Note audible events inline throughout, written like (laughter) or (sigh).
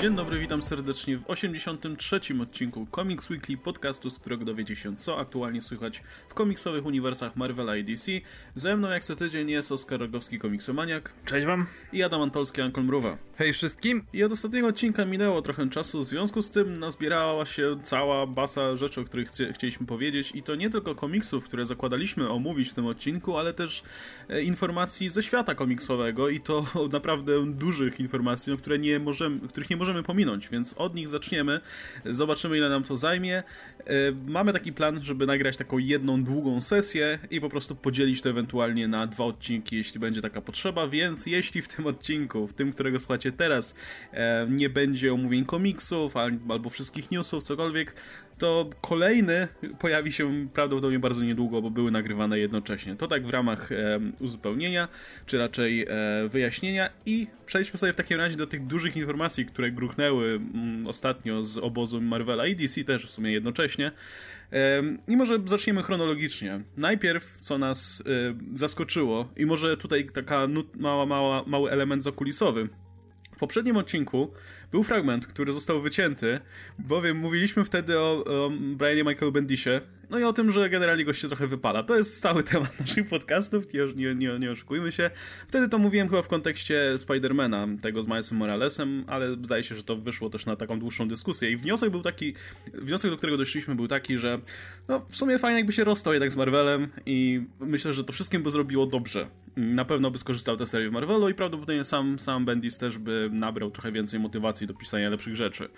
Dzień dobry, witam serdecznie w 83. odcinku Comics Weekly, podcastu, z którego dowiecie się, co aktualnie słychać w komiksowych uniwersach Marvela i DC. Ze mną jak co tydzień jest Oskar Rogowski, komiksomaniak. Cześć wam. I Adam Antolski, Ankol Mruwa. Hej wszystkim. I od ostatniego odcinka minęło trochę czasu, w związku z tym nazbierała się cała basa rzeczy, o których chcie, chcieliśmy powiedzieć i to nie tylko komiksów, które zakładaliśmy omówić w tym odcinku, ale też e, informacji ze świata komiksowego i to (laughs) naprawdę dużych informacji, no, które nie możemy, których nie możemy możemy pominąć, więc od nich zaczniemy. Zobaczymy, ile nam to zajmie. E, mamy taki plan, żeby nagrać taką jedną długą sesję i po prostu podzielić to ewentualnie na dwa odcinki, jeśli będzie taka potrzeba. Więc jeśli w tym odcinku, w tym, którego słuchacie teraz, e, nie będzie omówień komiksów albo wszystkich newsów, cokolwiek, to kolejny pojawi się prawdopodobnie bardzo niedługo, bo były nagrywane jednocześnie. To tak w ramach e, uzupełnienia, czy raczej e, wyjaśnienia i przejdźmy sobie w takim razie do tych dużych informacji, które gruchnęły mm, ostatnio z obozu Marvela i DC też w sumie jednocześnie. E, I może zaczniemy chronologicznie. Najpierw, co nas e, zaskoczyło i może tutaj taka mała, mała, mały element zakulisowy. W poprzednim odcinku był fragment, który został wycięty, bowiem mówiliśmy wtedy o, o Brianie Michael Bendisie, no i o tym, że generalnie gość się trochę wypala. To jest stały temat (laughs) naszych podcastów, nie, nie, nie oszukujmy się. Wtedy to mówiłem chyba w kontekście Spidermana, tego z Milesem Moralesem, ale zdaje się, że to wyszło też na taką dłuższą dyskusję. I wniosek był taki, wniosek, do którego doszliśmy był taki, że no w sumie fajnie jakby się rozstał jednak z Marvelem i myślę, że to wszystkim by zrobiło dobrze. Na pewno by skorzystał tę serię Marvelu i prawdopodobnie sam, sam Bendis też by nabrał trochę więcej motywacji do pisania lepszych rzeczy.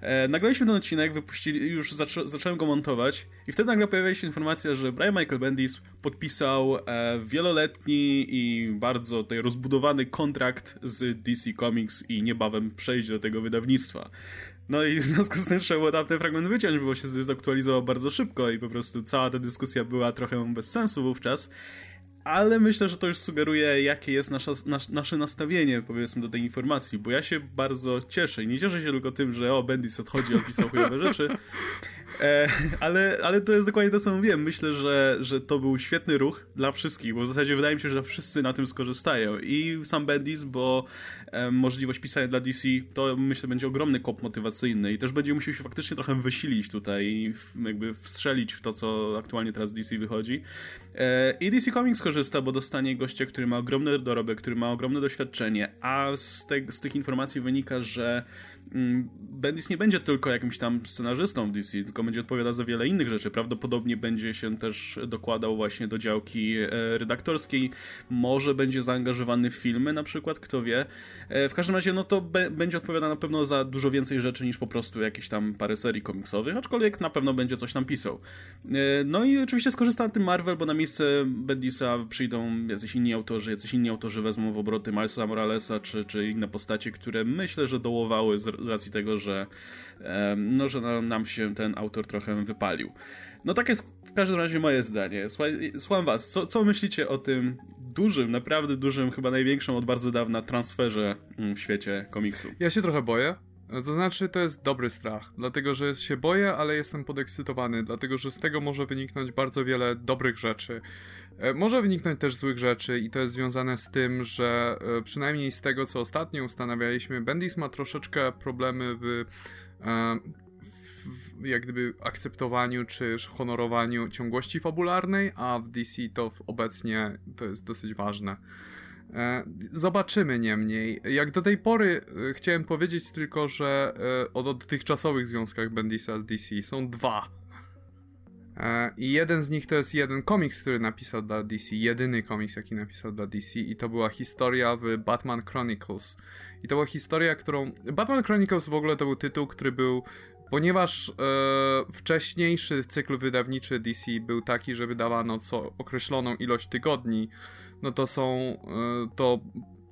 E, nagraliśmy ten odcinek, wypuścili, już zaczą, zacząłem go montować i wtedy nagle pojawiła się informacja, że Brian Michael Bendis podpisał e, wieloletni i bardzo tutaj rozbudowany kontrakt z DC Comics i niebawem przejdzie do tego wydawnictwa. No i (laughs) w związku z tym trzeba było tam ten fragment wyciąć, bo się zdezaktualizował bardzo szybko i po prostu cała ta dyskusja była trochę bez sensu wówczas ale myślę, że to już sugeruje, jakie jest nasza, nas, nasze nastawienie, powiedzmy, do tej informacji, bo ja się bardzo cieszę i nie cieszę się tylko tym, że o, Bendis odchodzi, opisał chujowe rzeczy, (laughs) e, ale, ale to jest dokładnie to, co mówiłem. Myślę, że, że to był świetny ruch dla wszystkich, bo w zasadzie wydaje mi się, że wszyscy na tym skorzystają i sam Bendis, bo e, możliwość pisania dla DC, to myślę, będzie ogromny kop motywacyjny i też będzie musiał się faktycznie trochę wysilić tutaj i w, jakby wstrzelić w to, co aktualnie teraz DC wychodzi. E, I DC Comics korzysta, bo dostanie gościa, który ma ogromny dorobek, który ma ogromne doświadczenie, a z, te, z tych informacji wynika, że Bendis nie będzie tylko jakimś tam scenarzystą w DC, tylko będzie odpowiadał za wiele innych rzeczy. Prawdopodobnie będzie się też dokładał właśnie do działki e, redaktorskiej, może będzie zaangażowany w filmy na przykład, kto wie. E, w każdym razie, no to be, będzie odpowiadał na pewno za dużo więcej rzeczy niż po prostu jakieś tam parę serii komiksowych, aczkolwiek na pewno będzie coś tam pisał. No i oczywiście skorzysta na tym Marvel, bo na miejsce Bendisa przyjdą jacyś inni autorzy, jacyś inni autorzy wezmą w obroty Milesa Moralesa czy, czy inne postacie, które myślę, że dołowały z, z racji tego, że, no, że nam się ten autor trochę wypalił. No tak jest w każdym razie moje zdanie. Słucham was, co, co myślicie o tym dużym, naprawdę dużym, chyba największym od bardzo dawna transferze mm, w świecie komiksu? Ja się trochę boję, to znaczy, to jest dobry strach, dlatego że się boję, ale jestem podekscytowany, dlatego że z tego może wyniknąć bardzo wiele dobrych rzeczy. E, może wyniknąć też złych rzeczy, i to jest związane z tym, że e, przynajmniej z tego, co ostatnio ustanawialiśmy, Bendis ma troszeczkę problemy w, e, w jak gdyby akceptowaniu czy honorowaniu ciągłości fabularnej, a w DC to obecnie to jest dosyć ważne. Zobaczymy niemniej. Jak do tej pory chciałem powiedzieć tylko, że o dotychczasowych związkach Bendisa z DC są dwa. I jeden z nich to jest jeden komiks, który napisał dla DC, jedyny komiks, jaki napisał dla DC, i to była historia w Batman Chronicles. I to była historia, którą. Batman Chronicles w ogóle to był tytuł, który był Ponieważ e, wcześniejszy cykl wydawniczy DC był taki, że wydawano co określoną ilość tygodni, no to są e, to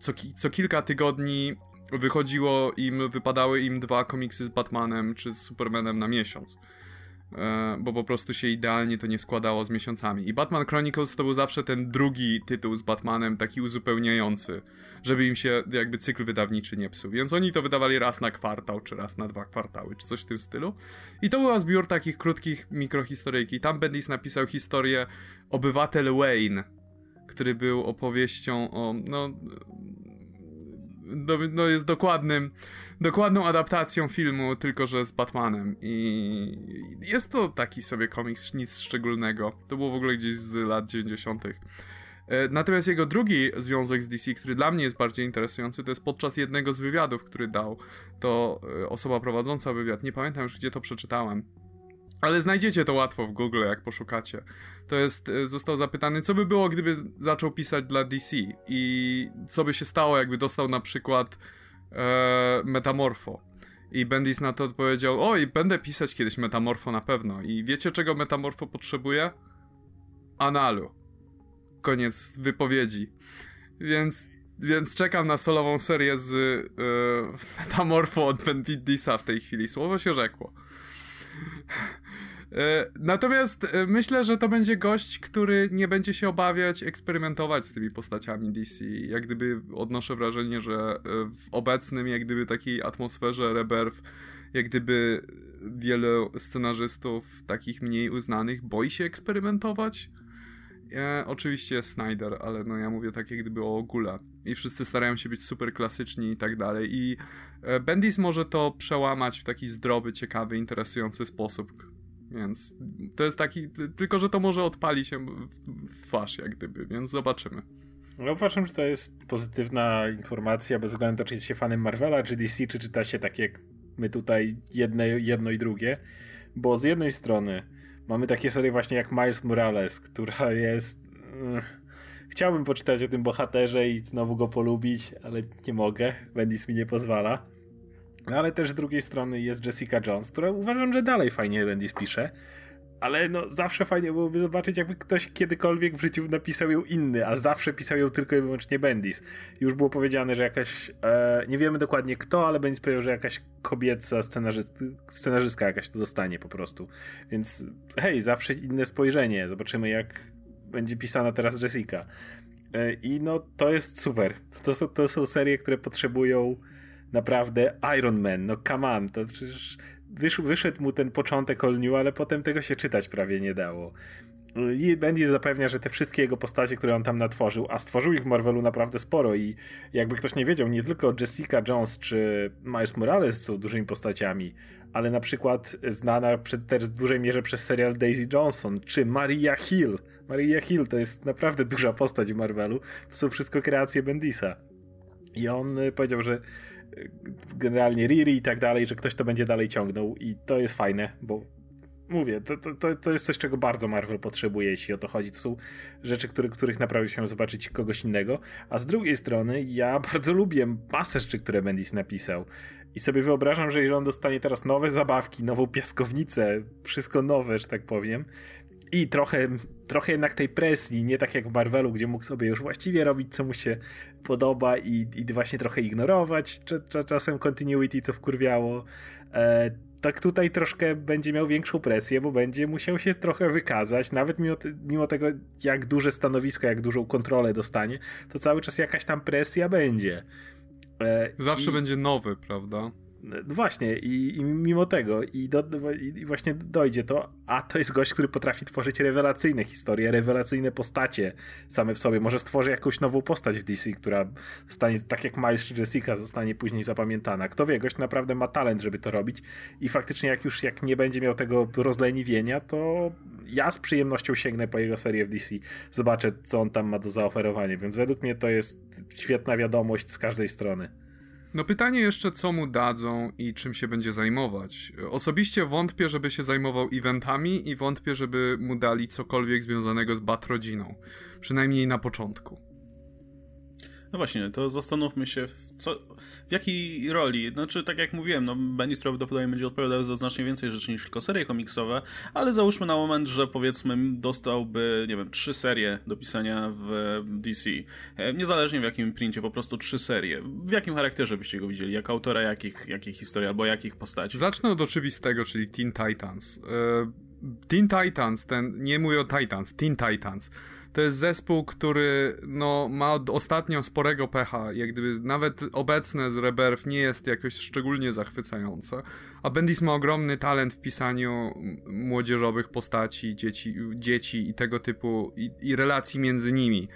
co, co kilka tygodni wychodziło im, wypadały im dwa komiksy z Batmanem czy z Supermanem na miesiąc. E, bo po prostu się idealnie to nie składało z miesiącami. I Batman Chronicles to był zawsze ten drugi tytuł z Batmanem, taki uzupełniający, żeby im się jakby cykl wydawniczy nie psuł. Więc oni to wydawali raz na kwartał, czy raz na dwa kwartały, czy coś w tym stylu. I to była zbiór takich krótkich mikrohistoryjki. Tam Bendis napisał historię Obywatel Wayne, który był opowieścią o, no, no, no jest dokładnym, dokładną adaptacją filmu, tylko że z Batmanem. I jest to taki sobie komiks, nic szczególnego. To było w ogóle gdzieś z lat 90. E, natomiast jego drugi związek z DC, który dla mnie jest bardziej interesujący, to jest podczas jednego z wywiadów, który dał to e, osoba prowadząca wywiad. Nie pamiętam już, gdzie to przeczytałem ale znajdziecie to łatwo w Google, jak poszukacie. To jest, e, został zapytany, co by było, gdyby zaczął pisać dla DC i co by się stało, jakby dostał na przykład e, Metamorfo. I Bendis na to odpowiedział, oj, będę pisać kiedyś Metamorfo na pewno. I wiecie, czego Metamorfo potrzebuje? Analu. Koniec wypowiedzi. Więc, więc czekam na solową serię z e, (laughs) Metamorfo od Bendisa w tej chwili. Słowo się rzekło. E, natomiast e, myślę, że to będzie gość, który nie będzie się obawiać eksperymentować z tymi postaciami DC. Jak gdyby odnoszę wrażenie, że e, w obecnym, jak gdyby takiej atmosferze Rebirth, jak gdyby wielu scenarzystów takich mniej uznanych boi się eksperymentować. E, oczywiście jest Snyder, ale no ja mówię tak jak gdyby o ogóle. I wszyscy starają się być super klasyczni i tak dalej. I Bendis może to przełamać w taki zdrowy, ciekawy, interesujący sposób, więc to jest taki, tylko że to może odpali się w twarz, jak gdyby, więc zobaczymy. No uważam, że to jest pozytywna informacja, bez względu na to, czy jest się fanem Marvela, czy DC, czy czyta się tak jak my tutaj jedne, jedno i drugie. Bo z jednej strony mamy takie serie właśnie jak Miles Morales, która jest... Yy, chciałbym poczytać o tym bohaterze i znowu go polubić, ale nie mogę, Bendis mi nie pozwala. No ale też z drugiej strony jest Jessica Jones, która uważam, że dalej fajnie Bendis pisze. Ale no zawsze fajnie byłoby zobaczyć, jakby ktoś kiedykolwiek w życiu napisał ją inny, a zawsze pisał ją tylko i wyłącznie Bendis. Już było powiedziane, że jakaś, e, nie wiemy dokładnie kto, ale Bendis powiedział, że jakaś kobieca scenarzyst, scenarzystka jakaś to dostanie po prostu. Więc hej, zawsze inne spojrzenie. Zobaczymy jak będzie pisana teraz Jessica. E, I no to jest super. To, to, to są serie, które potrzebują naprawdę Iron Man, no come on, to przecież wysz, wyszedł mu ten początek All New, ale potem tego się czytać prawie nie dało. I Bendy zapewnia, że te wszystkie jego postacie, które on tam natworzył, a stworzył ich w Marvelu naprawdę sporo i jakby ktoś nie wiedział, nie tylko Jessica Jones czy Miles Morales są dużymi postaciami, ale na przykład znana też w dużej mierze przez serial Daisy Johnson, czy Maria Hill. Maria Hill to jest naprawdę duża postać w Marvelu. To są wszystko kreacje Bendisa. I on powiedział, że generalnie Riri i tak dalej, że ktoś to będzie dalej ciągnął i to jest fajne, bo mówię, to, to, to jest coś, czego bardzo Marvel potrzebuje, jeśli o to chodzi. To są rzeczy, który, których naprawdę chciałem zobaczyć kogoś innego. A z drugiej strony, ja (laughs) bardzo lubię masę rzeczy, które Bendis napisał. I sobie wyobrażam, że jeżeli on dostanie teraz nowe zabawki, nową piaskownicę, wszystko nowe, że tak powiem, i trochę, trochę jednak tej presji, nie tak jak w Marvelu, gdzie mógł sobie już właściwie robić, co mu się podoba i, i właśnie trochę ignorować czasem continuity, co wkurwiało. E, tak tutaj troszkę będzie miał większą presję, bo będzie musiał się trochę wykazać, nawet mimo, mimo tego, jak duże stanowisko, jak dużą kontrolę dostanie, to cały czas jakaś tam presja będzie. E, Zawsze i... będzie nowy, prawda? No właśnie, i, i mimo tego, i, do, i, właśnie dojdzie to, a to jest gość, który potrafi tworzyć rewelacyjne historie, rewelacyjne postacie same w sobie. Może stworzy jakąś nową postać w DC, która zostanie, tak jak Miles czy Jessica, zostanie później zapamiętana. Kto wie, gość naprawdę ma talent, żeby to robić i faktycznie jak już jak nie będzie miał tego rozleniwienia, to ja z przyjemnością sięgnę po jego serię w DC. Zobaczę, co on tam ma do zaoferowania, więc według mnie to jest świetna wiadomość z każdej strony. No pytanie jeszcze, co mu dadzą i czym się będzie zajmować. Osobiście wątpię, żeby się zajmował eventami i wątpię, żeby mu dali cokolwiek związanego z Batrodziną. Przynajmniej na początku. No właśnie, to zastanówmy się, w, co, w jakiej roli. Znaczy, tak jak mówiłem, no, Benny prawdopodobnie będzie odpowiadał za znacznie więcej rzeczy niż tylko serie komiksowe, ale załóżmy na moment, że powiedzmy dostałby, nie wiem, trzy serie do pisania w DC. E, niezależnie w jakim princie, po prostu trzy serie. W jakim charakterze byście go widzieli? Jak autora jakich, jakich historii albo jakich postaci? Zacznę od oczywistego, czyli Teen Titans. E, Teen Titans, ten, nie mówię o Titans, Teen Titans to jest zespół, który no, ma ostatnio sporego pecha, jak gdyby nawet obecne z Rebirth nie jest jakoś szczególnie zachwycające, a Bendis ma ogromny talent w pisaniu młodzieżowych postaci, dzieci, dzieci i tego typu, i, i relacji między nimi.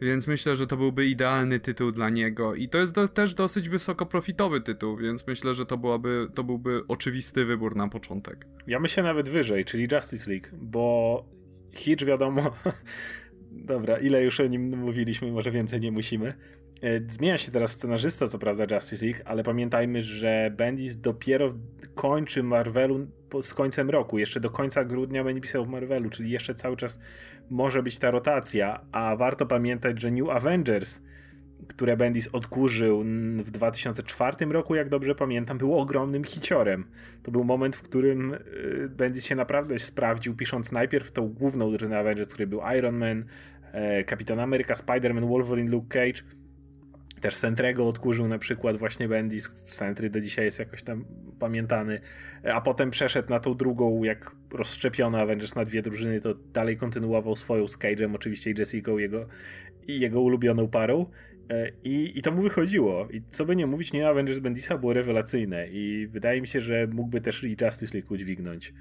więc myślę, że to byłby idealny tytuł dla niego. I to jest do, też dosyć wysokoprofitowy tytuł, więc myślę, że to, byłaby, to byłby oczywisty wybór na początek. Ja myślę nawet wyżej, czyli Justice League, bo Hitch wiadomo. (laughs) Dobra, ile już o nim mówiliśmy, może więcej nie musimy. E, zmienia się teraz scenarzysta, co prawda, Justice League, ale pamiętajmy, że Bendis dopiero kończy Marvelu z końcem roku. Jeszcze do końca grudnia będzie pisał w Marvelu, czyli jeszcze cały czas może być ta rotacja. A warto pamiętać, że New Avengers, które Bendis odkurzył w 2004 roku, jak dobrze pamiętam, był ogromnym hiciorem. To był moment, w którym y, Bendis się naprawdę sprawdził, pisząc najpierw tą główną drużynę Avengers, który był Iron Man, Kapitan Ameryka, Spider-Man, Wolverine, Luke Cage też Sentrego odkurzył na przykład właśnie Bendis, Sentry do dzisiaj jest jakoś tam pamiętany, a potem przeszedł na tą drugą, jak rozszczepiona Avengers na dwie drużyny, to dalej kontynuował swoją z Cage'em, oczywiście i Jessica jego, jego ulubioną parą. E, I, I to mu wychodziło. I co by nie mówić, nie Avengers Bendisa było rewelacyjne. I wydaje mi się, że mógłby też i Justice League udźwignąć.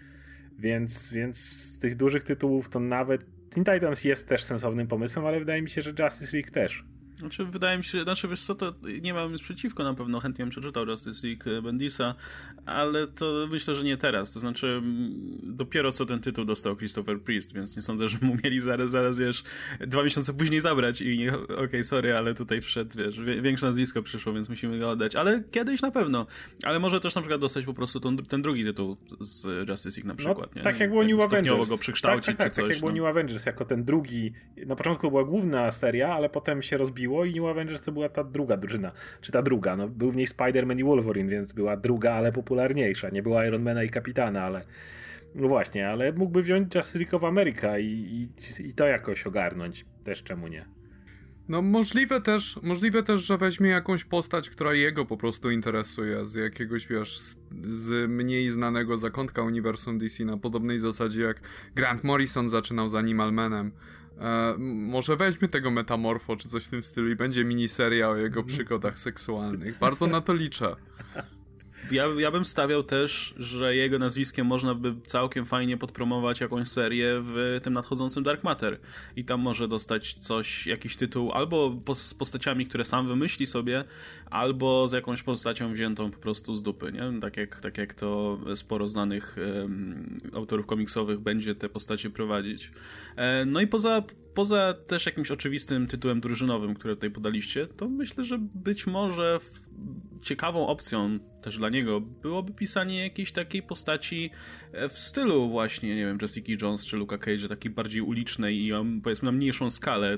Więc, więc z tych dużych tytułów to nawet Teen Titans jest też sensownym pomysłem, ale wydaje mi się, że Justice League też. Znaczy, wydaje mi się, znaczy wiesz co, to nie mam nic przeciwko, na pewno chętnie bym przeczytał Justice League Bendisa, ale to myślę, że nie teraz, to znaczy dopiero co ten tytuł dostał Christopher Priest, więc nie sądzę, że mu mieli zaraz, zaraz wiesz, dwa miesiące później zabrać i okej, okay, sorry, ale tutaj wszedł, wiesz, większe nazwisko przyszło, więc musimy go oddać, ale kiedyś na pewno, ale może też na przykład dostać po prostu ten, ten drugi tytuł z Justice League na no, przykład, no, nie? Tak jak było New Avengers. go przekształcić tak, tak, tak, coś, tak jak było no. New Avengers, jako ten drugi, na początku była główna seria, ale potem się rozbiło i New Avengers to była ta druga drużyna. Czy ta druga? No, był w niej Spider-Man i Wolverine, więc była druga, ale popularniejsza. Nie była Ironmana i Kapitana, ale no właśnie, ale mógłby wziąć Justice League of America i, i, i to jakoś ogarnąć. Też czemu nie? No możliwe też, możliwe też, że weźmie jakąś postać, która jego po prostu interesuje, z jakiegoś, wiesz, z, z mniej znanego zakątka uniwersum DC na podobnej zasadzie jak Grant Morrison zaczynał z Animal Manem. E, może weźmy tego metamorfo czy coś w tym stylu i będzie miniseria o jego przygodach seksualnych. Bardzo na to liczę. Ja, ja bym stawiał też, że jego nazwiskiem można by całkiem fajnie podpromować jakąś serię w tym nadchodzącym Dark Matter. I tam może dostać coś, jakiś tytuł, albo z postaciami, które sam wymyśli sobie, albo z jakąś postacią wziętą po prostu z dupy, nie? Tak jak, tak jak to sporo znanych um, autorów komiksowych będzie te postacie prowadzić. E, no i poza, poza też jakimś oczywistym tytułem drużynowym, które tutaj podaliście, to myślę, że być może ciekawą opcją też dla niego byłoby pisanie jakiejś takiej postaci e, w stylu właśnie, nie wiem, Jessica Jones czy Luka Cage, takiej bardziej ulicznej i powiedzmy na mniejszą skalę.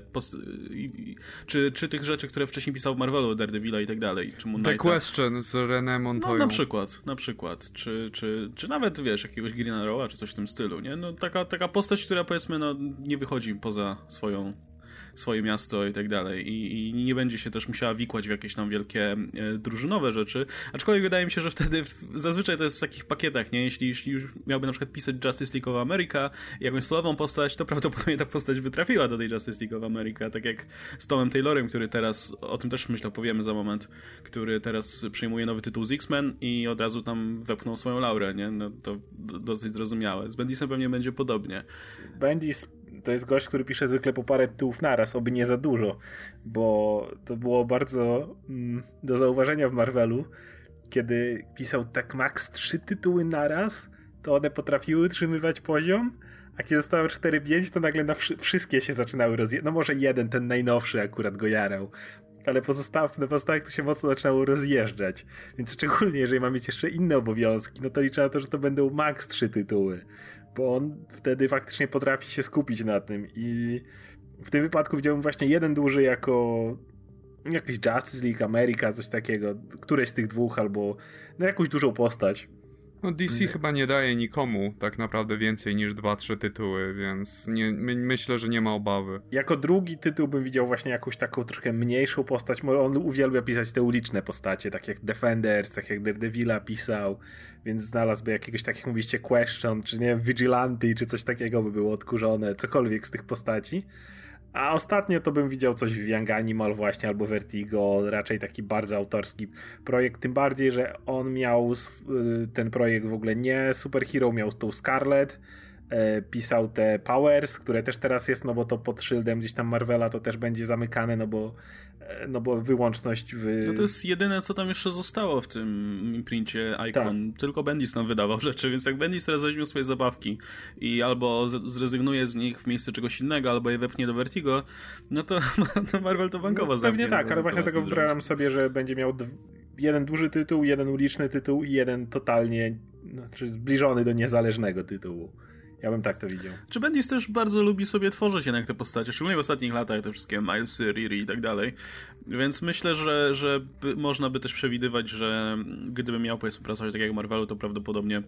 czy, czy tych rzeczy, które wcześniej pisał w Marvelu, Daredevila i tak dalej. Czy Moon The Question z René Montoya. No na przykład, na przykład. Czy, czy, czy nawet, wiesz, jakiegoś Green Arrowa, czy coś w tym stylu, nie? No taka, taka postać, która powiedzmy, no nie wychodzi poza swoją swoje miasto i tak dalej. I, nie będzie się też musiała wikłać w jakieś tam wielkie e, drużynowe rzeczy. Aczkolwiek wydaje mi się, że wtedy w, zazwyczaj to jest w takich pakietach, nie? Jeśli, jeśli już miałby na przykład pisać Justice League of America, jakąś solową postać, to prawdopodobnie ta postać by trafiła do tej Justice League of America, tak jak z Tomem Taylorem, który teraz, o tym też myślę, powiemy za moment, który teraz przyjmuje nowy tytuł z X-Men i od razu tam wepchnął swoją laurę, nie? No to dosyć zrozumiałe. Z Bendisem pewnie będzie podobnie. Bendis to jest gość, który pisze zwykle po parę tytułów naraz, oby nie za dużo, bo to było bardzo mm, do zauważenia w Marvelu, kiedy pisał tak max trzy tytuły naraz, to one potrafiły utrzymywać poziom, a kiedy zostało 4-5, to nagle na wszystkie się zaczynały rozjeżdżać. No może jeden, ten najnowszy akurat go jarał, ale pozostałych, na pozostałych to się mocno zaczynało rozjeżdżać. Więc szczególnie, jeżeli mam mieć jeszcze inne obowiązki, no to liczę na to, że to będą max trzy tytuły bo on wtedy faktycznie potrafi się skupić na tym i w tym wypadku widziałbym właśnie jeden duży jako jakiś Justice League America, coś takiego, któreś z tych dwóch albo no jakąś dużą postać. No DC chyba nie daje nikomu tak naprawdę więcej niż 2-3 tytuły, więc nie, my, myślę, że nie ma obawy. Jako drugi tytuł bym widział właśnie jakąś taką troszkę mniejszą postać, bo on uwielbia pisać te uliczne postacie, tak jak Defenders, tak jak Daredevila pisał, więc znalazłby jakiegoś, tak jak mówiliście, Question, czy nie wiem, Vigilante, czy coś takiego by było odkurzone, cokolwiek z tych postaci. A ostatnio to bym widział coś w Young Animal właśnie, albo Vertigo, raczej taki bardzo autorski projekt, tym bardziej, że on miał y, ten projekt w ogóle nie superhero, miał tą Scarlet, pisał te Powers, które też teraz jest, no bo to pod szyldem gdzieś tam Marvela to też będzie zamykane, no bo e, no bo wyłączność w... No to jest jedyne, co tam jeszcze zostało w tym imprincie Icon. Tak. Tylko Bendis tam wydawał (laughs) rzeczy, więc jak Bendis teraz weźmie swoje zabawki i albo zrezygnuje z nich w miejsce czegoś innego, albo je wepnie do Vertigo, no to, (laughs) to Marvel to bankowo no, Pewnie tak, ale właśnie tego wybrałem sobie, że będzie miał jeden duży tytuł, jeden uliczny tytuł i jeden totalnie znaczy zbliżony do niezależnego tytułu. Ja bym tak to widział. Czy Bendis też bardzo lubi sobie tworzyć jednak te postacie, szczególnie w ostatnich latach, te wszystkie Milesy, Riri i tak dalej. Więc myślę, że, że by, można by też przewidywać, że gdyby miał powiedzmy pracować tak jak Marvelu, to prawdopodobnie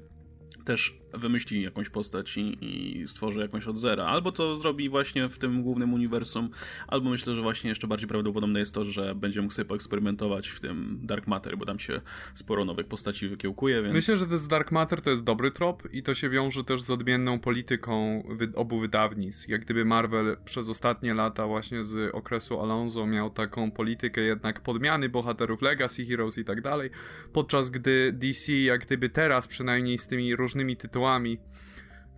też wymyśli jakąś postać i, i, stworzy jakąś od zera. Albo to zrobi właśnie w tym głównym uniwersum, albo myślę, że właśnie jeszcze bardziej prawdopodobne jest to, że będzie mógł sobie poeksperymentować w tym Dark Matter, bo tam się sporo nowych postaci wykiełkuje, więc... Myślę, że to jest Dark Matter to jest dobry trop i to się wiąże też z odmienną polityką obu wydawnictw. Jak gdyby Marvel przez ostatnie lata właśnie z okresu Alonso miał taką politykę jednak podmiany bohaterów Legacy Heroes i tak dalej, podczas gdy DC jak gdyby teraz przynajmniej z tymi różnymi różnymi tytułami,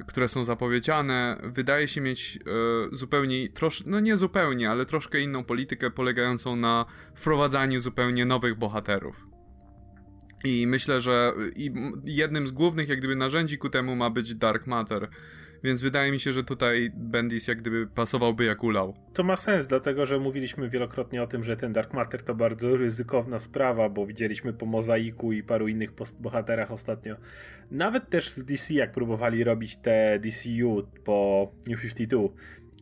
które są zapowiedziane, wydaje się mieć e, zupełnie, trosz, no nie zupełnie, ale troszkę inną politykę polegającą na wprowadzaniu zupełnie nowych bohaterów. I myślę, że jednym z głównych jak gdyby narzędzi ku temu ma być Dark Matter, więc wydaje mi się, że tutaj Bendis jak gdyby pasowałby jak ulał. To ma sens, dlatego że mówiliśmy wielokrotnie o tym, że ten Dark Matter to bardzo ryzykowna sprawa, bo widzieliśmy po Mozaiku i paru innych bohaterach ostatnio. Nawet też w DC, jak próbowali robić te DCU po New 52,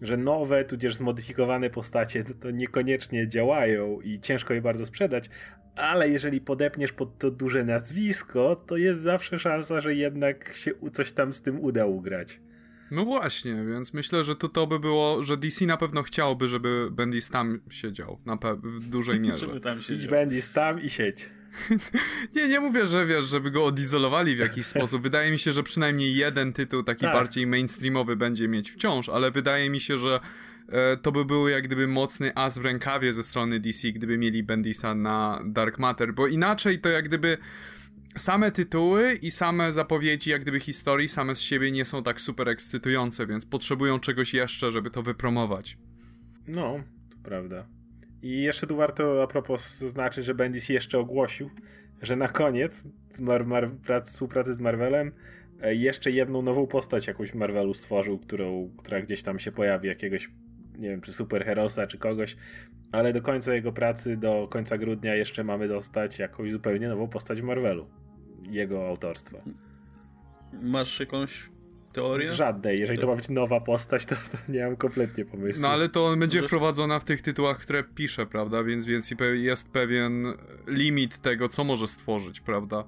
że nowe, tudzież zmodyfikowane postacie to, to niekoniecznie działają i ciężko je bardzo sprzedać, ale jeżeli podepniesz pod to duże nazwisko, to jest zawsze szansa, że jednak się coś tam z tym uda ugrać. No właśnie, więc myślę, że to, to by było, że DC na pewno chciałoby, żeby Bendis tam siedział na w dużej mierze. (laughs) żeby tam siedział. Idź Bendis tam i siedź. (laughs) nie, nie mówię, że wiesz, żeby go odizolowali w jakiś sposób. Wydaje mi się, że przynajmniej jeden tytuł taki tak. bardziej mainstreamowy będzie mieć wciąż, ale wydaje mi się, że e, to by był jak gdyby mocny as w rękawie ze strony DC, gdyby mieli Bendisa na Dark Matter, bo inaczej to jak gdyby same tytuły i same zapowiedzi, jak gdyby historii, same z siebie nie są tak super ekscytujące, więc potrzebują czegoś jeszcze, żeby to wypromować. No, to prawda. I jeszcze tu warto a propos zaznaczyć, że Bendis jeszcze ogłosił, że na koniec z Mar Mar współpracy z Marvelem e, jeszcze jedną nową postać jakąś Marvelu stworzył, którą, która gdzieś tam się pojawi, jakiegoś, nie wiem, czy superherosa, czy kogoś, ale do końca jego pracy, do końca grudnia jeszcze mamy dostać jakąś zupełnie nową postać w Marvelu jego autorstwa. Masz jakąś teorię? Żadnej. Jeżeli to... to ma być nowa postać, to, to, nie mam kompletnie pomysłu. No ale to będzie wprowadzona w tych tytułach, które pisze, prawda? Więc, więc jest pewien limit tego, co może stworzyć, prawda?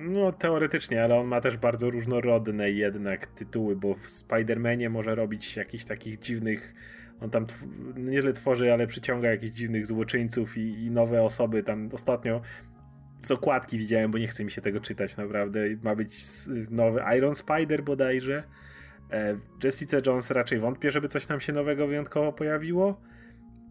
No, teoretycznie, ale on ma też bardzo różnorodne jednak tytuły, bo w Spider-Manie może robić jakichś takich dziwnych. On tam tw nieźle tworzy, ale przyciąga jakichś dziwnych złoczyńców i, i nowe osoby. Tam ostatnio z okładki widziałem, bo nie chce mi się tego czytać naprawdę. Ma być nowy Iron Spider bodajże. E, Jessica Jones raczej wątpię, żeby coś nam się nowego wyjątkowo pojawiło.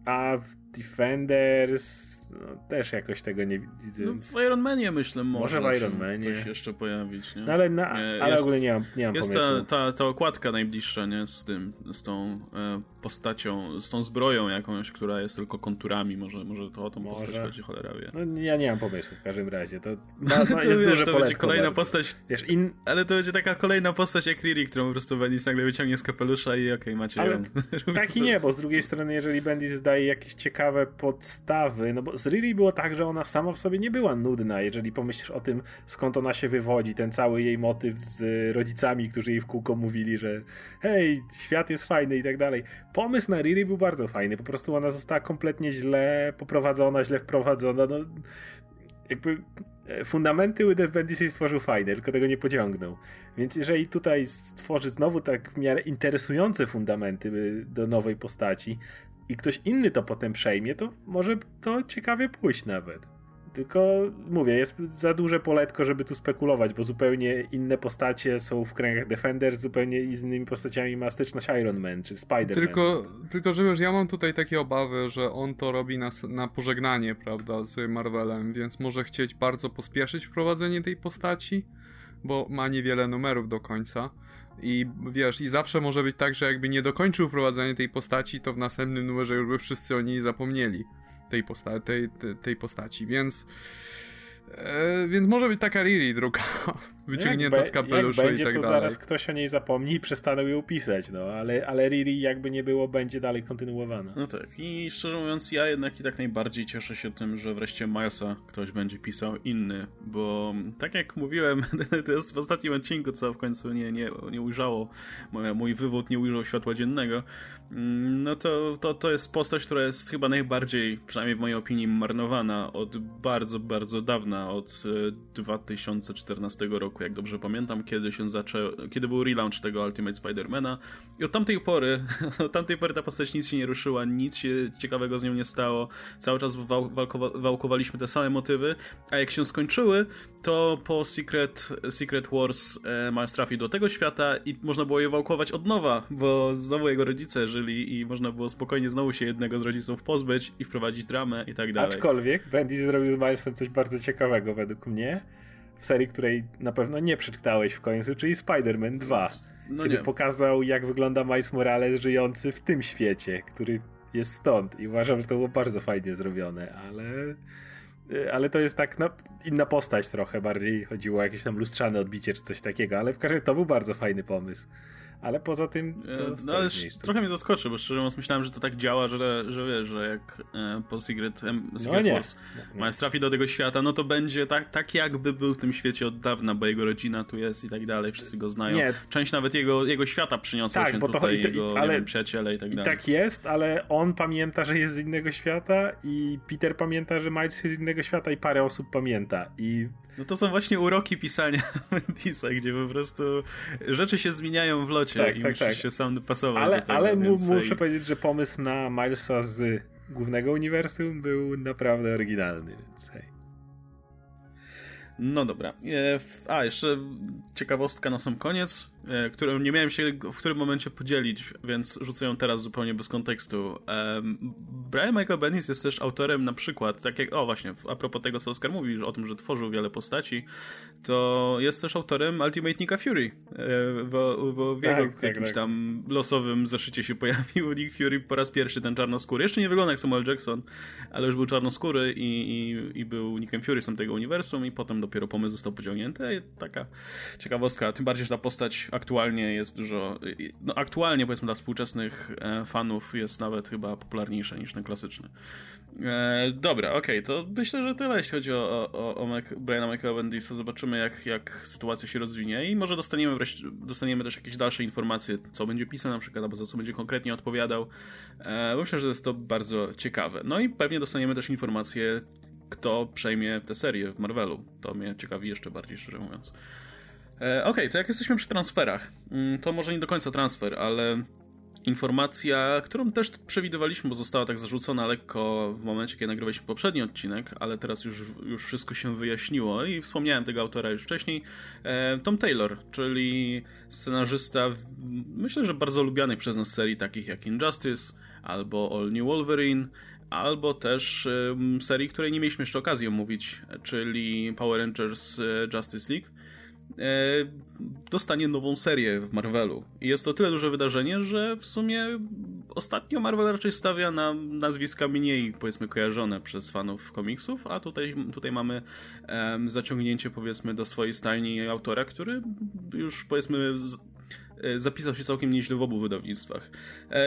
A w Defenders no, też jakoś tego nie widzę. No, w Iron Manie myślę może, może w Iron Manie coś jeszcze pojawić. Nie? No, ale, na, nie, ale jest, ogólnie nie mam, nie mam jest pomysłu. Ta, ta, ta okładka najbliższa, nie? Z tym, z tą e, postacią, z tą zbroją jakąś, która jest tylko konturami. Może, może to o tą może. postać chodzi, cholera wie. No, ja nie mam pomysłu w każdym razie. To, (laughs) ma, ma, jest duże to będzie kolejna bardzo. postać, wiesz, in... ale to będzie taka kolejna postać jak Riri, którą po prostu Bendis nagle wyciągnie z kapelusza i okej, okay, macie ale ją. (laughs) Tak i nie, bo z drugiej strony, jeżeli Bendis daje jakieś ciekawe podstawy, no bo z Riri było tak, że ona sama w sobie nie była nudna, jeżeli pomyślisz o tym, skąd ona się wywodzi, ten cały jej motyw z rodzicami, którzy jej w kółko mówili, że hej, świat jest fajny i tak dalej. Pomysł na Riri był bardzo fajny, po prostu ona została kompletnie źle poprowadzona, źle wprowadzona, no jakby e, fundamenty Udef Bendis stworzył fajne, tylko tego nie pociągnął. Więc jeżeli tutaj stworzy znowu tak w miarę interesujące fundamenty do nowej postaci, i ktoś inny to potem przejmie, to może to ciekawie pójść nawet. Tylko mówię, jest za duże poletko, żeby tu spekulować, bo zupełnie inne postacie są w kręgach Defenders, zupełnie innymi postaciami ma styczność Iron Man czy Spider-Man. Tylko, tylko że wiesz, ja mam tutaj takie obawy, że on to robi na, na pożegnanie, prawda, z Marvelem, więc może chcieć bardzo pospieszyć wprowadzenie tej postaci, bo ma niewiele numerów do końca I wiesz, i zawsze może być tak, że jakby nie dokończył prowadzenia tej postaci, to w następnym numerze już by wszyscy o niej zapomnieli. Tej, posta tej, tej, tej postaci, więc E, więc może być taka Riri druga, (laughs) wyciągnięta z kapeluszu jak i tak to dalej. zaraz ktoś o niej zapomni i przestaną ją pisać, no, ale, ale Riri jakby nie było, będzie dalej kontynuowana. No tak, i szczerze mówiąc, ja jednak i tak najbardziej cieszę się tym, że wreszcie Milesa ktoś będzie pisał inny, bo tak jak mówiłem, (laughs) to jest w ostatnim odcinku, co w końcu nie, nie, nie ujrzało, mój wywód nie ujrzał światła dziennego, mm, no to, to, to jest postać, która jest chyba najbardziej, przynajmniej w mojej opinii, marnowana od bardzo, bardzo dawna od 2014 e, roku, jak dobrze pamiętam, kiedy się zaczął, kiedy był relaunch tego Ultimate Spidermana. I od tamtej pory, (laughs) od tamtej pory ta postać nic się nie ruszyła, nic się ciekawego z nią nie stało, cały czas wałkowa wałkowaliśmy te same motywy, a jak się skończyły, to po Secret, Secret Wars e, Miles trafił do tego świata i można było je wałkować od nowa, bo znowu jego rodzice żyli i można było spokojnie znowu się jednego z rodziców pozbyć i wprowadzić dramę i tak dalej. Aczkolwiek Bendy zrobił z Milesem coś bardzo ciekawego według mnie w serii, której na pewno nie przeczytałeś w końcu, czyli Spider-Man 2. No kiedy nie. pokazał, jak wygląda Miles Morales żyjący w tym świecie, który jest stąd. I uważam, że to było bardzo fajnie zrobione, ale. Ale to jest tak no, inna postać trochę, bardziej chodziło o jakieś tam lustrzane odbicie czy coś takiego, ale w każdym razie to był bardzo fajny pomysł ale poza tym e, No ale trochę mnie zaskoczy, bo szczerze mówiąc myślałem, że to tak działa, że, że wiesz, że jak e, po Secret, Secret no Wars Miles trafi do tego świata, no to będzie tak, tak jakby był w tym świecie od dawna, bo jego rodzina tu jest i tak dalej, wszyscy go znają. Nie. Część nawet jego, jego świata przyniosła tak, się bo tutaj, to, i to, jego ale, wiem, przyjaciele i tak dalej. I tak jest, ale on pamięta, że jest z innego świata i Peter pamięta, że Miles jest z innego świata i parę osób pamięta i no to są właśnie uroki pisania (laughs) Mendisa, gdzie po prostu rzeczy się zmieniają w locie tak, i tak, musisz tak. się sam pasować ale, do tego. Ale muszę powiedzieć, że pomysł na Milesa z głównego uniwersum był naprawdę oryginalny, więc hej. No dobra. E, a, jeszcze ciekawostka na sam koniec, którą nie miałem się w którym momencie podzielić, więc rzucę ją teraz zupełnie bez kontekstu. Brian Michael Bendis jest też autorem na przykład, tak jak, o właśnie, a propos tego, co Oscar mówi, że o tym, że tworzył wiele postaci, to jest też autorem Ultimate Nicka Fury, e, bo, bo w jego tak, tak, jakimś tak. tam losowym zeszycie się pojawił (laughs) Nick Fury po raz pierwszy, ten czarnoskóry. Jeszcze nie wygląda jak Samuel Jackson, ale już był czarnoskóry i, i, i był Nickiem Fury z tego uniwersum i potem dopiero pomysł został pociągnięty. Taka ciekawostka, tym bardziej, że ta postać aktualnie jest dużo, no aktualnie powiedzmy dla współczesnych e, fanów jest nawet chyba popularniejsza niż ten klasyczny. E, dobra, okej, okay, to myślę, że tyle jeśli chodzi o, o, o Mac, Briana Michaela Bendisa. Zobaczymy jak, jak sytuacja się rozwinie i może dostaniemy wreszcie, dostaniemy też jakieś dalsze informacje, co będzie pisał na przykład, albo za co będzie konkretnie odpowiadał. E, myślę, że jest to bardzo ciekawe. No i pewnie dostaniemy też informacje, kto przejmie tę serię w Marvelu. To mnie ciekawi jeszcze bardziej, szczerze mówiąc. E, Okej, okay, to jak jesteśmy przy transferach, mm, to może nie do końca transfer, ale informacja, którą też przewidywaliśmy, bo została tak zarzucona lekko w momencie, kiedy nagrywaliśmy poprzedni odcinek, ale teraz już, już wszystko się wyjaśniło i wspomniałem tego autora już wcześniej. E, Tom Taylor, czyli scenarzysta, myślę, że bardzo lubianych przez nas serii takich jak Injustice albo All New Wolverine, albo też serii, której nie mieliśmy jeszcze okazji omówić, czyli Power Rangers e, Justice League, dostanie nową serię w Marvelu. I jest to tyle duże wydarzenie, że w sumie ostatnio Marvel raczej stawia na nazwiska mniej, powiedzmy, kojarzone przez fanów komiksów, a tutaj, tutaj mamy um, zaciągnięcie, powiedzmy, do swojej stajni autora, który już, powiedzmy, z, e, zapisał się całkiem nieźle w obu wydawnictwach.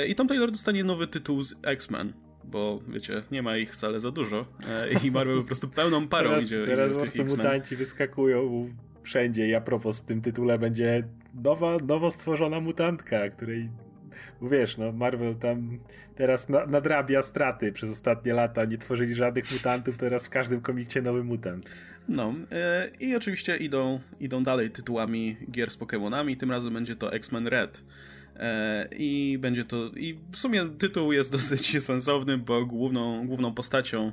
I Tom Taylor dostanie nowy tytuł z X-Men bo wiecie, nie ma ich wcale za dużo e, i Marvel po prostu pełną parą teraz, idzie. Teraz po prostu mutanci wyskakują wszędzie i a propos w tym tytule będzie nowa, nowo stworzona mutantka, której bo wiesz, no Marvel tam teraz na, nadrabia straty przez ostatnie lata, nie tworzyli żadnych mutantów, teraz w każdym komikcie nowy mutant. No e, i oczywiście idą, idą dalej tytułami gier z Pokémonami, tym razem będzie to X-Men Red. E, I będzie to. I w sumie tytuł jest (laughs) dosyć sensowny, bo główną, główną postacią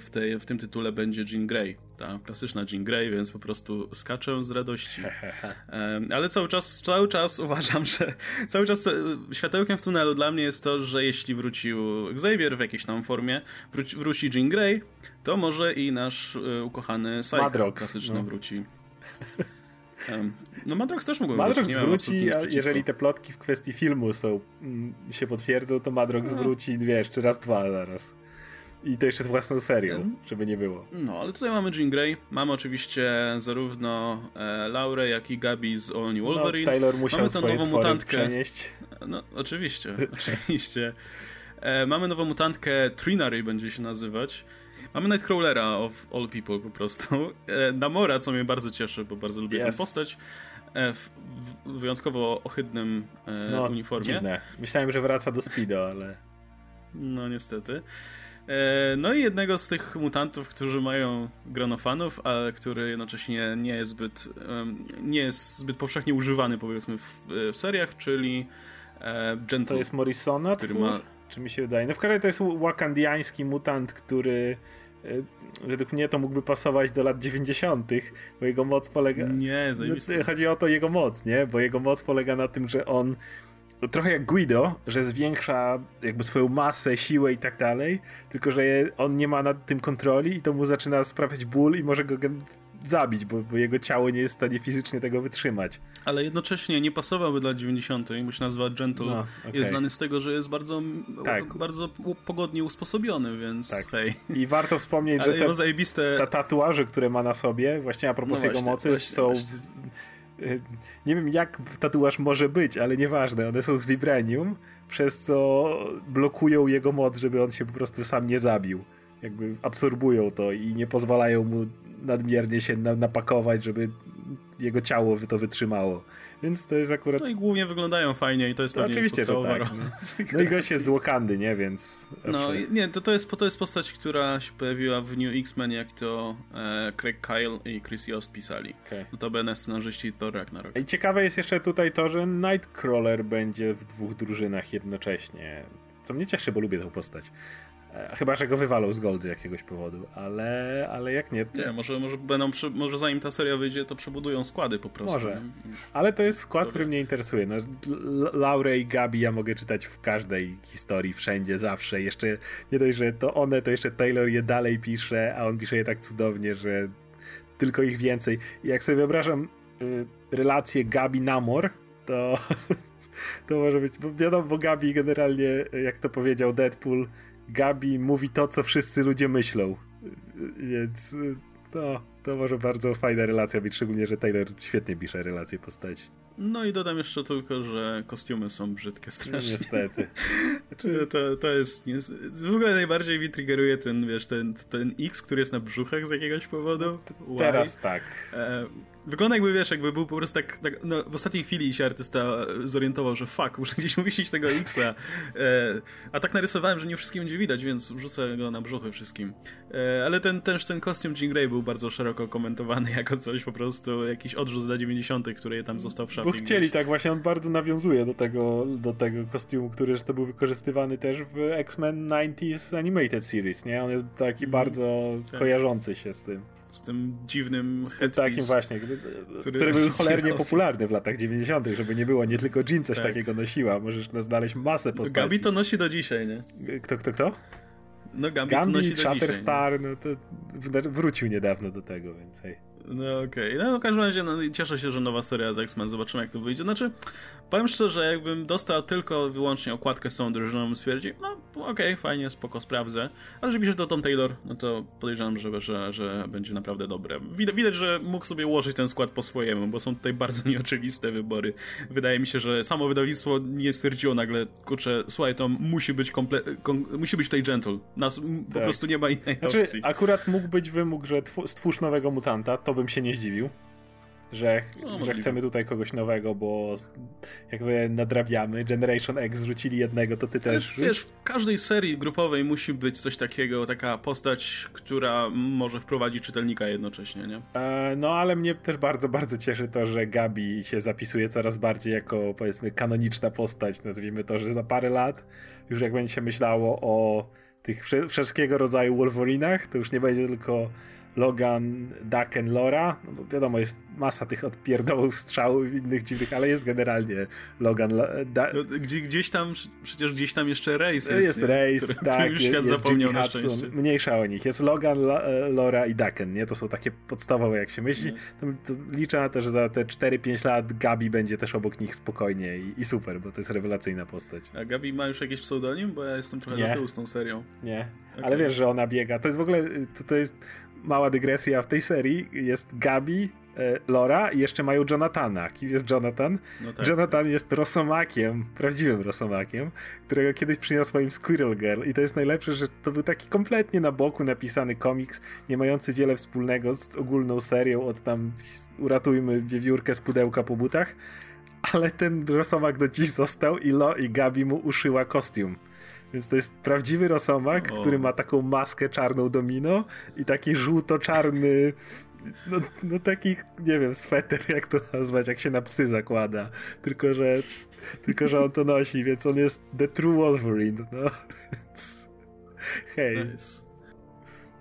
w, tej, w tym tytule będzie Jean Grey. Ta klasyczna Jean Grey, więc po prostu skaczę z radości. E, ale cały czas, cały czas (laughs) uważam, że cały czas światełkiem w tunelu dla mnie jest to, że jeśli wrócił Xavier w jakiejś tam formie, wróci, wróci Jean Grey, to może i nasz ukochany Psycho klasyczny no. wróci. No Madrox też mógł Madrox wróci, a jeżeli te plotki w kwestii filmu są, mm, się potwierdzą, to Madrox no. wróci, wiesz, czy raz, dwa zaraz. I to jeszcze z własną serią, żeby nie było. No, ale tutaj mamy Jean Grey, mamy oczywiście zarówno e, Laurę, jak i Gabi z All New no, Wolverine. No, Taylor musiał mamy tę nową mutantkę. Przenieść. No, oczywiście, (laughs) oczywiście. E, mamy nową mutantkę, Trinary będzie się nazywać. Mamy Nightcrawlera of all people po prostu. E, Namora, co mnie bardzo cieszy, bo bardzo lubię yes. tę postać. E, w, w wyjątkowo ohydnym e, no, uniformie. Dziwne. Myślałem, że wraca do Speedo, ale... No niestety. E, no i jednego z tych mutantów, którzy mają grono fanów, ale który jednocześnie nie jest zbyt, nie jest zbyt powszechnie używany powiedzmy w, w seriach, czyli Gentle. To jest Morrisona, który ma... Czy mi się wydaje? No w każdym razie to jest wakandiański mutant, który według mnie to mógłby pasować do lat 90., bo jego moc polega. Nie, no, Chodzi o to jego moc, nie? Bo jego moc polega na tym, że on trochę jak Guido, że zwiększa jakby swoją masę, siłę i tak dalej, tylko że on nie ma nad tym kontroli i to mu zaczyna sprawiać ból i może go zabić, bo, bo, jego ciało nie jest w stanie fizycznie tego wytrzymać. Ale jednocześnie nie pasowałby dla 90. bo się nazywa Gentle. No, okay. Jest znany z tego, że jest bardzo, tak. bardzo pogodnie usposobiony, więc tak. hej. I warto wspomnieć, że te, zajebiste... ta tatuaże, które ma na sobie, właśnie a propos no jego właśnie, mocy, właśnie, są... Właśnie. Y, nie wiem jak tatuaż może być, ale nieważne, one są z vibranium, przez co blokują jego moc, żeby on się po prostu sam nie zabił. Jakby absorbują to i nie pozwalają mu nadmiernie się napakować, żeby jego ciało to wytrzymało. Więc to jest akurat... No i głównie wyglądają fajnie i to jest to pewnie Oczywiście, że tak. No, no i gość jest z Wakandy, nie? Więc... No nie, to, to, jest, to jest postać, która się pojawiła w New X-Men, jak to e, Craig Kyle i Chris Yost pisali. Okay. Notabene scenarzyści Thor Ragnarok. I ciekawe jest jeszcze tutaj to, że Nightcrawler będzie w dwóch drużynach jednocześnie. Co mnie cieszy, bo lubię tę postać. E, chyba, że go wywalą z Gold z jakiegoś powodu, ale, ale jak nie... To... Nie, może, może będą, może zanim ta seria wyjdzie, to przebudują składy po prostu. Może, ale to jest skład, który mnie interesuje. No, Laurę i Gabi ja mogę czytać w każdej historii, wszędzie, zawsze. Jeszcze nie dość, że to one, to jeszcze Taylor je dalej pisze, a on pisze je tak cudownie, że tylko ich więcej. Jak sobie wyobrażam y, relację Gabi-Namor, to... (laughs) to może być, bo wiadomo, bo Gabi generalnie, jak to powiedział Deadpool, Gabi mówi to, co wszyscy ludzie myślą. Więc no, to może bardzo fajna relacja być, szczególnie, że Taylor świetnie pisze relacje postaci. No i dodam jeszcze tylko, że kostiumy są brzydkie strasznie. Niestety. (laughs) Znaczy, to, to jest... W ogóle najbardziej mi triggeruje ten, wiesz, ten, ten X, który jest na brzuchach z jakiegoś powodu. Teraz tak. E, Wygląda jakby, wiesz, jakby był po prostu tak, tak no, w ostatniej chwili się artysta zorientował, że fuck, muszę gdzieś (laughs) umieścić tego X-a. E, a tak narysowałem, że nie wszystkim będzie widać, więc wrzucę go na brzuchy wszystkim. E, ale ten, ten, ten kostium Jean Grey był bardzo szeroko komentowany (laughs) jako coś po prostu, jakiś odrzut z lat 90., który tam został w szafie. Bo chcieli, gdzieś. tak, właśnie on bardzo nawiązuje do tego, do tego kostiumu, który to był wykorzystywany też w X-Men 90s Animated Series, nie? On jest taki mm, bardzo tak. kojarzący się z tym z tym dziwnym z tym takim właśnie, który, który był (laughs) cholernie popularny w latach 90., żeby nie było, nie tylko Jean coś tak. takiego nosiła, możesz znaleźć masę postaci. Gabi to nosi do dzisiaj, nie? Kto, kto, kto? No Gambit, Gambit nosi do Shatterstar, no to wrócił niedawno do tego, więc hej. No okej, okay. no w każdym razie no, cieszę się, że nowa seria z X-Men, zobaczymy jak to wyjdzie. Znaczy, powiem szczerze, jakbym dostał tylko wyłącznie okładkę z tą drużyną, stwierdził, no okej, okay, fajnie, spoko, sprawdzę. Ale żeby się to Tom Taylor, no to podejrzewam, że, że, że będzie naprawdę dobre. Widać, widać, że mógł sobie ułożyć ten skład po swojemu, bo są tutaj bardzo (laughs) nieoczywiste wybory. Wydaje mi się, że samo wydawnictwo nie stwierdziło nagle, kurczę, słuchaj, to musi być komple- musi być tutaj gentle. Nas tak. po prostu nie ma innej znaczy, opcji. Akurat mógł być wymóg, że stwórz nowego mutanta, to bym się nie zdziwił. Że, no, że chcemy tutaj kogoś nowego, bo jakby nadrabiamy. Generation X zrzucili jednego, to ty też. Wiesz, w każdej serii grupowej musi być coś takiego, taka postać, która może wprowadzić czytelnika jednocześnie, nie? E, no, ale mnie też bardzo, bardzo cieszy to, że Gabi się zapisuje coraz bardziej jako, powiedzmy, kanoniczna postać. Nazwijmy to, że za parę lat, już jak będzie się myślało o tych wszystkiego rodzaju Wolverinach, to już nie będzie tylko Logan, Daken, Lora, no bo wiadomo, jest masa tych odpierdołów, strzałów i innych dziwnych, ale jest generalnie Logan, da... no, gdzie, gdzieś tam, przecież gdzieś tam jeszcze Race jest. Jest który, tak, już świat jest zapomniał Jimmy Hudson, mniejsza o nich, jest Logan, Lora i Daken, nie? To są takie podstawowe, jak się myśli. To, to liczę na to, że za te 4-5 lat Gabi będzie też obok nich spokojnie i, i, super, bo to jest rewelacyjna postać. A Gabi ma już jakiś pseudonim? Bo ja jestem trochę Nie. na tyłu z tą serią. Nie, okay. ale wiesz, że ona biega. To jest w ogóle, to, to jest mała dygresja w tej serii. Jest Gabi, e, Lora i jeszcze mają Jonathana. Kim jest Jonathan? No tak. Jonathan jest rosomakiem, prawdziwym rosomakiem, którego kiedyś przyniosła im Squirrel Girl i to jest najlepsze, że to był taki kompletnie na boku napisany komiks, nie mający wiele wspólnego z ogólną serią od tam uratujmy wiewiórkę z pudełka po butach, ale ten rosomak do dziś został i Lo i Gabi mu uszyła kostium. Więc to jest prawdziwy rosomak, O. który ma taką maskę czarną domino i taki żółto-czarny no, no taki, nie wiem, sweter, jak to nazwać, jak się na psy zakłada. Tylko, że tylko, że on to nosi, więc on jest the true Wolverine, no. (laughs) Hej. Nice.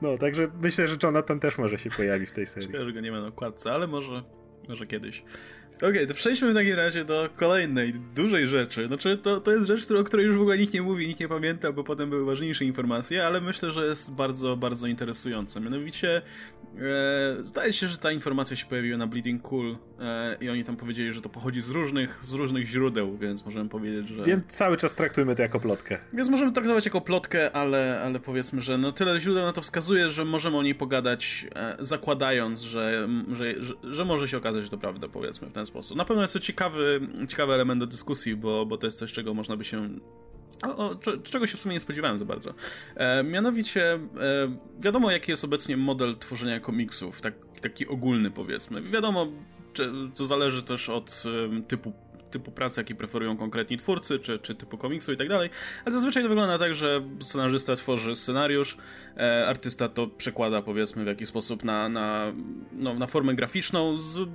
No, także myślę, że Jonathan też może się pojawi w tej serii. Szkoda, że go nie ma na okładce, ale może, może kiedyś. Okej, to przejdźmy w takim razie do kolejnej, dużej rzeczy. Znaczy, to, to jest rzecz, o której już w ogóle nikt nie mówi, nikt nie pamięta, bo potem były ważniejsze informacje, ale myślę, że jest bardzo, bardzo interesująca. Mianowicie, e, zdaje się, że ta informacja się pojawiła na Bleeding Cool e, i oni tam powiedzieli, że to pochodzi z różnych, z różnych źródeł, więc możemy powiedzieć, że... Więc cały czas traktujmy to jako plotkę. Więc możemy traktować jako plotkę, ale, ale powiedzmy, że no tyle źródeł na to wskazuje, że możemy o niej pogadać, e, zakładając, że, że, że, że może się okazać, że to prawda, powiedzmy w ten sposób. Na pewno jest to ciekawy, ciekawy element do dyskusji, bo, bo to jest coś, czego można by się o, o, cze- czego się w sumie nie spodziewałem za bardzo. E, mianowicie, e, wiadomo, jaki jest obecnie model tworzenia komiksów, tak, taki ogólny powiedzmy. Wiadomo, czy, to zależy też od typu typu pracy, jaki preferują konkretni twórcy, czy, czy typu komiksu i tak dalej, ale zazwyczaj to wygląda tak, że scenarzysta tworzy scenariusz, e, artysta to przekłada powiedzmy w jakiś sposób na, na, no, na formę graficzną z,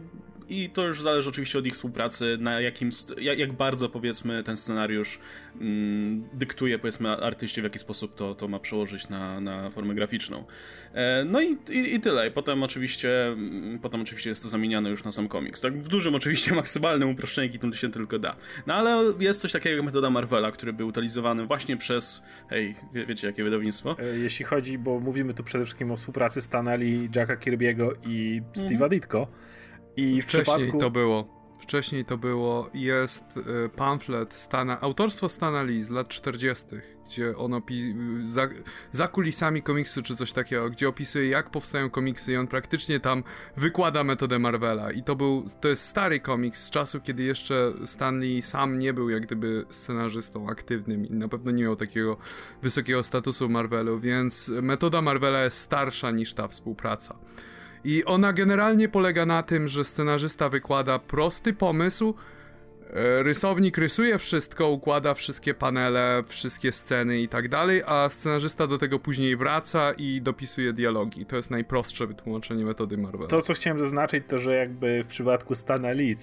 i to już zależy oczywiście od ich współpracy, na jakim, jak, bardzo powiedzmy ten scenariusz mm, dyktuje powiedzmy artyście w jaki sposób to, to ma przełożyć na, na formę graficzną. E, no i, i, i tyle. I potem oczywiście, mm, potem oczywiście jest to zamieniane już na sam komiks. Tak w dużym oczywiście (laughs) maksymalnym uproszczeniu, jaki to się tylko da. No ale jest coś takiego jak metoda Marvela, który był utylizowany właśnie przez, hej, wie, wiecie jakie wydawnictwo? E, Jeśli chodzi, bo mówimy tu przede wszystkim o współpracy Stana Lee, Jacka Kirby'ego i Steve'a Ditko. I Wcześniej przypadku... to było. Wcześniej to było. Jest y, pamflet Stana, autorstwo Stana Lee z lat 40., gdzie on opi- za, za kulisami komiksu czy coś takiego, gdzie opisuje jak powstają komiksy i on praktycznie tam wykłada metodę Marvela. I to był, to jest stary komiks z czasu, kiedy jeszcze Stan Lee sam nie był jak gdyby scenarzystą aktywnym i na pewno nie miał takiego wysokiego statusu Marvelu, więc metoda Marvela jest starsza niż ta współpraca. I ona generalnie polega na tym, że scenarzysta wykłada prosty pomysł, e, rysownik rysuje wszystko, układa wszystkie panele, wszystkie sceny i tak dalej, a scenarzysta do tego później wraca i dopisuje dialogi. To jest najprostsze wytłumaczenie metody Marvela. To, co chciałem zaznaczyć, to że jakby w przypadku Stana Lee,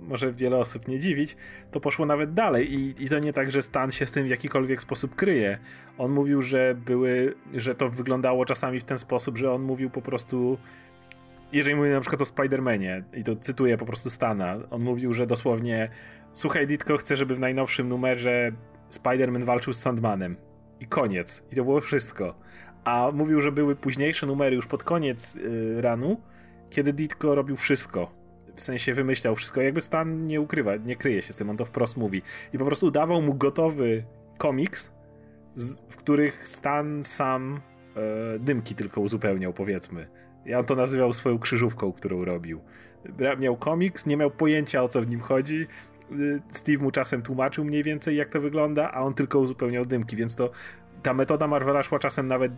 może wiele osób nie dziwić, to poszło nawet dalej I, i to nie tak, że Stan się z tym w jakikolwiek sposób kryje. On mówił, że były, że to wyglądało czasami w ten sposób, że on mówił po prostu jeżeli mówię na przykład o Spider-Manie i to cytuję po prostu Stana, on mówił, że dosłownie słuchaj Ditko, chcę, żeby w najnowszym numerze Spider-Man walczył z Sandmanem. I koniec. I to było wszystko. A mówił, że były późniejsze numery już pod koniec yy, ranu, kiedy Ditko robił wszystko. W sensie wymyślał wszystko. Jakby Stan nie ukrywa, nie kryje się z tym, on to wprost mówi. I po prostu dawał mu gotowy komiks, z, w których Stan sam e, dymki tylko uzupełniał, powiedzmy. Ja on to nazywał swoją krzyżówką, którą robił. Miał komiks, nie miał pojęcia o co w nim chodzi. Y, Steve mu czasem tłumaczył mniej więcej jak to wygląda, a on tylko uzupełniał dymki, więc to ta metoda Marvela szła czasem nawet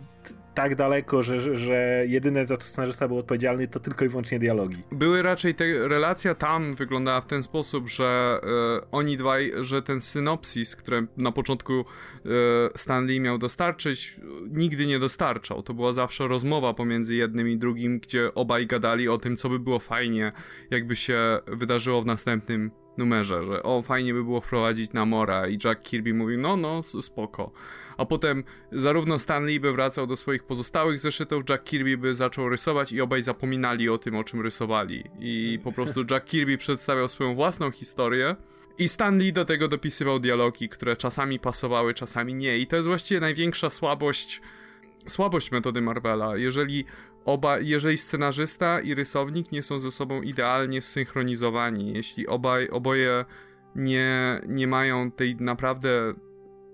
tak daleko, że, że, jedyne za co scenarzysta był odpowiedzialny to tylko i wyłącznie dialogi. Były raczej te relacja tam wyglądała w ten sposób, że e, oni dwaj, że ten synopsis, który na początku e, Stan Lee miał dostarczyć, nigdy nie dostarczał. To była zawsze rozmowa pomiędzy jednym i drugim, gdzie obaj gadali o tym, co by było fajnie, jakby się wydarzyło w następnym numerze, że o, fajnie by było wprowadzić Namora i Jack Kirby mówił, no, no, spoko. A potem zarówno Stan Lee by wracał do swoich pozostałych zeszytów, Jack Kirby by zaczął rysować i obaj zapominali o tym, o czym rysowali. I po prostu (laughs) Jack Kirby przedstawiał swoją własną historię, i Stan Lee do tego dopisywał dialogi, które czasami pasowały, czasami nie. I to jest właściwie największa słabość słabość metody Marvela. Jeżeli oba, jeżeli scenarzysta i rysownik nie są ze sobą idealnie zsynchronizowani, jeśli obaj, oboje nie, nie mają tej naprawdę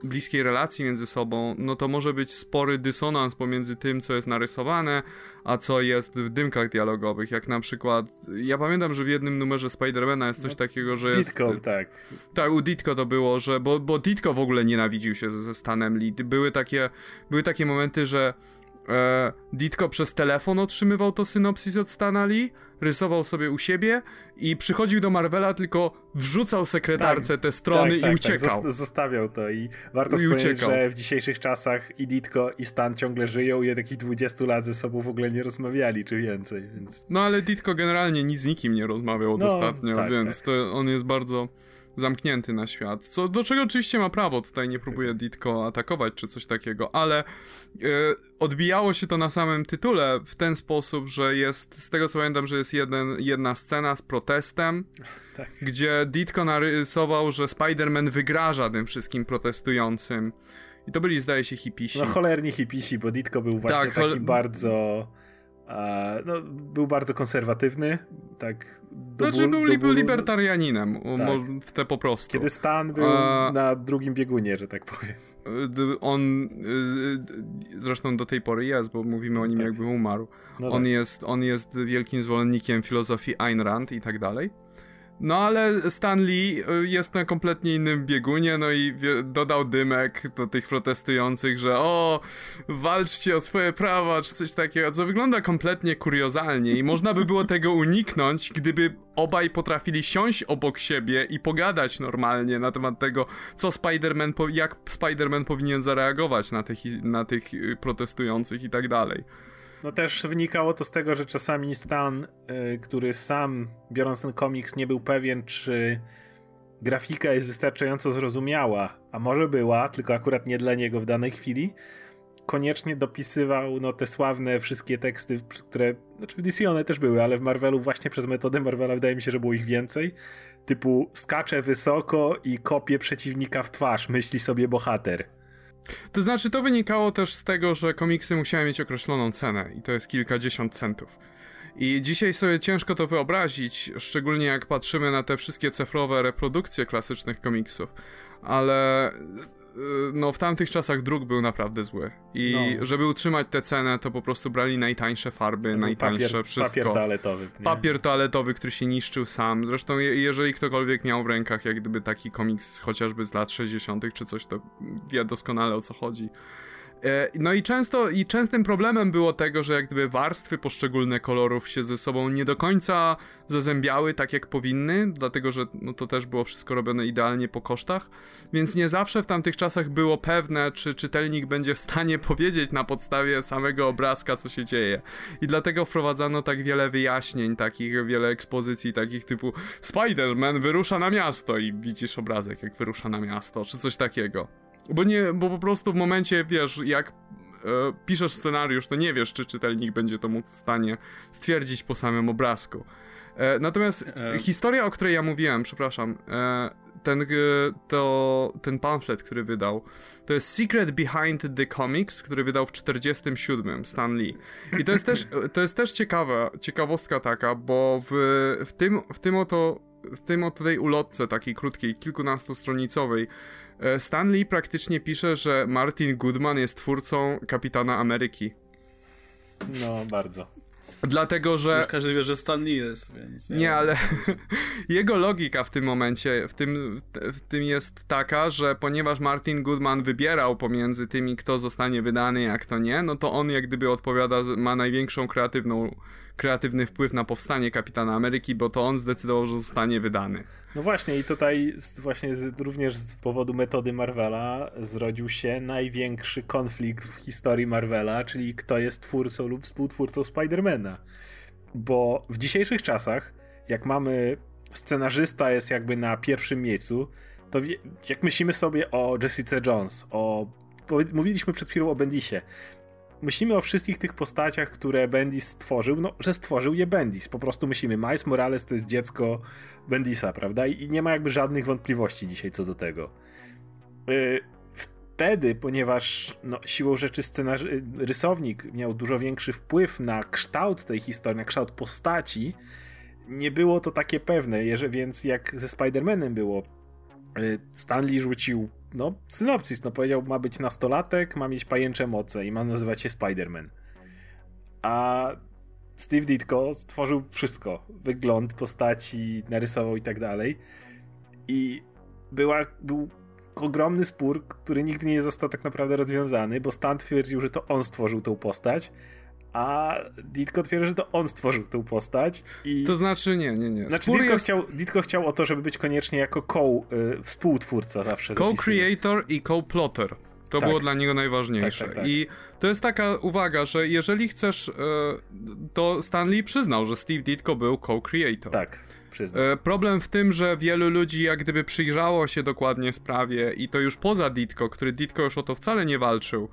bliskiej relacji między sobą, no to może być spory dysonans pomiędzy tym, co jest narysowane, a co jest w dymkach dialogowych. Jak na przykład, ja pamiętam, że w jednym numerze Spidermana jest coś no, takiego, że jest... Ditko, tak. Tak, u Ditko to było, że, bo, bo Ditko w ogóle nienawidził się ze, ze Stanem Lee. Były takie, były takie momenty, że e, Ditko przez telefon otrzymywał to synopsis od Stana Lee, rysował sobie u siebie i przychodził do Marvela, tylko wrzucał sekretarce tak, te strony tak, i tak, tak. uciekał. Tak. Zostawiał to i warto I wspomnieć, uciekał. że w dzisiejszych czasach i Ditko i Stan ciągle żyją i od jakichś 20 lat ze sobą w ogóle nie rozmawiali, czy więcej, więc... No ale Ditko generalnie nic z nikim nie rozmawiał no, ostatnio, tak, więc tak. to on jest bardzo zamknięty na świat. Co, do czego oczywiście ma prawo, tutaj nie próbuje Ditko atakować czy coś takiego, ale yy, odbijało się to na samym tytule w ten sposób, że jest, z tego co pamiętam, że jest jeden, jedna scena z protestem, (laughs) tak. gdzie Ditko narysował, że Spider-Man wygraża tym wszystkim protestującym. I to byli, zdaje się, hipisi. No cholerni hipisi, bo Ditko był właśnie tak, taki bardzo... no, był bardzo konserwatywny, tak do znaczy był, był libertarianinem, tak. w te po prostu. Kiedy Stan był A... na drugim biegunie, że tak powiem. On zresztą do tej pory jest, bo mówimy o nim tak. jakby umarł. No on, tak. jest, on jest wielkim zwolennikiem filozofii Ayn Rand i tak dalej. No ale Stan Lee y, jest na kompletnie innym biegunie, no i dodał dymek do tych protestujących, że o, walczcie o swoje prawa, czy coś takiego, co wygląda kompletnie kuriozalnie i można by było tego uniknąć, gdyby obaj potrafili siąść obok siebie i pogadać normalnie na temat tego, co Spider-Man, jak Spider-Man powinien zareagować na tych, na tych y, protestujących i tak dalej. No też wynikało to z tego, że czasami Stan, y, który sam, biorąc ten komiks, nie był pewien, czy grafika jest wystarczająco zrozumiała, a może była, tylko akurat nie dla niego w danej chwili, koniecznie dopisywał no, te sławne wszystkie teksty, które, znaczy w DC one też były, ale w Marvelu właśnie przez metodę Marvela wydaje mi się, że było ich więcej, typu skacze wysoko i kopie przeciwnika w twarz, myśli sobie bohater. To znaczy, to wynikało też z tego, że komiksy musiały mieć określoną cenę i to jest kilkadziesiąt centów. I dzisiaj sobie ciężko to wyobrazić, szczególnie jak patrzymy na te wszystkie cyfrowe reprodukcje klasycznych komiksów. Ale no w tamtych czasach druk był naprawdę zły. I no. żeby utrzymać tę cenę, to po prostu brali najtańsze farby, najtańsze papier, wszystko. Papier toaletowy. Nie? Papier toaletowy, który się niszczył sam. Zresztą jeżeli ktokolwiek miał w rękach jak gdyby taki komiks chociażby z lat 60. czy coś, to wie doskonale o co chodzi. E, no i często, i częstym problemem było tego, że jak gdyby warstwy poszczególne kolorów się ze sobą nie do końca zazębiały tak jak powinny, dlatego że no to też było wszystko robione idealnie po kosztach, więc nie zawsze w tamtych czasach było pewne, czy czytelnik będzie w stanie (laughs) powiedzieć na podstawie samego obrazka, co się dzieje. I dlatego wprowadzano tak wiele wyjaśnień, takich wiele ekspozycji, takich typu Spider-Man wyrusza na miasto i widzisz obrazek, jak wyrusza na miasto, czy coś takiego. Bo nie, bo po prostu w momencie, wiesz, jak e, piszesz scenariusz, to nie wiesz, czy czytelnik będzie to mógł w stanie stwierdzić po samym obrazku. E, natomiast e... historia, o której ja mówiłem, przepraszam, ten, to, ten pamflet, który wydał, to jest Secret Behind the Comics, który wydał w 47 Stan Lee. I to jest też, to jest też ciekawa, ciekawostka taka, bo w, w, tym, w tym oto w tym oto tej ulotce takiej krótkiej, kilkunastostronicowej Stanley praktycznie pisze, że Martin Goodman jest twórcą Kapitana Ameryki. No, bardzo. Dlatego, że. Przecież każdy wie, że Stanley jest, więc. Nie, nie ale (laughs) jego logika w tym momencie, w tym, w tym jest taka, że ponieważ Martin Goodman wybierał pomiędzy tymi, kto zostanie wydany, a kto nie, no to on jak gdyby odpowiada, ma największą kreatywną kreatywny wpływ na powstanie Kapitana Ameryki, bo to on zdecydował, że zostanie wydany. No właśnie i tutaj właśnie z, również z powodu metody Marvela zrodził się największy konflikt w historii Marvela, czyli kto jest twórcą lub współtwórcą Spidermana. Bo w dzisiejszych czasach, jak mamy scenarzysta jest jakby na pierwszym miejscu, to jak myślimy sobie o Jessica Jones, o mówiliśmy przed chwilą o Bendisie. Myślimy o wszystkich tych postaciach, które Bendis stworzył, no, że stworzył je Bendis. Po prostu myślimy, Miles Morales to jest dziecko Bendisa, prawda? I, nie ma jakby żadnych wątpliwości dzisiaj co do tego. Yy, wtedy, ponieważ no, siłą rzeczy scenarzy- rysownik miał dużo większy wpływ na kształt tej historii, na kształt postaci, nie było to takie pewne, jeżeli, więc jak ze Spider-Manem było, y, Stanley rzucił no, synopsis, no powiedział, ma być nastolatek, ma mieć pajęcze moce i ma nazywać się Spider-Man. A Steve Ditko stworzył wszystko. Wygląd postaci, narysował i tak dalej. I była, był ogromny spór, który nigdy nie został tak naprawdę rozwiązany, bo Stan twierdził, że to on stworzył tą postać, a Ditko twierdzi, że to on stworzył tę postać. I... To znaczy nie, nie, nie. Znaczy Ditko, jest... chciał, Ditko chciał o to, żeby być koniecznie jako co, y, współtwórca zawsze. Co-creator i co-plotter. To tak. było dla niego najważniejsze. Tak, tak, tak, I to jest taka uwaga, że jeżeli chcesz, y, to Stanley przyznał, że Steve Ditko był co-creator. Tak. Przyznam. Y, problem w tym, że wielu ludzi jak gdyby przyjrzało się dokładnie sprawie i to już poza Ditko, który Ditko już o to wcale nie walczył,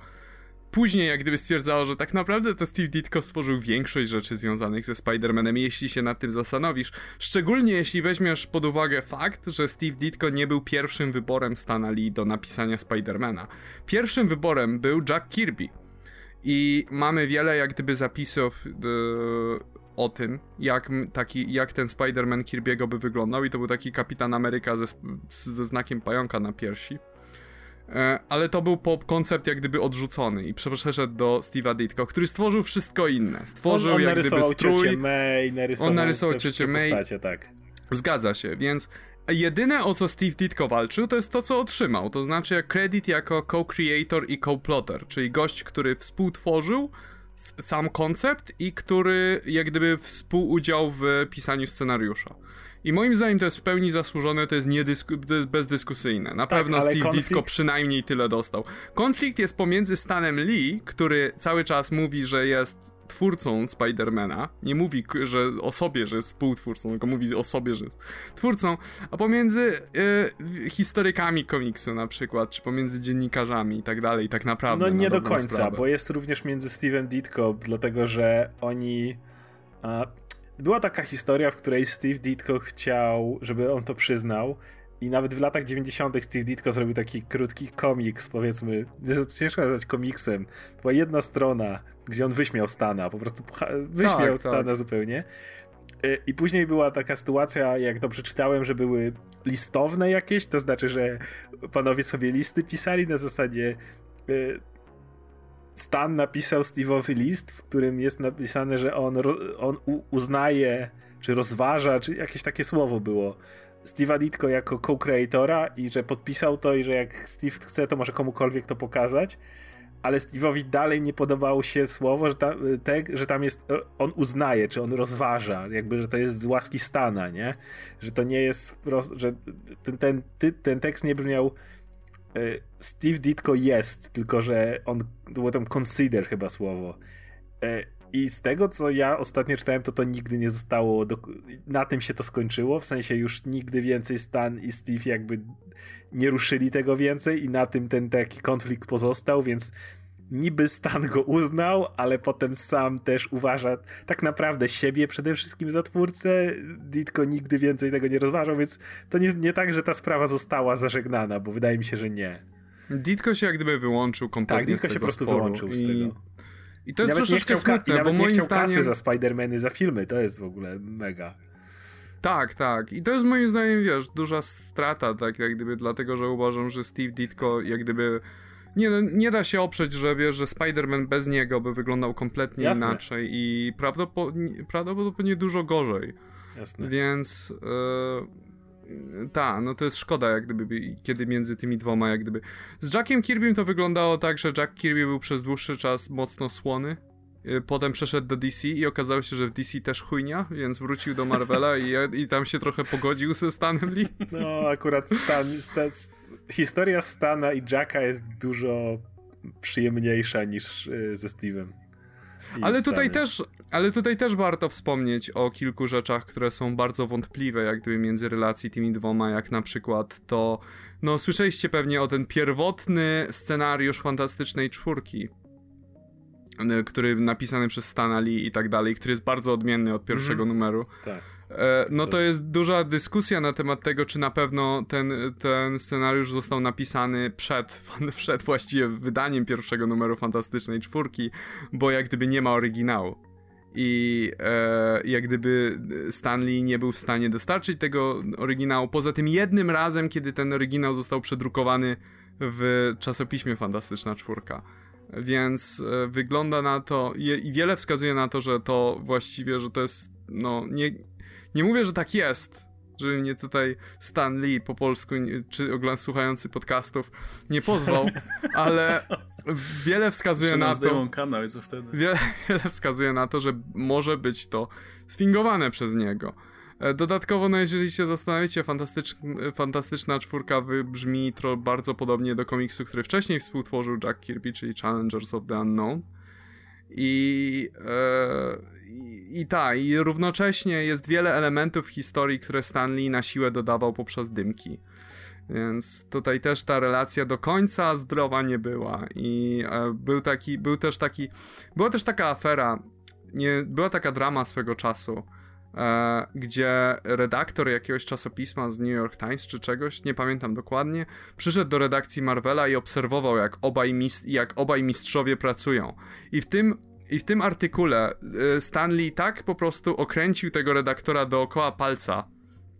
później jak gdyby stwierdzało, że tak naprawdę to Steve Ditko stworzył większość rzeczy związanych ze Spider-Manem, jeśli się nad tym zastanowisz. Szczególnie jeśli weźmiesz pod uwagę fakt, że Steve Ditko nie był pierwszym wyborem Stana Lee do napisania Spider-Mana. Pierwszym wyborem był Jack Kirby. I mamy wiele jak gdyby zapisów yy, o tym, jak, taki, jak ten Spider-Man Kirby'ego by wyglądał i to był taki Kapitan Ameryka ze, ze znakiem pająka na piersi. E, ale to był pop koncept jak gdyby odrzucony i przeszedł do Steve'a Ditko, który stworzył wszystko inne. Stworzył on, on jak gdyby strój. May, narysował on narysował ciocię May. Postacie, tak. Zgadza się, więc jedyne o co Steve Ditko walczył to jest to co otrzymał, to znaczy jak credit jako co-creator i co-plotter, czyli gość, który współtworzył sam koncept i który jak gdyby współudział w pisaniu scenariusza. I moim zdaniem to jest w pełni zasłużone, to jest, niedysku, to jest bezdyskusyjne. Na tak, pewno Steve konflikt... Ditko przynajmniej tyle dostał. Konflikt jest pomiędzy Stanem Lee, który cały czas mówi, że jest twórcą Spidermana, nie mówi że o sobie, że jest współtwórcą, tylko mówi o sobie, że jest twórcą, a pomiędzy y, historykami komiksu na przykład, czy pomiędzy dziennikarzami i tak dalej, i tak naprawdę. No nie do końca, sprawę. bo jest również między Steven Ditko, dlatego że oni... A, była taka historia, w której Steve Ditko chciał, żeby on to przyznał. I nawet w latach 90. Steve Ditko zrobił taki krótki komiks, powiedzmy, ciężko nazwać komiksem. To była jedna strona, gdzie on wyśmiał Stana, po prostu wyśmiał tak, Stana tak. zupełnie. Y, I później była taka sytuacja, jak to przeczytałem, że były listowne jakieś, to znaczy, że panowie sobie listy pisali na zasadzie y, Stan napisał Steve'owy list, w którym jest napisane, że on, on uznaje, czy rozważa, czy jakieś takie słowo było. Steve'a Ditko jako co-creatora i że podpisał to i że jak Steve chce, to może komukolwiek to pokazać. Ale Steve'owi dalej nie podobało się słowo, że tam, te, że tam jest, on uznaje, czy on rozważa, jakby, że to jest z łaski Stana, nie? Że to nie jest że ten, ten, ten tekst nie brzmiał Steve Ditko jest, tylko że on, było tam consider chyba słowo. E, I z tego, co ja ostatnio czytałem, to to nigdy nie zostało, do, na tym się to skończyło, w sensie już nigdy więcej Stan i Steve jakby nie ruszyli tego więcej i na tym ten taki konflikt pozostał, więc niby Stan go uznał, ale potem sam też uważa tak naprawdę siebie przede wszystkim za twórcę. Ditko nigdy więcej tego nie rozważał, więc to nie, nie tak, że ta sprawa została zażegnana, bo wydaje mi się, że nie. Ditko się jak gdyby wyłączył kompletnie tak, Ditko się po prostu wyłączył z tego. I to jest nawet troszeczkę chciał, smutne, bo moim nie chciał zdaniem... kasy za Spidermany, za filmy, to jest w ogóle mega. Tak, tak. I to jest moim zdaniem, wiesz, duża strata, tak jak gdyby, dlatego, że uważam, że Steve Ditko jak gdyby nie, no, nie da się oprzeć, że wiesz, że Spider-Man bez niego by wyglądał kompletnie Jasne. inaczej i prawdopodobnie, prawdopodobnie dużo gorzej. Jasne. Więc yy, ta, no to jest szkoda, jak gdyby, kiedy między tymi dwoma, jak gdyby. Z Jackiem Kirbym to wyglądało tak, że Jack Kirby był przez dłuższy czas mocno słony. E, potem przeszedł do DC i okazało się, że w DC też chujnia, więc wrócił do Marvela i, i tam się trochę pogodził ze Stanem Lee. No, akurat Stan, Stan, historia Stana i Jacka jest dużo przyjemniejsza niż y, ze Steve'em. Ale tutaj, też, ale tutaj też warto wspomnieć o kilku rzeczach, które są bardzo wątpliwe, jak gdyby między relacji tymi dwoma, jak na przykład to, no słyszeliście pewnie o ten pierwotny scenariusz Fantastycznej Czwórki, który napisany przez Stana Lee i tak dalej, który jest bardzo odmienny od pierwszego mm -hmm. numeru. Tak. E, no to jest duża dyskusja na temat tego, czy na pewno ten, ten scenariusz został napisany przed, (laughs) przed właściwie wydaniem pierwszego numeru Fantastycznej Czwórki, bo jak gdyby nie ma oryginału. I e, jak gdyby Stanley nie był w stanie dostarczyć tego oryginału. Poza tym jednym razem, kiedy ten oryginał został przedrukowany w czasopiśmie Fantastyczna Czwórka. Więc e, wygląda na to i wiele wskazuje na to, że to właściwie, że to jest no nie, nie mówię, że tak jest, żeby mnie tutaj Stan Lee po polsku, czy ogląd słuchający podcastów nie pozwał, (laughs) ale wiele wskazuje na to. kanał i co wtedy? Wiele, wiele wskazuje na to, że może być to sfingowane przez niego. E, dodatkowo, no jeżeli się zastanowicie, fantastycz, fantastyczna czwórka brzmi bardzo podobnie do komiksu, który wcześniej współtworzył Jack Kirby, czyli Challengers of the Unknown. I, e, i, i tak, i równocześnie jest wiele elementów historii, które Stanley na siłę dodawał poprzez dymki. Więc tutaj też ta relacja do końca zdrowa nie była. I e, był taki, był też taki, była też taka afera, nie, była taka drama swego czasu, gdzie redaktor jakiegoś czasopisma z New York Times czy czegoś, nie pamiętam dokładnie, przyszedł do redakcji Marvela i obserwował, jak obaj, jak obaj mistrzowie pracują. I w tym i w tym artykule y, Stanley tak po prostu okręcił tego redaktora dookoła palca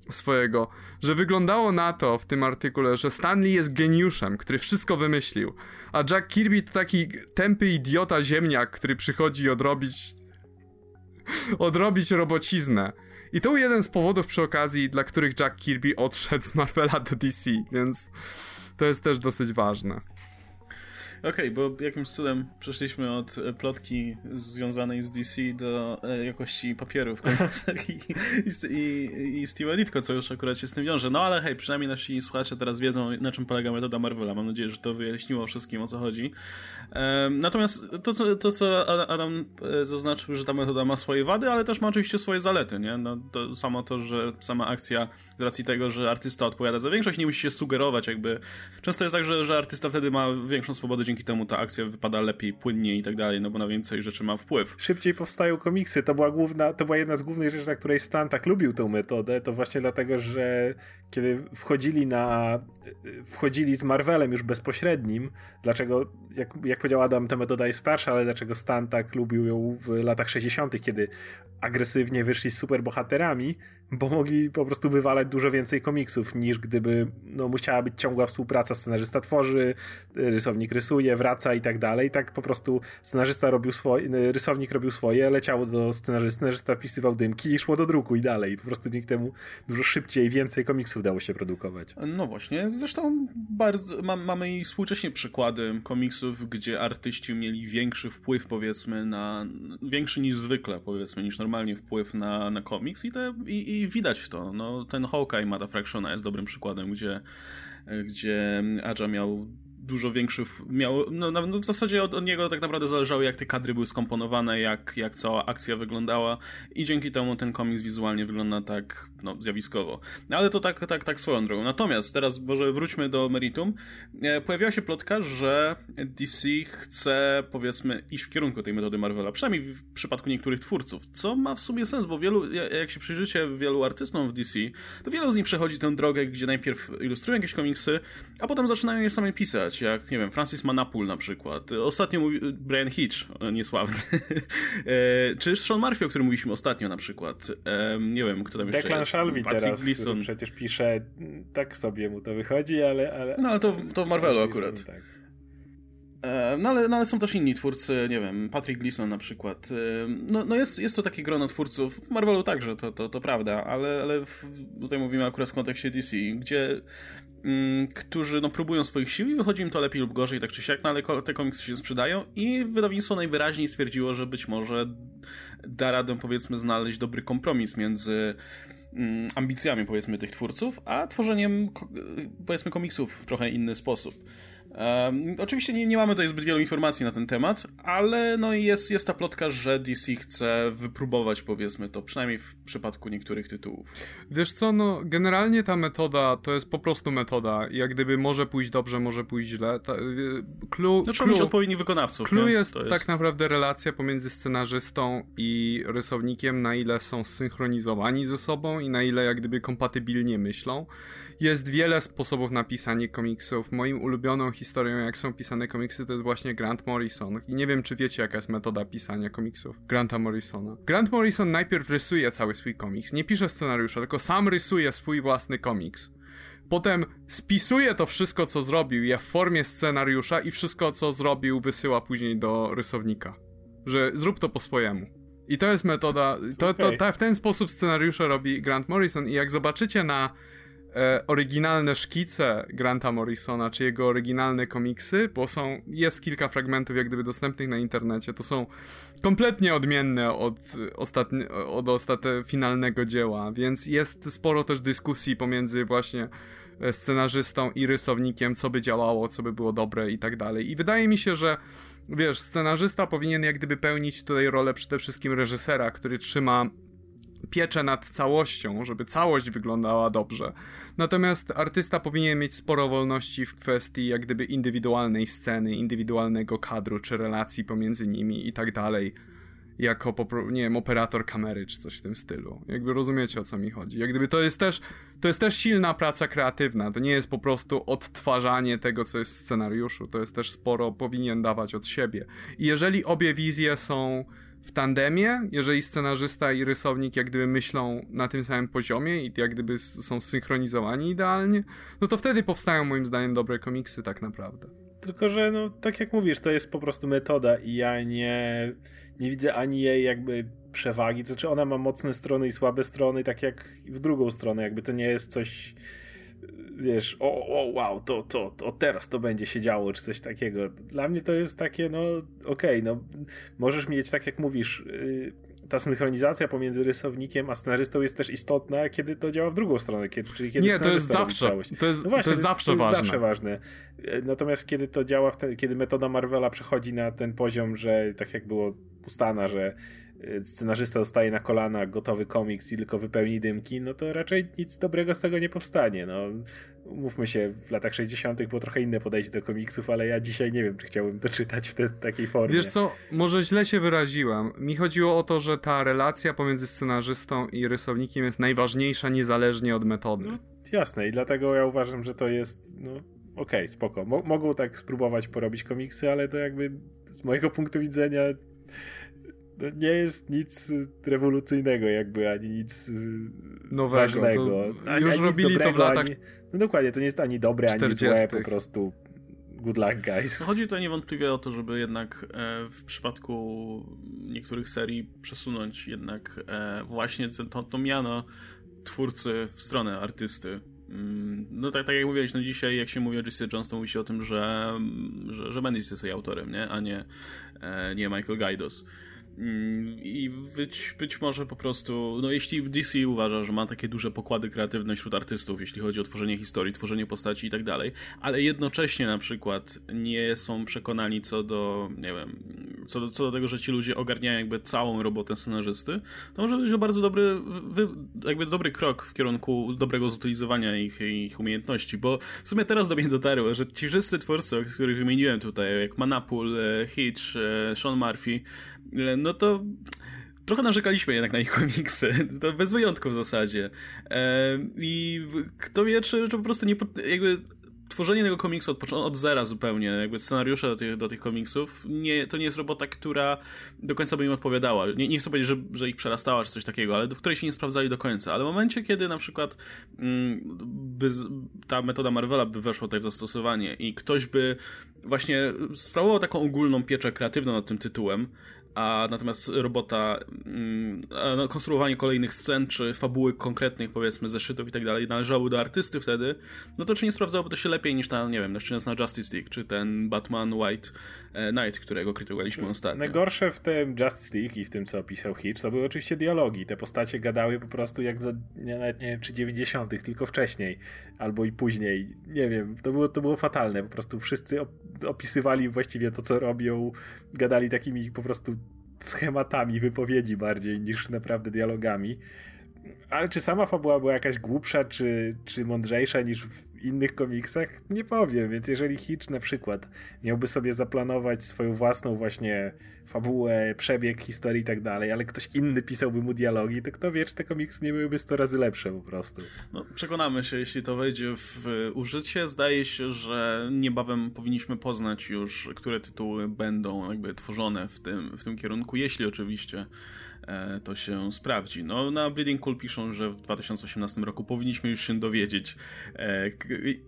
swojego, że wyglądało na to w tym artykule, że Stanley jest geniuszem, który wszystko wymyślił, a Jack Kirby to taki tępy idiota ziemniak, który przychodzi odrobić (laughs) odrobić robociznę. I to był jeden z powodów przy okazji, dla których Jack Kirby odszedł z Marvela do DC, więc to jest też dosyć ważne. Okej, okay, bo jakimś cudem przeszliśmy od e, plotki związanej z DC do e, jakości papieru w komiksach i, i, i, i Steve'a Ditko, co już akurat się z tym wiąże. No ale hej, przynajmniej nasi słuchacze teraz wiedzą, na czym polega metoda Marvela. Mam nadzieję, że to wyjaśniło wszystkim, o co chodzi. natomiast to co, to, co Adam e, zaznaczył, że ta metoda ma swoje wady, ale też ma oczywiście swoje zalety, nie? No, to samo to, że sama akcja, z racji tego, że artysta odpowiada za większość, nie musi się sugerować jakby... Często jest tak, że, że artysta wtedy ma większą swobodę dzięki temu ta akcja wypada lepiej, płynniej i tak dalej, no bo na więcej rzeczy ma wpływ. Szybciej powstają komiksy, to była główna, to była jedna z głównych rzeczy, na której Stan tak lubił tę metodę, to właśnie dlatego, że kiedy wchodzili na, wchodzili z Marvelem już bezpośrednim, dlaczego, jak, jak powiedział Adam, ta metoda jest starsza, ale dlaczego Stan tak lubił ją w latach 60., kiedy agresywnie wyszli z superbohaterami, bo mogli po prostu wywalać dużo więcej komiksów niż gdyby no, musiała być ciągła współpraca. Scenarzysta tworzy, rysownik rysuje, wraca i tak dalej. Tak po prostu scenarzysta robił swoje, rysownik robił swoje, leciało do scenarzysty, scenarzysta wpisywał dymki i szło do druku i dalej. Po prostu dzięki temu dużo szybciej więcej komiksów dało się produkować. No właśnie, zresztą bardzo, ma, mamy i współcześnie przykłady komiksów, gdzie artyści mieli większy wpływ powiedzmy na, większy niż zwykle powiedzmy, niż normalnie wpływ na, na komiks i, te, i, i widać to. No, ten Hawkeye Mata Fractiona jest dobrym przykładem, gdzie, gdzie Aja miał dużo większy, miał, no, no w zasadzie od, od, niego tak naprawdę zależało jak te kadry były skomponowane, jak, jak cała akcja wyglądała i dzięki temu ten komiks wizualnie wygląda tak, no, zjawiskowo. Ale to tak, tak, tak swoją drogą. Natomiast teraz może wróćmy do meritum. E, pojawiła się plotka, że DC chce, powiedzmy, iść w kierunku tej metody Marvela, przynajmniej w przypadku niektórych twórców, co ma w sumie sens, bo wielu, jak się przyjrzycie wielu artystom w DC, to wielu z nich przechodzi tę drogę, gdzie najpierw ilustrują jakieś komiksy, a potem zaczynają je same pisać jak, nie wiem, Francis Manapul na przykład. Ostatnio mówi Brian Hitch, niesławny. (laughs) E, czy Sean Murphy, o którym mówiliśmy ostatnio na przykład. Nie wiem, kto tam jeszcze Declan jest. Shalvey teraz, Gleason. przecież pisze, tak sobie mu to wychodzi, ale... ale... No ale to, to w Marvelu akurat. Tak. No ale, no ale są też inni twórcy, nie wiem, Patrick Gleason na przykład. No, no jest, jest to takie grono twórców, w Marvelu także, to, to, to prawda, ale, ale w, tutaj mówimy akurat w kontekście DC, gdzie którzy no, próbują swoich sił i wychodzi im to lepiej lub gorzej, tak czy siak, no ale te komiksy się sprzedają i wydawnictwo najwyraźniej stwierdziło, że być może da radę powiedzmy znaleźć dobry kompromis między mm, ambicjami powiedzmy tych twórców, a tworzeniem powiedzmy komiksów w trochę inny sposób. Um, oczywiście nie, nie mamy tutaj zbyt wielu informacji na ten temat, ale no jest, jest ta plotka, że DC chce wypróbować, powiedzmy to, przynajmniej w przypadku niektórych tytułów. Wiesz co, no generalnie ta metoda to jest po prostu metoda. Jak gdyby może pójść dobrze, może pójść źle. Ta, y, clue, no, trzeba mieć odpowiednich wykonawców. Clue jest, jest, tak naprawdę relacja pomiędzy scenarzystą i rysownikiem, na ile są zsynchronizowani ze sobą i na ile jak gdyby kompatybilnie myślą. Jest wiele sposobów na pisanie komiksów. Moim ulubioną historią, jak są pisane komiksy, to jest właśnie Grant Morrison. I nie wiem, czy wiecie, jaka jest metoda pisania komiksów Granta Morrisona. Grant Morrison najpierw rysuje cały swój komiks. Nie pisze scenariusza, tylko sam rysuje swój własny komiks. Potem spisuje to wszystko, co zrobił, je w formie scenariusza i wszystko, co zrobił, wysyła później do rysownika. Że zrób to po swojemu. I to jest metoda, to, okay. to, to, w ten sposób scenariusze robi Grant Morrison i jak zobaczycie na e, oryginalne szkice Granta Morrisona, czy jego oryginalne komiksy, bo są, jest kilka fragmentów jak gdyby dostępnych na internecie, to są kompletnie odmienne od, ostatni, od ostatnie finalnego dzieła, więc jest sporo też dyskusji pomiędzy właśnie e, scenarzystą i rysownikiem, co by działało, co by było dobre i tak dalej. I wydaje mi się, że wiesz, scenarzysta powinien jak gdyby pełnić tutaj rolę przede wszystkim reżysera, który trzyma pieczę nad całością, żeby całość wyglądała dobrze. Natomiast artysta powinien mieć sporo wolności w kwestii jak gdyby indywidualnej sceny, indywidualnego kadru, czy relacji pomiędzy nimi i tak dalej. Jako, nie wiem, operator kamery, czy coś w tym stylu. Jakby rozumiecie, o co mi chodzi. Jak gdyby to jest też, to jest też silna praca kreatywna. To nie jest po prostu odtwarzanie tego, co jest w scenariuszu. To jest też sporo, powinien dawać od siebie. I jeżeli obie wizje są w tandemie, jeżeli scenarzysta i rysownik jak gdyby myślą na tym samym poziomie i jak gdyby są zsynchronizowani idealnie, no to wtedy powstają moim zdaniem dobre komiksy tak naprawdę. Tylko, że no tak jak mówisz, to jest po prostu metoda i ja nie, nie widzę ani jej jakby przewagi, to znaczy ona ma mocne strony i słabe strony, tak jak w drugą stronę, jakby to nie jest coś wiesz, o, o wow, to, to, to teraz to będzie się działo, czy coś takiego. Dla mnie to jest takie, no okej, okay, no możesz mieć, tak jak mówisz, yy, ta synchronizacja pomiędzy rysownikiem a scenarzystą jest też istotna, kiedy to działa w drugą stronę, kiedy, czyli kiedy Nie, to jest zawsze, to jest, no właśnie, to jest zawsze to jest ważne. zawsze ważne. Natomiast kiedy to działa, ten, kiedy metoda Marvela przechodzi na ten poziom, że tak jak było ustana, że Y, scenarzysta dostaje na kolana gotowy komiks i tylko wypełni dymki, no to raczej nic dobrego z tego nie powstanie. No, mówmy się, w latach 60. było trochę inne podejście do komiksów, ale ja dzisiaj nie wiem, czy chciałbym to czytać w te, takiej formie. Wiesz co, może źle się wyraziłem. Mi chodziło o to, że ta relacja pomiędzy scenarzystą i rysownikiem jest najważniejsza niezależnie od metody. No, jasne i dlatego ja uważam, że to jest, no okej, okay, spoko. Mo mogą tak spróbować porobić komiksy, ale to jakby z mojego punktu widzenia nie jest nic rewolucyjnego jakby, ani nic Nowego, ważnego. Ani, już ani robili dobrego, to w latach ani, No dokładnie, to nie jest ani dobre, 40. ani złe, po prostu good luck guys. No chodzi tutaj niewątpliwie o to, żeby jednak e, w przypadku niektórych serii przesunąć jednak e, właśnie to, to miano twórcy w stronę artysty. Mm, no tak, tak jak mówiłeś, no dzisiaj jak się mówi o Jesse Jones, to mówi się o tym, że, że, że Bendis jest jej autorem, nie? a nie, e, nie Michael Gaidos. Mm, I być, być może po prostu, no jeśli DC uważa, że ma takie duże pokłady kreatywne wśród artystów, jeśli chodzi o tworzenie historii, tworzenie postaci i tak dalej, ale jednocześnie na przykład nie są przekonani co do, nie wiem, co do, co do tego, że ci ludzie ogarniają jakby całą robotę scenarzysty, to może być bardzo dobry, jakby dobry krok w kierunku dobrego zutylizowania ich, ich umiejętności, bo w sumie teraz do mnie dotarło, że ci wszyscy twórcy, których wymieniłem tutaj, jak Manapul, e, Hitch, e, Sean Murphy, no to trochę narzekaliśmy jednak na ich komiksy. To bez wyjątku w zasadzie. I kto wie, czy, czy po prostu nie. Jakby tworzenie tego komiksu od, od zera zupełnie, jakby scenariusze do tych, do tych komiksów, nie, to nie jest robota, która do końca by im odpowiadała. Nie, nie chcę powiedzieć, że, że ich przerastała czy coś takiego, ale w której się nie sprawdzali do końca. Ale w momencie, kiedy na przykład mm, by ta metoda Marvela by weszła tutaj w zastosowanie i ktoś by właśnie sprawował taką ogólną pieczę kreatywną nad tym tytułem, a natomiast robota, mm, no, konstruowanie kolejnych scen, czy fabuły konkretnych, powiedzmy, zeszytów i tak dalej, należały do artysty wtedy, no to czy nie sprawdzałoby to się lepiej niż na, nie wiem, na na Justice League, czy ten Batman White e, Knight, którego krytykowaliśmy ostatnio. Najgorsze w tym Justice League i w tym, co opisał Hitch, to były oczywiście dialogi. Te postacie gadały po prostu jak za, nie, nawet nie wiem, czy 90., tylko wcześniej, albo i później. Nie wiem, to było, to było fatalne. Po prostu wszyscy opisywali właściwie to, co robią, gadali takimi po prostu schematami wypowiedzi bardziej niż naprawdę dialogami. Ale czy sama fabuła była jakaś głupsza, czy, czy mądrzejsza niż w innych komiksach? Nie powiem, więc jeżeli Hitch na przykład miałby sobie zaplanować swoją własną właśnie fabułę, przebieg historii i tak dalej, ale ktoś inny pisałby mu dialogi, to kto wie, czy te komiksy nie byłyby 100 razy lepsze po prostu. No, przekonamy się, jeśli to wejdzie w użycie. Zdaje się, że niebawem powinniśmy poznać już, które tytuły będą jakby tworzone w tym, w tym kierunku, jeśli oczywiście to się sprawdzi. No, na Bleeding Cool piszą, że w 2018 roku powinniśmy już się dowiedzieć, e,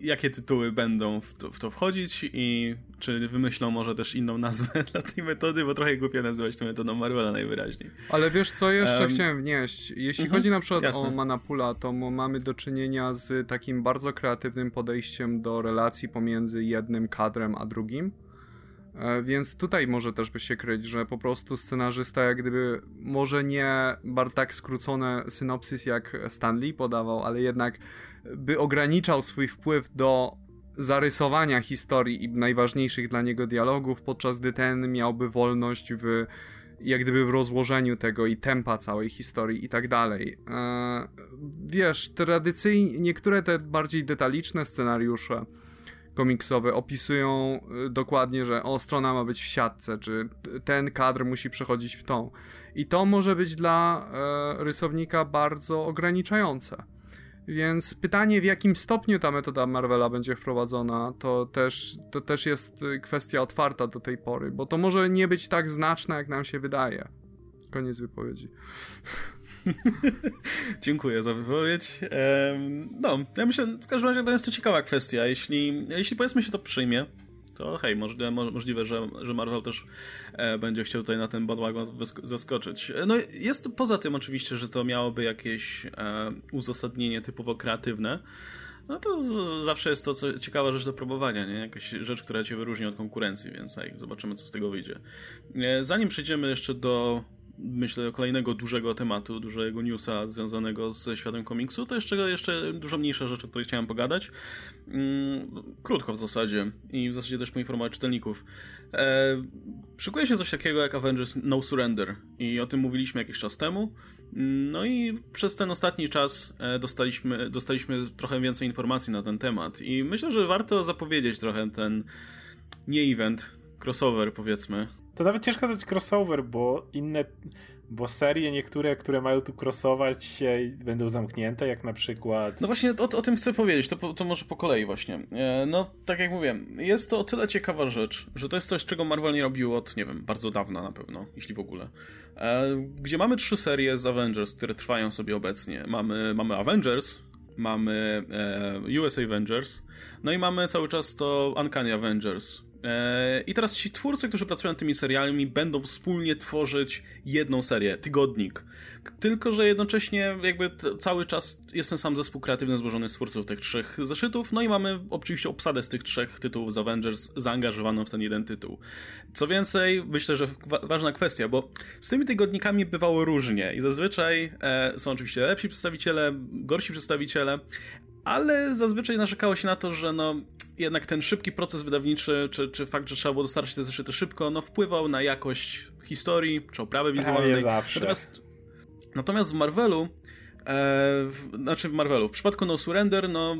jakie tytuły będą w to, w to, wchodzić i czy wymyślą może też inną nazwę (laughs) dla tej metody, bo trochę głupio nazywać tę metodą Marvela najwyraźniej. Ale wiesz co jeszcze um, chciałem wnieść? Jeśli chodzi na przykład jasne. o Manapula, to mamy do czynienia z takim bardzo kreatywnym podejściem do relacji pomiędzy jednym kadrem a drugim E, więc tutaj może też by się kryć, że po prostu scenarzysta jak gdyby może nie tak skrócone synopsis jak Stanley podawał, ale jednak by ograniczał swój wpływ do zarysowania historii i najważniejszych dla niego dialogów, podczas gdy ten miałby wolność w jak gdyby w rozłożeniu tego i tempa całej historii i tak dalej. Eee, wiesz, tradycyjnie niektóre te bardziej detaliczne scenariusze komiksowe opisują y, dokładnie, że o, strona ma być w siatce, czy ten kadr musi przechodzić w tą. I to może być dla e, rysownika bardzo ograniczające. Więc pytanie, w jakim stopniu ta metoda Marvela będzie wprowadzona, to też, to też jest y, kwestia otwarta do tej pory, bo to może nie być tak znaczne, jak nam się wydaje. Koniec wypowiedzi. (laughs) (laughs) Dziękuję za wypowiedź. No, ja myślę, w każdym razie to jest to ciekawa kwestia. Jeśli, jeśli powiedzmy się to przyjmie, to hej, możliwe, możliwe że, że Marvel też e, będzie chciał tutaj na ten bandwagon zaskoczyć. No jest poza tym oczywiście, że to miałoby jakieś e, uzasadnienie typowo kreatywne, no to zawsze jest to co, ciekawa rzecz do próbowania, nie? Jakaś rzecz, która cię wyróżni od konkurencji, więc hej, zobaczymy co z tego wyjdzie. E, zanim przejdziemy jeszcze do myślę, kolejnego dużego tematu, dużego newsa związanego ze światem komiksu, to jeszcze, jeszcze dużo mniejsza rzecz, o której chciałem pogadać. Mm, krótko w zasadzie i w zasadzie też poinformować czytelników. E, szykuje się coś takiego jak Avengers No Surrender i o tym mówiliśmy jakiś czas temu. No i przez ten ostatni czas e, dostaliśmy, dostaliśmy trochę więcej informacji na ten temat i myślę, że warto zapowiedzieć trochę ten nie event, crossover powiedzmy, to nawet ciężko dać crossover, bo inne, bo serie niektóre, które mają tu crossować się będą zamknięte, jak na przykład... No właśnie o, o tym chcę powiedzieć, to, to może po kolei właśnie. E, no, tak jak mówiłem, jest to o tyle ciekawa rzecz, że to jest coś, czego Marvel nie robił od, nie wiem, bardzo dawna na pewno, jeśli w ogóle. E, gdzie mamy trzy serie z Avengers, które trwają sobie obecnie. Mamy, mamy Avengers, mamy e, Avengers, no i mamy cały czas to Uncanny Avengers, I teraz ci twórcy, którzy pracują nad tymi serialami, będą wspólnie tworzyć jedną serię, tygodnik. Tylko, że jednocześnie jakby cały czas jest ten sam zespół kreatywny złożony z twórców tych trzech zeszytów, no i mamy oczywiście obsadę z tych trzech tytułów z Avengers zaangażowaną w ten jeden tytuł. Co więcej, myślę, że ważna kwestia, bo z tymi tygodnikami bywało różnie i zazwyczaj e, są oczywiście lepsi przedstawiciele, gorsi przedstawiciele, ale zazwyczaj narzekało się na to, że no jednak ten szybki proces wydawniczy, czy, czy fakt, że trzeba było dostarczyć te zeszyty szybko, no wpływał na jakość historii, czy oprawę wizualnej. Natomiast, natomiast w Marvelu E, w, znaczy w Marvelu. W przypadku No Surrender, no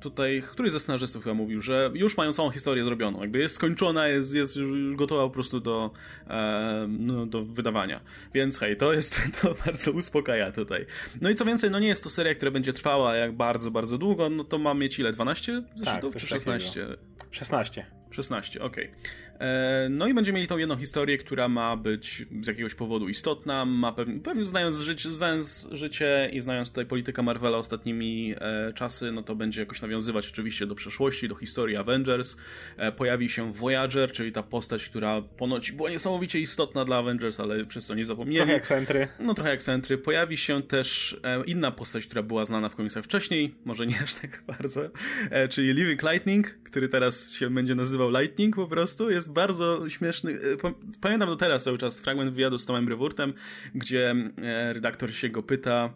tutaj któryś ze scenarzystów chyba mówił, że już mają całą historię zrobioną. Jakby jest skończona, jest, jest już gotowa po prostu do, e, no, do wydawania. Więc hej, to jest, (laughs) to bardzo uspokaja tutaj. No i co więcej, no nie jest to seria, która będzie trwała jak bardzo, bardzo długo, no to ma mieć ile? 12 zeszytów tak, czy 16? Takiego. 16. 16, okej. Okay. E, no i będziemy mieli tą jedną historię, która ma być z jakiegoś powodu istotna, ma pewnie, pewnie znając, życie, znając życie i znając tutaj politykę Marvela ostatnimi e, czasy, no to będzie jakoś nawiązywać oczywiście do przeszłości, do historii Avengers. E, pojawi się Voyager, czyli ta postać, która ponoć była niesamowicie istotna dla Avengers, ale przez co nie zapomnieli. Trochę jak Sentry. No trochę jak Sentry. Pojawi się też e, inna postać, która była znana w komiksach wcześniej, może nie aż tak (laughs) bardzo, e, czyli Living Lightning, który teraz się będzie nazywał Lightning po prostu. Jest bardzo śmieszny. E, pamiętam do teraz cały czas fragment wywiadu z Tomem Brewurtem, gdzie e, redaktor się go pyta,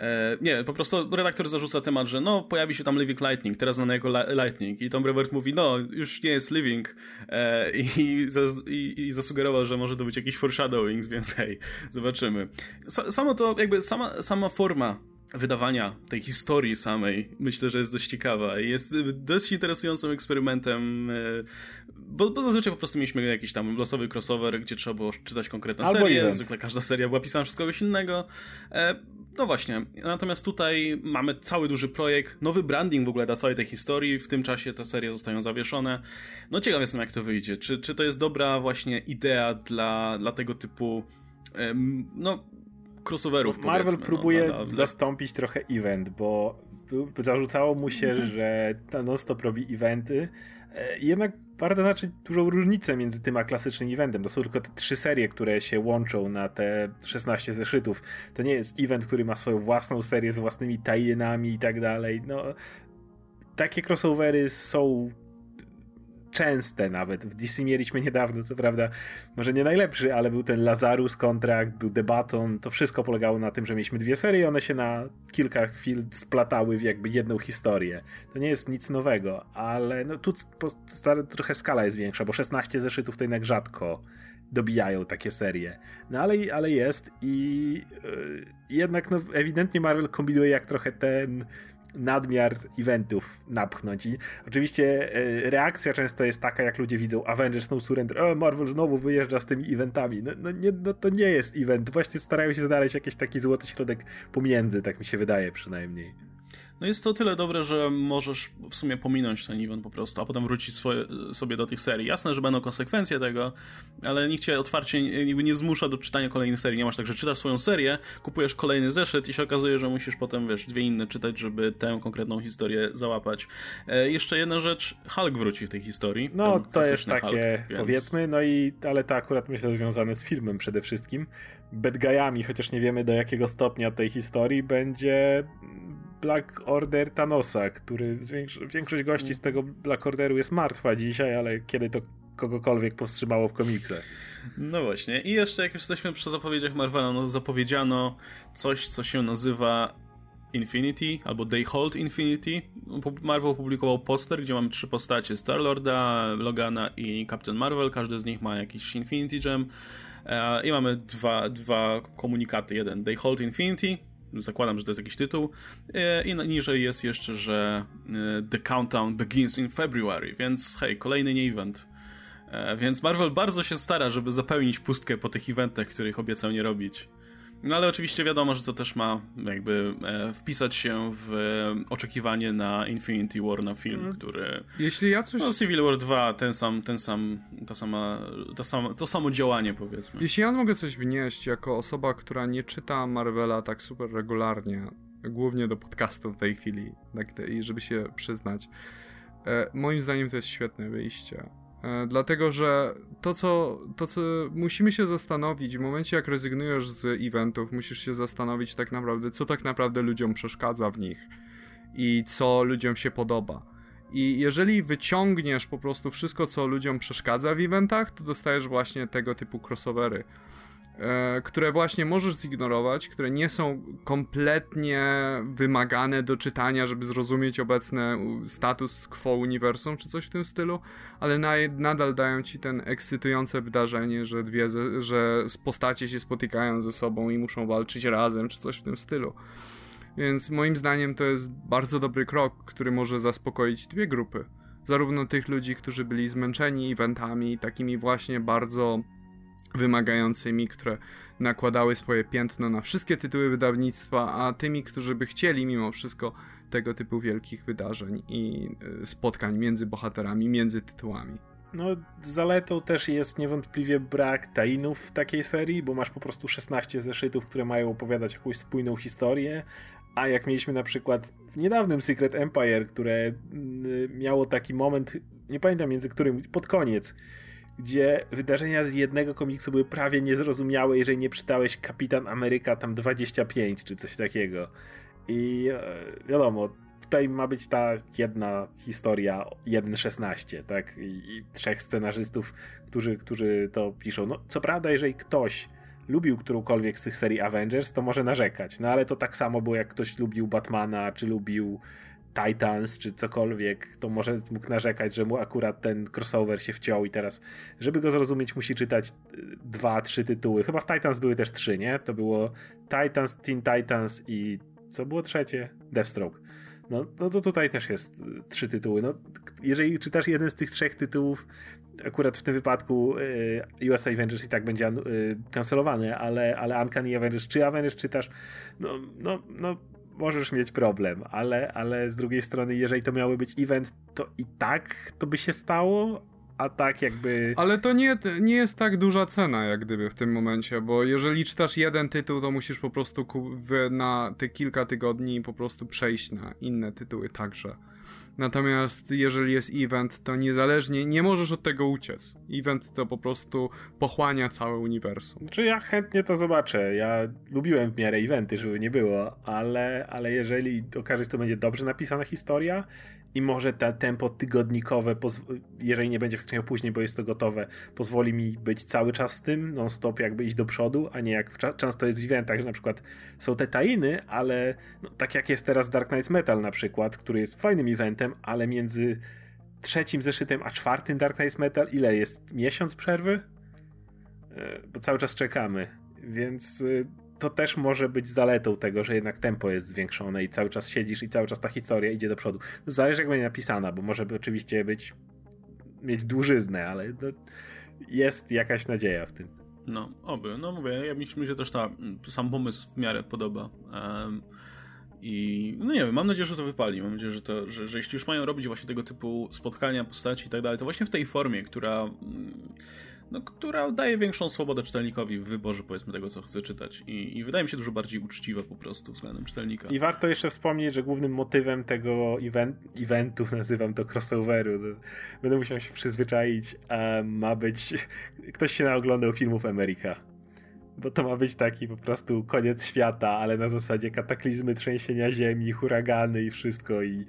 E, nie, po prostu redaktor zarzuca temat, że no, pojawi się tam Living Lightning, teraz znany jako Lightning. I Tom Brevoort mówi, no, już nie jest Living. I, i, i, zasugerował, że może to być jakiś foreshadowing, więc hej, zobaczymy. samo to, jakby sama, sama forma wydawania tej historii samej myślę, że jest dość ciekawa i jest dość interesującym eksperymentem, bo, bo zazwyczaj po prostu mieliśmy jakiś tam losowy crossover, gdzie trzeba było czytać konkretną Albo serię, event. zwykle każda seria była pisana przez kogoś innego. E, no właśnie, natomiast tutaj mamy cały duży projekt, nowy branding w ogóle dla całej tej historii, w tym czasie te serie zostają zawieszone. No ciekaw jestem jak to wyjdzie, czy, czy to jest dobra właśnie idea dla, dla tego typu no crossoverów. Marvel no, próbuje no, zastąpić trochę event, bo zarzucało mu się, mhm. że non-stop robi eventy. E, jednak warto zaznaczyć dużą różnicę między tym a klasycznym eventem. To są tylko te trzy serie, które się łączą na te 16 zeszytów. To nie jest event, który ma swoją własną serię z własnymi tajnami i tak dalej. No, takie crossovery są częste nawet. W DC mieliśmy niedawno, co prawda, może nie najlepszy, ale był ten Lazarus kontrakt, był Debaton. To wszystko polegało na tym, że mieliśmy dwie serie, one się na kilka chwil splatały w jakby jedną historię. To nie jest nic nowego, ale no tu trochę skala jest większa, bo 16 zeszytów to jednak rzadko dobijają takie serie. No ale, ale jest i yy, jednak no, ewidentnie Marvel kombinuje jak trochę ten nadmiar eventów napchnąć. I oczywiście e, reakcja często jest taka, jak ludzie widzą Avengers No Surrender, o, Marvel znowu wyjeżdża z tymi eventami. No, no, nie, no to nie jest event. Właśnie starają się znaleźć jakiś taki złoty środek pomiędzy, tak mi się wydaje przynajmniej. No jest to tyle dobre, że możesz w sumie pominąć ten event po prostu, a potem wrócić swoje, sobie do tych serii. Jasne, że będą konsekwencje tego, ale nikt cię otwarcie nie, nie zmusza do czytania kolejnych serii. Nie masz tak, że czytasz swoją serię, kupujesz kolejny zeszyt i się okazuje, że musisz potem, wiesz, dwie inne czytać, żeby tę konkretną historię załapać. E, jeszcze jedna rzecz, Hulk wróci w tej historii. No, to jest takie, Hulk, więc... powiedzmy, no i, ale to akurat myślę związane z filmem przede wszystkim. Bad guyami, chociaż nie wiemy do jakiego stopnia tej historii, będzie Black Order Thanosa, który większość gości z tego Black Orderu jest martwa dzisiaj, ale kiedy to kogokolwiek powstrzymało w komiksach. No właśnie. I jeszcze jak już jesteśmy przy zapowiedziach Marvela, no zapowiedziano coś, co się nazywa Infinity, albo They Hold Infinity. Marvel opublikował poster, gdzie mamy trzy postacie, Star-Lorda, Logana i Captain Marvel. Każdy z nich ma jakiś Infinity Gem. E, I mamy dwa, dwa komunikaty. Jeden They Hold Infinity, zakładam, że to jest jakiś tytuł. E, I niżej jest jeszcze, że e, The Countdown Begins in February, więc hej, kolejny nie event. E, więc Marvel bardzo się stara, żeby zapełnić pustkę po tych eventach, których obiecał nie robić. No ale oczywiście wiadomo, że to też ma jakby e, wpisać się w e, oczekiwanie na Infinity War, na film, mm. który... Jeśli ja coś... No Civil War 2, ten sam, ten sam, ta sama, to, samo, to samo działanie powiedzmy. Jeśli ja mogę coś wnieść jako osoba, która nie czyta Marvela tak super regularnie, głównie do podcastów w tej chwili, tak, i żeby się przyznać, e, moim zdaniem to jest świetne wyjście dlatego, że to co, to, co musimy się zastanowić, w momencie jak rezygnujesz z eventów, musisz się zastanowić tak naprawdę, co tak naprawdę ludziom przeszkadza w nich i co ludziom się podoba. I jeżeli wyciągniesz po prostu wszystko, co ludziom przeszkadza w eventach, to dostajesz właśnie tego typu crossovery. E, które właśnie możesz zignorować, które nie są kompletnie wymagane do czytania, żeby zrozumieć obecny status quo uniwersum, czy coś w tym stylu, ale na, nadal dają ci ten ekscytujące wydarzenie, że dwie, że postacie się spotykają ze sobą i muszą walczyć razem, czy coś w tym stylu. Więc moim zdaniem to jest bardzo dobry krok, który może zaspokoić dwie grupy. Zarówno tych ludzi, którzy byli zmęczeni eventami, takimi właśnie bardzo wymagającymi, które nakładały swoje piętno na wszystkie tytuły wydawnictwa, a tymi, którzy by chcieli mimo wszystko tego typu wielkich wydarzeń i e, spotkań między bohaterami, między tytułami. No, zaletą też jest niewątpliwie brak tainów w takiej serii, bo masz po prostu 16 zeszytów, które mają opowiadać jakąś spójną historię, a jak mieliśmy na przykład w niedawnym Secret Empire, które mm, miało taki moment, nie pamiętam między którym, pod koniec, gdzie wydarzenia z jednego komiksu były prawie niezrozumiałe, jeżeli nie czytałeś Kapitan Ameryka tam 25 czy coś takiego. I e, wiadomo, tutaj ma być ta jedna historia 1.16, tak? I, I, trzech scenarzystów, którzy, którzy to piszą. No, co prawda, jeżeli ktoś lubił którąkolwiek z tych serii Avengers, to może narzekać. No ale to tak samo było, jak ktoś lubił Batmana, czy lubił Titans, czy cokolwiek, to może mógł narzekać, że mu akurat ten crossover się wciął i teraz, żeby go zrozumieć, musi czytać y, dwa, trzy tytuły. Chyba w Titans były też trzy, nie? To było Titans, Teen Titans i co było trzecie? Deathstroke. No, no to tutaj też jest y, trzy tytuły. No, jeżeli czytasz jeden z tych trzech tytułów, akurat w tym wypadku y, Avengers i tak będzie y, kancelowany, ale, ale Uncanny Avengers czy Avengers czytasz, no, no, no możesz mieć problem, ale, ale z drugiej strony, jeżeli to miały być event, to i tak to by się stało, a tak jakby... Ale to nie, nie jest tak duża cena, jak gdyby w tym momencie, bo jeżeli czytasz jeden tytuł, to musisz po prostu na te kilka tygodni po prostu przejść na inne tytuły także. Natomiast jeżeli jest event, to niezależnie nie możesz od tego uciec. Event to po prostu pochłania całe uniwersum. Czy znaczy, ja chętnie to zobaczę. Ja lubiłem w miarę eventy, żeby nie było, ale, ale jeżeli okaże się, to będzie dobrze napisana historia i może te tempo tygodnikowe, jeżeli nie będzie wcześniej później, bo jest to gotowe, pozwoli mi być cały czas z tym, non-stop jakby iść do przodu, a nie jak często jest w eventach, że na przykład są te tainy, ale no, tak jak jest teraz Dark Knights Metal na przykład, który jest fajnym eventem, ale między trzecim zeszytem a czwartym Dark Knights Metal ile jest? Miesiąc przerwy? E, bo cały czas czekamy, więc y, to też może być zaletą tego, że jednak tempo jest zwiększone i cały czas siedzisz i cały czas ta historia idzie do przodu. Zależy jak będzie napisana, bo może by oczywiście być mieć dłużyznę, ale jest jakaś nadzieja w tym. No, oby. No mówię, ja mi się też ta, sam pomysł w miarę podoba. Um, I no nie wiem, mam nadzieję, że to wypali. Mam nadzieję, że, to, że, że jeśli już mają robić właśnie tego typu spotkania, postaci i tak dalej, to właśnie w tej formie, która mm, no, która daje większą swobodę czytelnikowi w wyborze, powiedzmy, tego, co chce czytać. I, I, wydaje mi się dużo bardziej uczciwe po prostu względem czytelnika. I warto jeszcze wspomnieć, że głównym motywem tego event, eventu, (laughs) nazywam to crossoveru, to będę musiał się przyzwyczaić, a ma być... Ktoś się naoglądał filmów Ameryka. Bo to ma być taki po prostu koniec świata, ale na zasadzie kataklizmy, trzęsienia ziemi, huragany i wszystko i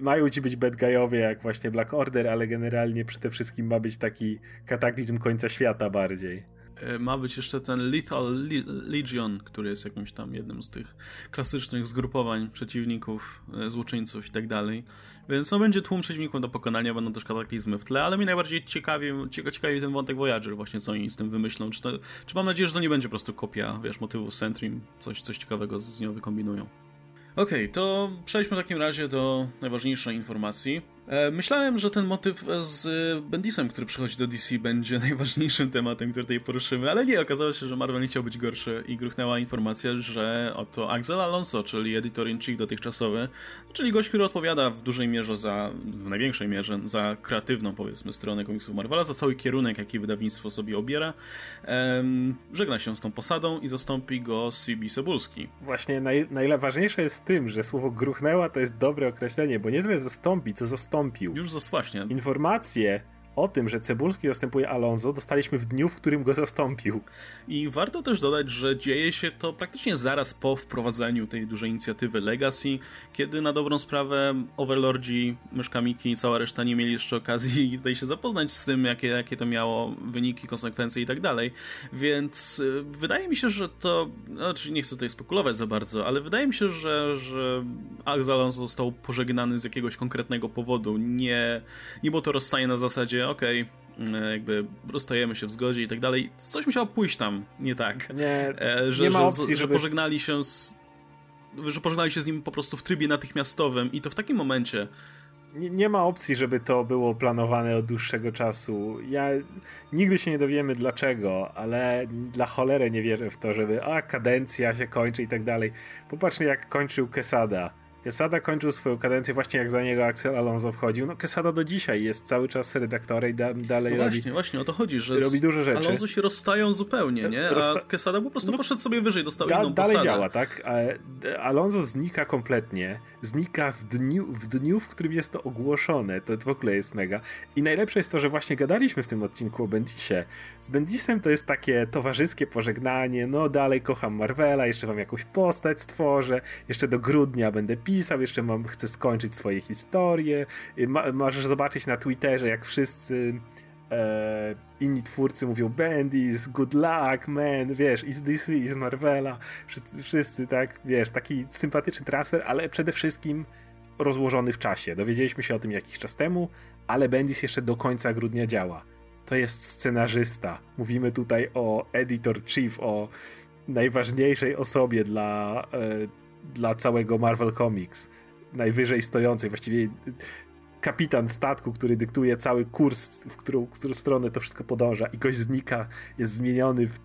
mają ci być bad guyowie jak właśnie Black Order, ale generalnie przede wszystkim ma być taki kataklizm końca świata bardziej. E, ma być jeszcze ten Lethal Legion, który jest jakimś tam jednym z tych klasycznych zgrupowań przeciwników, e, złoczyńców i tak dalej. Więc no będzie tłum przeciwników do pokonania, będą też kataklizmy w tle, ale mi najbardziej ciekawi, ciekawi ten wątek Voyager właśnie, co oni z tym wymyślą. Czy, to, czy mam nadzieję, że to nie będzie po prostu kopia, wiesz, motywu Centrim, coś, coś ciekawego z nią wykombinują. Okej, okay, to przejdźmy w takim razie do najważniejszej informacji. E, myślałem, że ten motyw z Bendisem, który przychodzi do DC, będzie (laughs) najważniejszym tematem, który tutaj poruszymy, ale nie, okazało się, że Marvel nie chciał być gorszy i gruchnęła informacja, że oto Axel Alonso, czyli editor-in-chief dotychczasowy, czyli gość, który odpowiada w dużej mierze za, w największej mierze, za kreatywną, powiedzmy, stronę komiksów Marvela, za cały kierunek, jaki wydawnictwo sobie obiera, żegna się z tą posadą i zastąpi go CB Sebulski. Właśnie naj, najważniejsze jest tym, że słowo gruchnęła to jest dobre określenie, bo nie tyle zastąpi, co zastąpi Już właśnie. Informacje o tym, że Cebulski zastępuje Alonso, dostaliśmy w dniu, w którym go zastąpił. I warto też dodać, że dzieje się to praktycznie zaraz po wprowadzeniu tej dużej inicjatywy Legacy, kiedy na dobrą sprawę Overlordzi, Myszkamiki i cała reszta nie mieli jeszcze okazji (laughs) tutaj się zapoznać z tym, jakie, jakie to miało wyniki, konsekwencje i tak dalej. Więc y, wydaje mi się, że to, znaczy nie chcę tutaj spekulować za bardzo, ale wydaje mi się, że, że Alonso został pożegnany z jakiegoś konkretnego powodu. Nie, nie było to rozstanie na zasadzie okej, okay, jakby rozstajemy się w zgodzie i tak dalej. Coś musiało pójść tam nie tak. Nie, e, że, nie ma opcji, że, żeby... że pożegnali się z że pożegnali się z nim po prostu w trybie natychmiastowym i to w takim momencie nie, nie, ma opcji, żeby to było planowane od dłuższego czasu. Ja nigdy się nie dowiemy dlaczego, ale dla cholery nie wierzę w to, żeby a kadencja się kończy i tak dalej. Popatrzcie jak kończył Quesada Quesada kończył swoją kadencję właśnie jak za niego Axel Alonso wchodził. No Quesada do dzisiaj jest cały czas redaktorem i da, dalej no robi... Właśnie, właśnie, o to chodzi, że robi dużo rzeczy. Alonso się rozstają zupełnie, nie? A Rosta... Quesada po prostu no, poszedł sobie wyżej, dostał da, inną Dalej posadę. działa, tak? Alonso znika kompletnie. Znika w dniu, w dniu, w którym jest to ogłoszone. To w ogóle jest mega. I najlepsze jest to, że właśnie gadaliśmy w tym odcinku o Bendisie. Z Bendisem to jest takie towarzyskie pożegnanie, no dalej kocham Marvela, jeszcze wam jakąś postać stworzę, jeszcze do grudnia będę pisał, jeszcze mam, chcę skończyć swoje historie. Ma, możesz zobaczyć na Twitterze, jak wszyscy e, inni twórcy mówią Bendis, good luck, man, wiesz, is DC, is Marvela, wszyscy, wszyscy, tak, wiesz, taki sympatyczny transfer, ale przede wszystkim rozłożony w czasie. Dowiedzieliśmy się o tym jakiś czas temu, ale Bendis jeszcze do końca grudnia działa. To jest scenarzysta. Mówimy tutaj o editor chief, o najważniejszej osobie dla, e, dla całego Marvel Comics. Najwyżej stojącej, właściwie kapitan statku, który dyktuje cały kurs, w którą, w którą stronę to wszystko podąża i gość znika, jest zmieniony, w,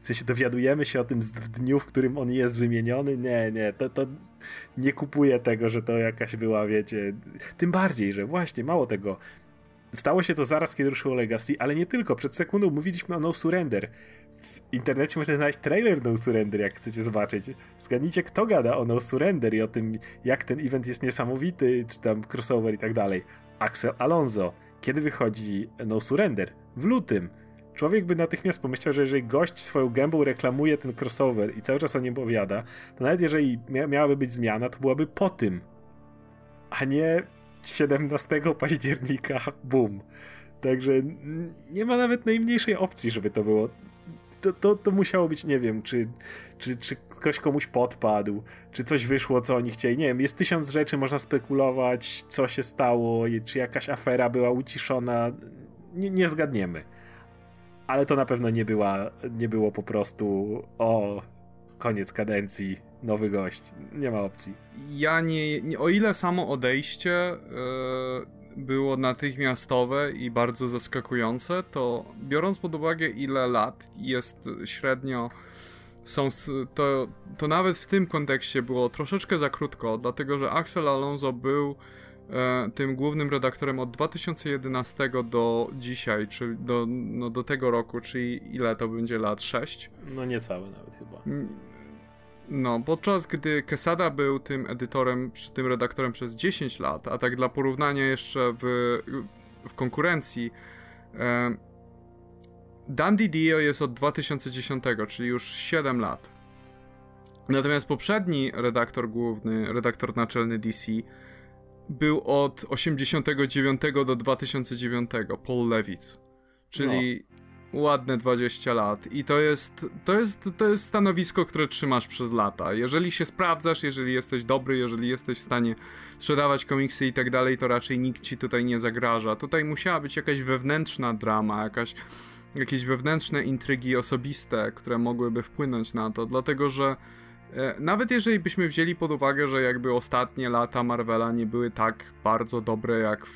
w sensie dowiadujemy się o tym w dniu, w którym on jest wymieniony. Nie, nie, to, to nie kupuję tego, że to jakaś była, wiecie, tym bardziej, że właśnie, mało tego, stało się to zaraz, kiedy ruszyło Legacy, ale nie tylko, przed sekundą mówiliśmy o No Surrender, w internecie można znaleźć trailer No Surrender, jak chcecie zobaczyć. Zgadnijcie, kto gada o No Surrender i o tym, jak ten event jest niesamowity, czy tam crossover i tak dalej. Axel Alonso. Kiedy wychodzi No Surrender? W lutym. Człowiek by natychmiast pomyślał, że jeżeli gość swoją gębą reklamuje ten crossover i cały czas o nim opowiada, to nawet jeżeli mia miałaby być zmiana, to byłaby po tym, a nie 17 października, boom. Także nie ma nawet najmniejszej opcji, żeby to było to, to, to musiało być, nie wiem, czy, czy, czy ktoś komuś podpadł, czy coś wyszło, co oni chcieli. Nie wiem, jest tysiąc rzeczy, można spekulować, co się stało, czy jakaś afera była uciszona. Nie, nie zgadniemy. Ale to na pewno nie, była, nie było po prostu o koniec kadencji, nowy gość. Nie ma opcji. Ja nie, nie o ile samo odejście. Yy było natychmiastowe i bardzo zaskakujące, to biorąc pod uwagę ile lat jest średnio są, to, to nawet w tym kontekście było troszeczkę za krótko, dlatego że Axel Alonso był e, tym głównym redaktorem od 2011 do dzisiaj, czyli do, no, do tego roku, czyli ile to będzie lat? 6? No niecałe nawet chyba. No, podczas gdy Quesada był tym edytorem, tym redaktorem przez 10 lat, a tak dla porównania jeszcze w, w konkurencji, e, Dandy Dio jest od 2010, czyli już 7 lat. Natomiast poprzedni redaktor główny, redaktor naczelny DC, był od 89 do 2009, Paul Levitz. Czyli no ładne 20 lat i to jest, to jest, to jest stanowisko, które trzymasz przez lata. Jeżeli się sprawdzasz, jeżeli jesteś dobry, jeżeli jesteś w stanie sprzedawać komiksy i tak dalej, to raczej nikt ci tutaj nie zagraża. Tutaj musiała być jakaś wewnętrzna drama, jakaś, jakieś wewnętrzne intrygi osobiste, które mogłyby wpłynąć na to, dlatego że e, nawet jeżeli byśmy wzięli pod uwagę, że jakby ostatnie lata Marvela nie były tak bardzo dobre jak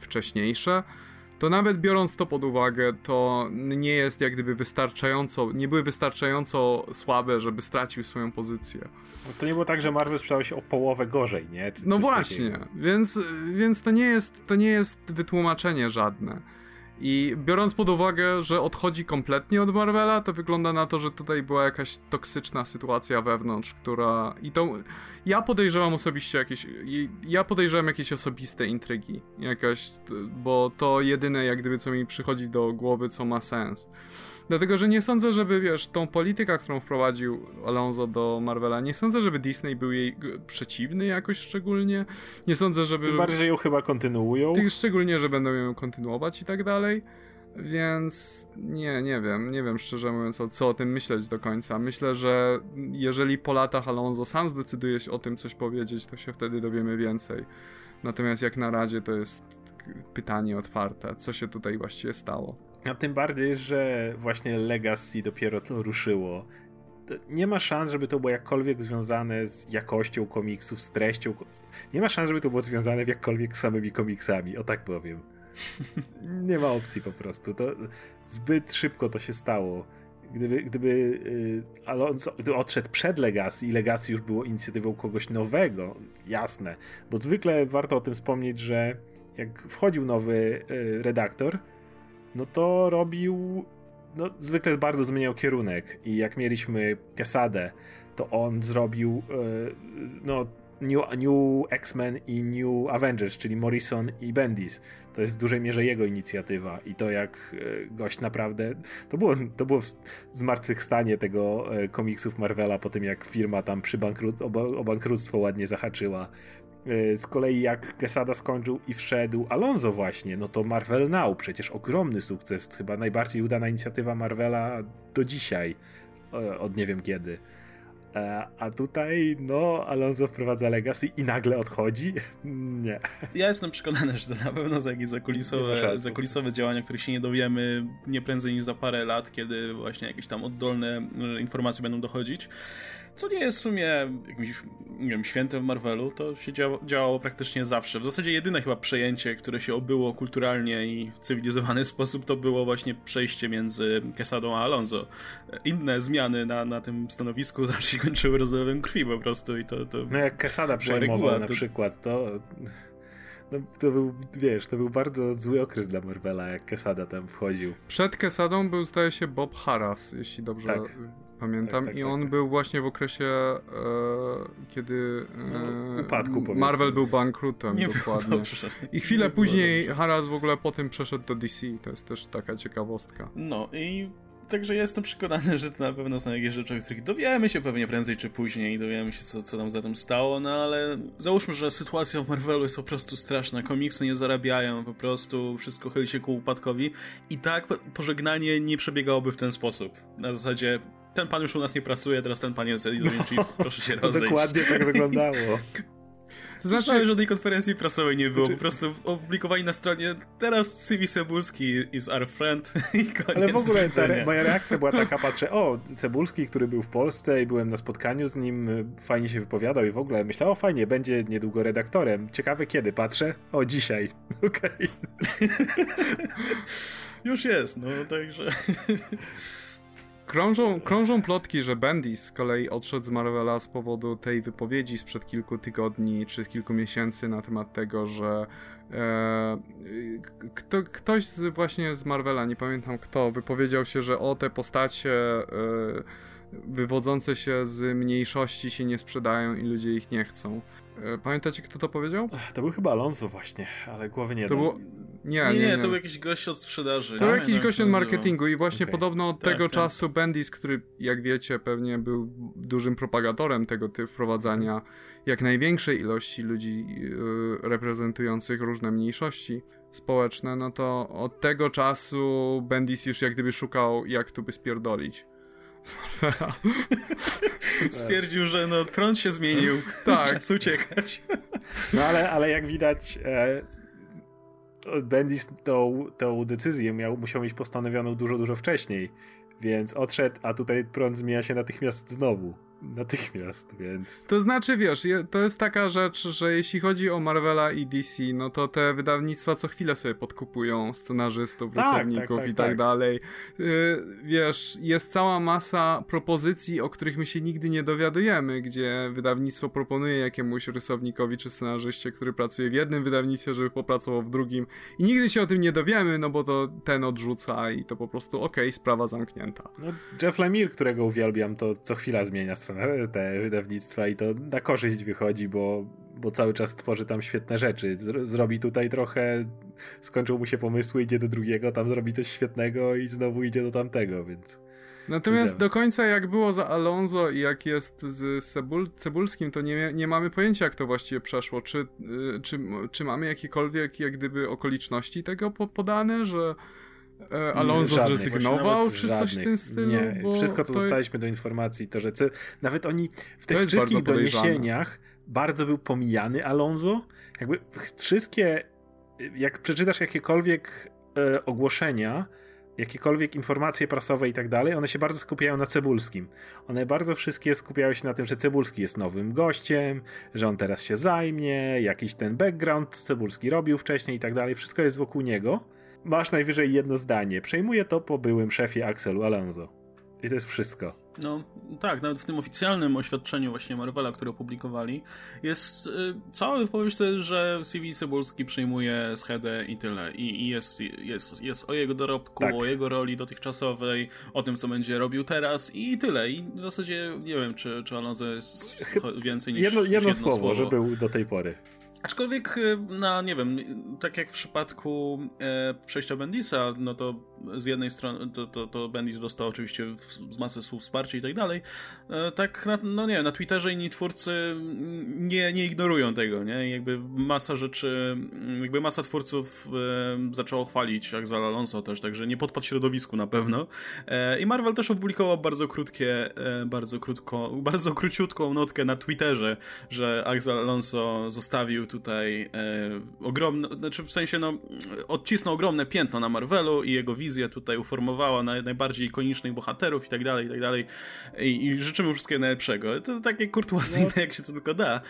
wcześniejsze, to nawet biorąc to pod uwagę, to nie jest jak gdyby wystarczająco, nie były wystarczająco słabe, żeby stracił swoją pozycję. No to nie było tak, że Marvel sprzedał się o połowę gorzej, nie? Czy no właśnie, więc, więc to, nie jest, to nie jest wytłumaczenie żadne. I biorąc pod uwagę, że odchodzi kompletnie od Marvela, to wygląda na to, że tutaj była jakaś toksyczna sytuacja wewnątrz, która. I to. Ja podejrzewam osobiście jakieś. Ja podejrzewam jakieś osobiste intrygi. Jakaś. Bo to jedyne, jak gdyby, co mi przychodzi do głowy, co ma sens. Dlatego, że nie sądzę, żeby, wiesz, tą politykę, którą wprowadził Alonso do Marvela, nie sądzę, żeby Disney był jej przeciwny jakoś szczególnie. Nie sądzę, żeby... Tym bardziej, ją chyba kontynuują. Szczególnie, że będą ją kontynuować i tak dalej. Więc nie, nie wiem, nie wiem szczerze mówiąc, o, co o tym myśleć do końca. Myślę, że jeżeli po latach Alonso sam zdecyduje się o tym coś powiedzieć, to się wtedy dowiemy więcej. Natomiast jak na razie to jest pytanie otwarte, co się tutaj właściwie stało. A tym bardziej, że właśnie Legacy dopiero to ruszyło. Nie ma szans, żeby to było jakkolwiek związane z jakością komiksów, z treścią. Nie ma szans, żeby to było związane jakkolwiek z samymi komiksami, o tak powiem. (laughs) Nie ma opcji po prostu. To zbyt szybko to się stało. Gdyby, gdyby y, Alonso gdyby odszedł przed Legacy i Legacy już było inicjatywą kogoś nowego, jasne, bo zwykle warto o tym wspomnieć, że jak wchodził nowy y, redaktor, no to robił, no zwykle bardzo zmieniał kierunek i jak mieliśmy Kesadę, to on zrobił, y, no New, New X-Men i New Avengers, czyli Morrison i Bendis. To jest w dużej mierze jego inicjatywa i to jak e, gość naprawdę. To było, to było zmartwychwstanie tego e, komiksów Marvela po tym, jak firma tam przy o, bankructwo ładnie zahaczyła. E, z kolei jak Quesada skończył i wszedł Alonso właśnie, no to Marvel Now, przecież ogromny sukces, chyba najbardziej udana inicjatywa Marvela do dzisiaj, od nie wiem kiedy. E, a tutaj, no, Alonso wprowadza Legacy i nagle odchodzi? (laughs) Nie. Ja jestem przekonany, że to na pewno są jakieś zakulisowe, zakulisowe działania, których się nie dowiemy nie prędzej niż za parę lat, kiedy właśnie jakieś tam oddolne e, informacje będą dochodzić co nie jest w sumie jakimś, nie wiem, świętem w Marvelu, to się działo, działało praktycznie zawsze. W zasadzie jedyne chyba przejęcie, które się obyło kulturalnie i w cywilizowany (laughs) sposób, to było właśnie przejście między Quesadą a Alonso. Inne zmiany na, na tym stanowisku (laughs) zawsze się kończyły rozlewem krwi po prostu i to... to no jak Quesada przejmował na to... przykład, to... No, to był, wiesz, to był bardzo zły okres dla Marvela, jak Quesada tam wchodził. Przed Quesadą był, zdaje się, Bob Harras, jeśli dobrze tak pamiętam. Tak, tak, I on tak, był właśnie w okresie, e, kiedy e, no, upadku, Marvel był bankrutem, Nie dokładnie. I chwilę później Harris w ogóle po tym przeszedł do DC. To jest też taka ciekawostka. No i Także jestem przekonany, że to na pewno są jakieś rzeczy, o których dowiemy się pewnie prędzej czy później, dowiemy się, co, co tam za tym stało, no ale załóżmy, że sytuacja w Marvelu jest po prostu straszna, komiksy nie zarabiają, po prostu wszystko chyli się ku upadkowi i tak pożegnanie nie przebiegałoby w ten sposób. Na zasadzie ten pan już u nas nie pracuje, teraz ten pan jest editor no, proszę się (laughs) rozejść. Dokładnie tak wyglądało. (laughs) To znaczy, że żadnej konferencji prasowej nie było, znaczy... po prostu opublikowali na stronie teraz Cywi Cebulski is our friend (laughs) i koniec Ale w ogóle ta, moja reakcja była taka, patrzę, o, Cebulski, który był w Polsce i byłem na spotkaniu z nim, fajnie się wypowiadał i w ogóle myślałem, o fajnie, będzie niedługo redaktorem. Ciekawe kiedy, patrzę, o dzisiaj, okej. Okay. Już jest, no także... Krążą, krążą plotki, że Bendis z kolei odszedł z Marvela z powodu tej wypowiedzi sprzed kilku tygodni czy kilku miesięcy na temat tego, że e, kto, ktoś z, właśnie z Marvela, nie pamiętam kto, wypowiedział się, że o te postacie e, wywodzące się z mniejszości się nie sprzedają i ludzie ich nie chcą. E, pamiętacie, kto to powiedział? To był chyba Alonso właśnie, ale głowy nie to było... Nie, nie, nie, nie, to był jakiś gość od sprzedaży. To był jakiś gość od marketingu i właśnie okay. podobno od tak, tego tak. czasu Bendis, który jak wiecie pewnie był dużym propagatorem tego typu wprowadzania jak największej ilości ludzi yy, reprezentujących różne mniejszości społeczne, no to od tego czasu Bendis już jak gdyby szukał jak tu by spierdolić z Marvela. (laughs) Stwierdził, że no prąd się zmienił, (laughs) tak. czas uciekać. (laughs) No ale, ale jak widać e, Bendis tą, tą decyzję miał, musiał mieć postanowioną dużo, dużo wcześniej, więc odszedł, a tutaj prąd zmienia się natychmiast znowu natychmiast, więc... To znaczy, wiesz, to jest taka rzecz, że jeśli chodzi o Marvela i DC, no to te wydawnictwa co chwilę sobie podkupują scenarzystów, tak, rysowników tak, tak, i tak, tak, dalej. Yy, wiesz, jest cała masa propozycji, o których my się nigdy nie dowiadujemy, gdzie wydawnictwo proponuje jakiemuś rysownikowi czy scenarzyście, który pracuje w jednym wydawnictwie, żeby popracował w drugim i nigdy się o tym nie dowiemy, no bo to ten odrzuca i to po prostu okej, okay, sprawa zamknięta. No, Jeff Lemire, którego uwielbiam, to co chwila zmienia scenariusz te wydawnictwa i to na korzyść wychodzi, bo, bo cały czas tworzy tam świetne rzeczy. Zrobi tutaj trochę, skończył mu się pomysły, idzie do drugiego, tam zrobi coś świetnego i znowu idzie do tamtego, więc... Natomiast do końca jak było za Alonso i jak jest z Cebul Cebulskim, to nie, nie mamy pojęcia jak to właściwie przeszło. Czy, y, czy, czy mamy jakiekolwiek jak gdyby okoliczności tego podane, że Alonso żadnych, zrezygnował, czy żadnych. coś w tym stylu? Nie, wszystko co to... dostaliśmy do informacji, to że nawet oni w tych wszystkich doniesieniach bardzo był pomijany Alonso. Jakby wszystkie, jak przeczytasz jakiekolwiek e, ogłoszenia, jakiekolwiek informacje prasowe i tak dalej, one się bardzo skupiają na Cebulskim. One bardzo wszystkie skupiały się na tym, że Cebulski jest nowym gościem, że on teraz się zajmie, jakiś ten background Cebulski robił wcześniej i tak dalej. Wszystko jest wokół niego masz najwyżej jedno zdanie. Przejmuję to po byłym szefie Axelu Alonso. I to jest wszystko. No tak, nawet w tym oficjalnym oświadczeniu właśnie Marvela, które opublikowali, jest y, cała wypowiedź, że CV Cebulski przejmuje schedę i tyle. I, i jest, jest, jest o jego dorobku, tak. o jego roli dotychczasowej, o tym, co będzie robił teraz i tyle. I w zasadzie nie wiem, czy, czy Alonso jest więcej niż jedno, jedno, jedno słowo, słowo, że był do tej pory. Aczkolwiek na, nie wiem, tak jak w przypadku e, przejścia Bendisa, no to z jednej strony to, to, to Bendis dostał oczywiście w, masę słów wsparcia i tak dalej, e, tak na, no nie na Twitterze inni twórcy nie, nie ignorują tego, nie? Jakby masa rzeczy, jakby masa twórców e, zaczęło chwalić Axel Alonso też, także nie podpadł środowisku na pewno. E, I Marvel też opublikował bardzo krótkie, e, bardzo krótko, bardzo króciutką notkę na Twitterze, że Axel Alonso zostawił tutaj e, ogromne, znaczy w sensie no, odcisnął ogromne piętno na Marvelu i jego wizję tutaj uformowała na najbardziej ikonicznych bohaterów i tak dalej, i tak dalej. I, i życzymy wszystkiego najlepszego. To takie kurtuazyjne, no. jak się to tylko da.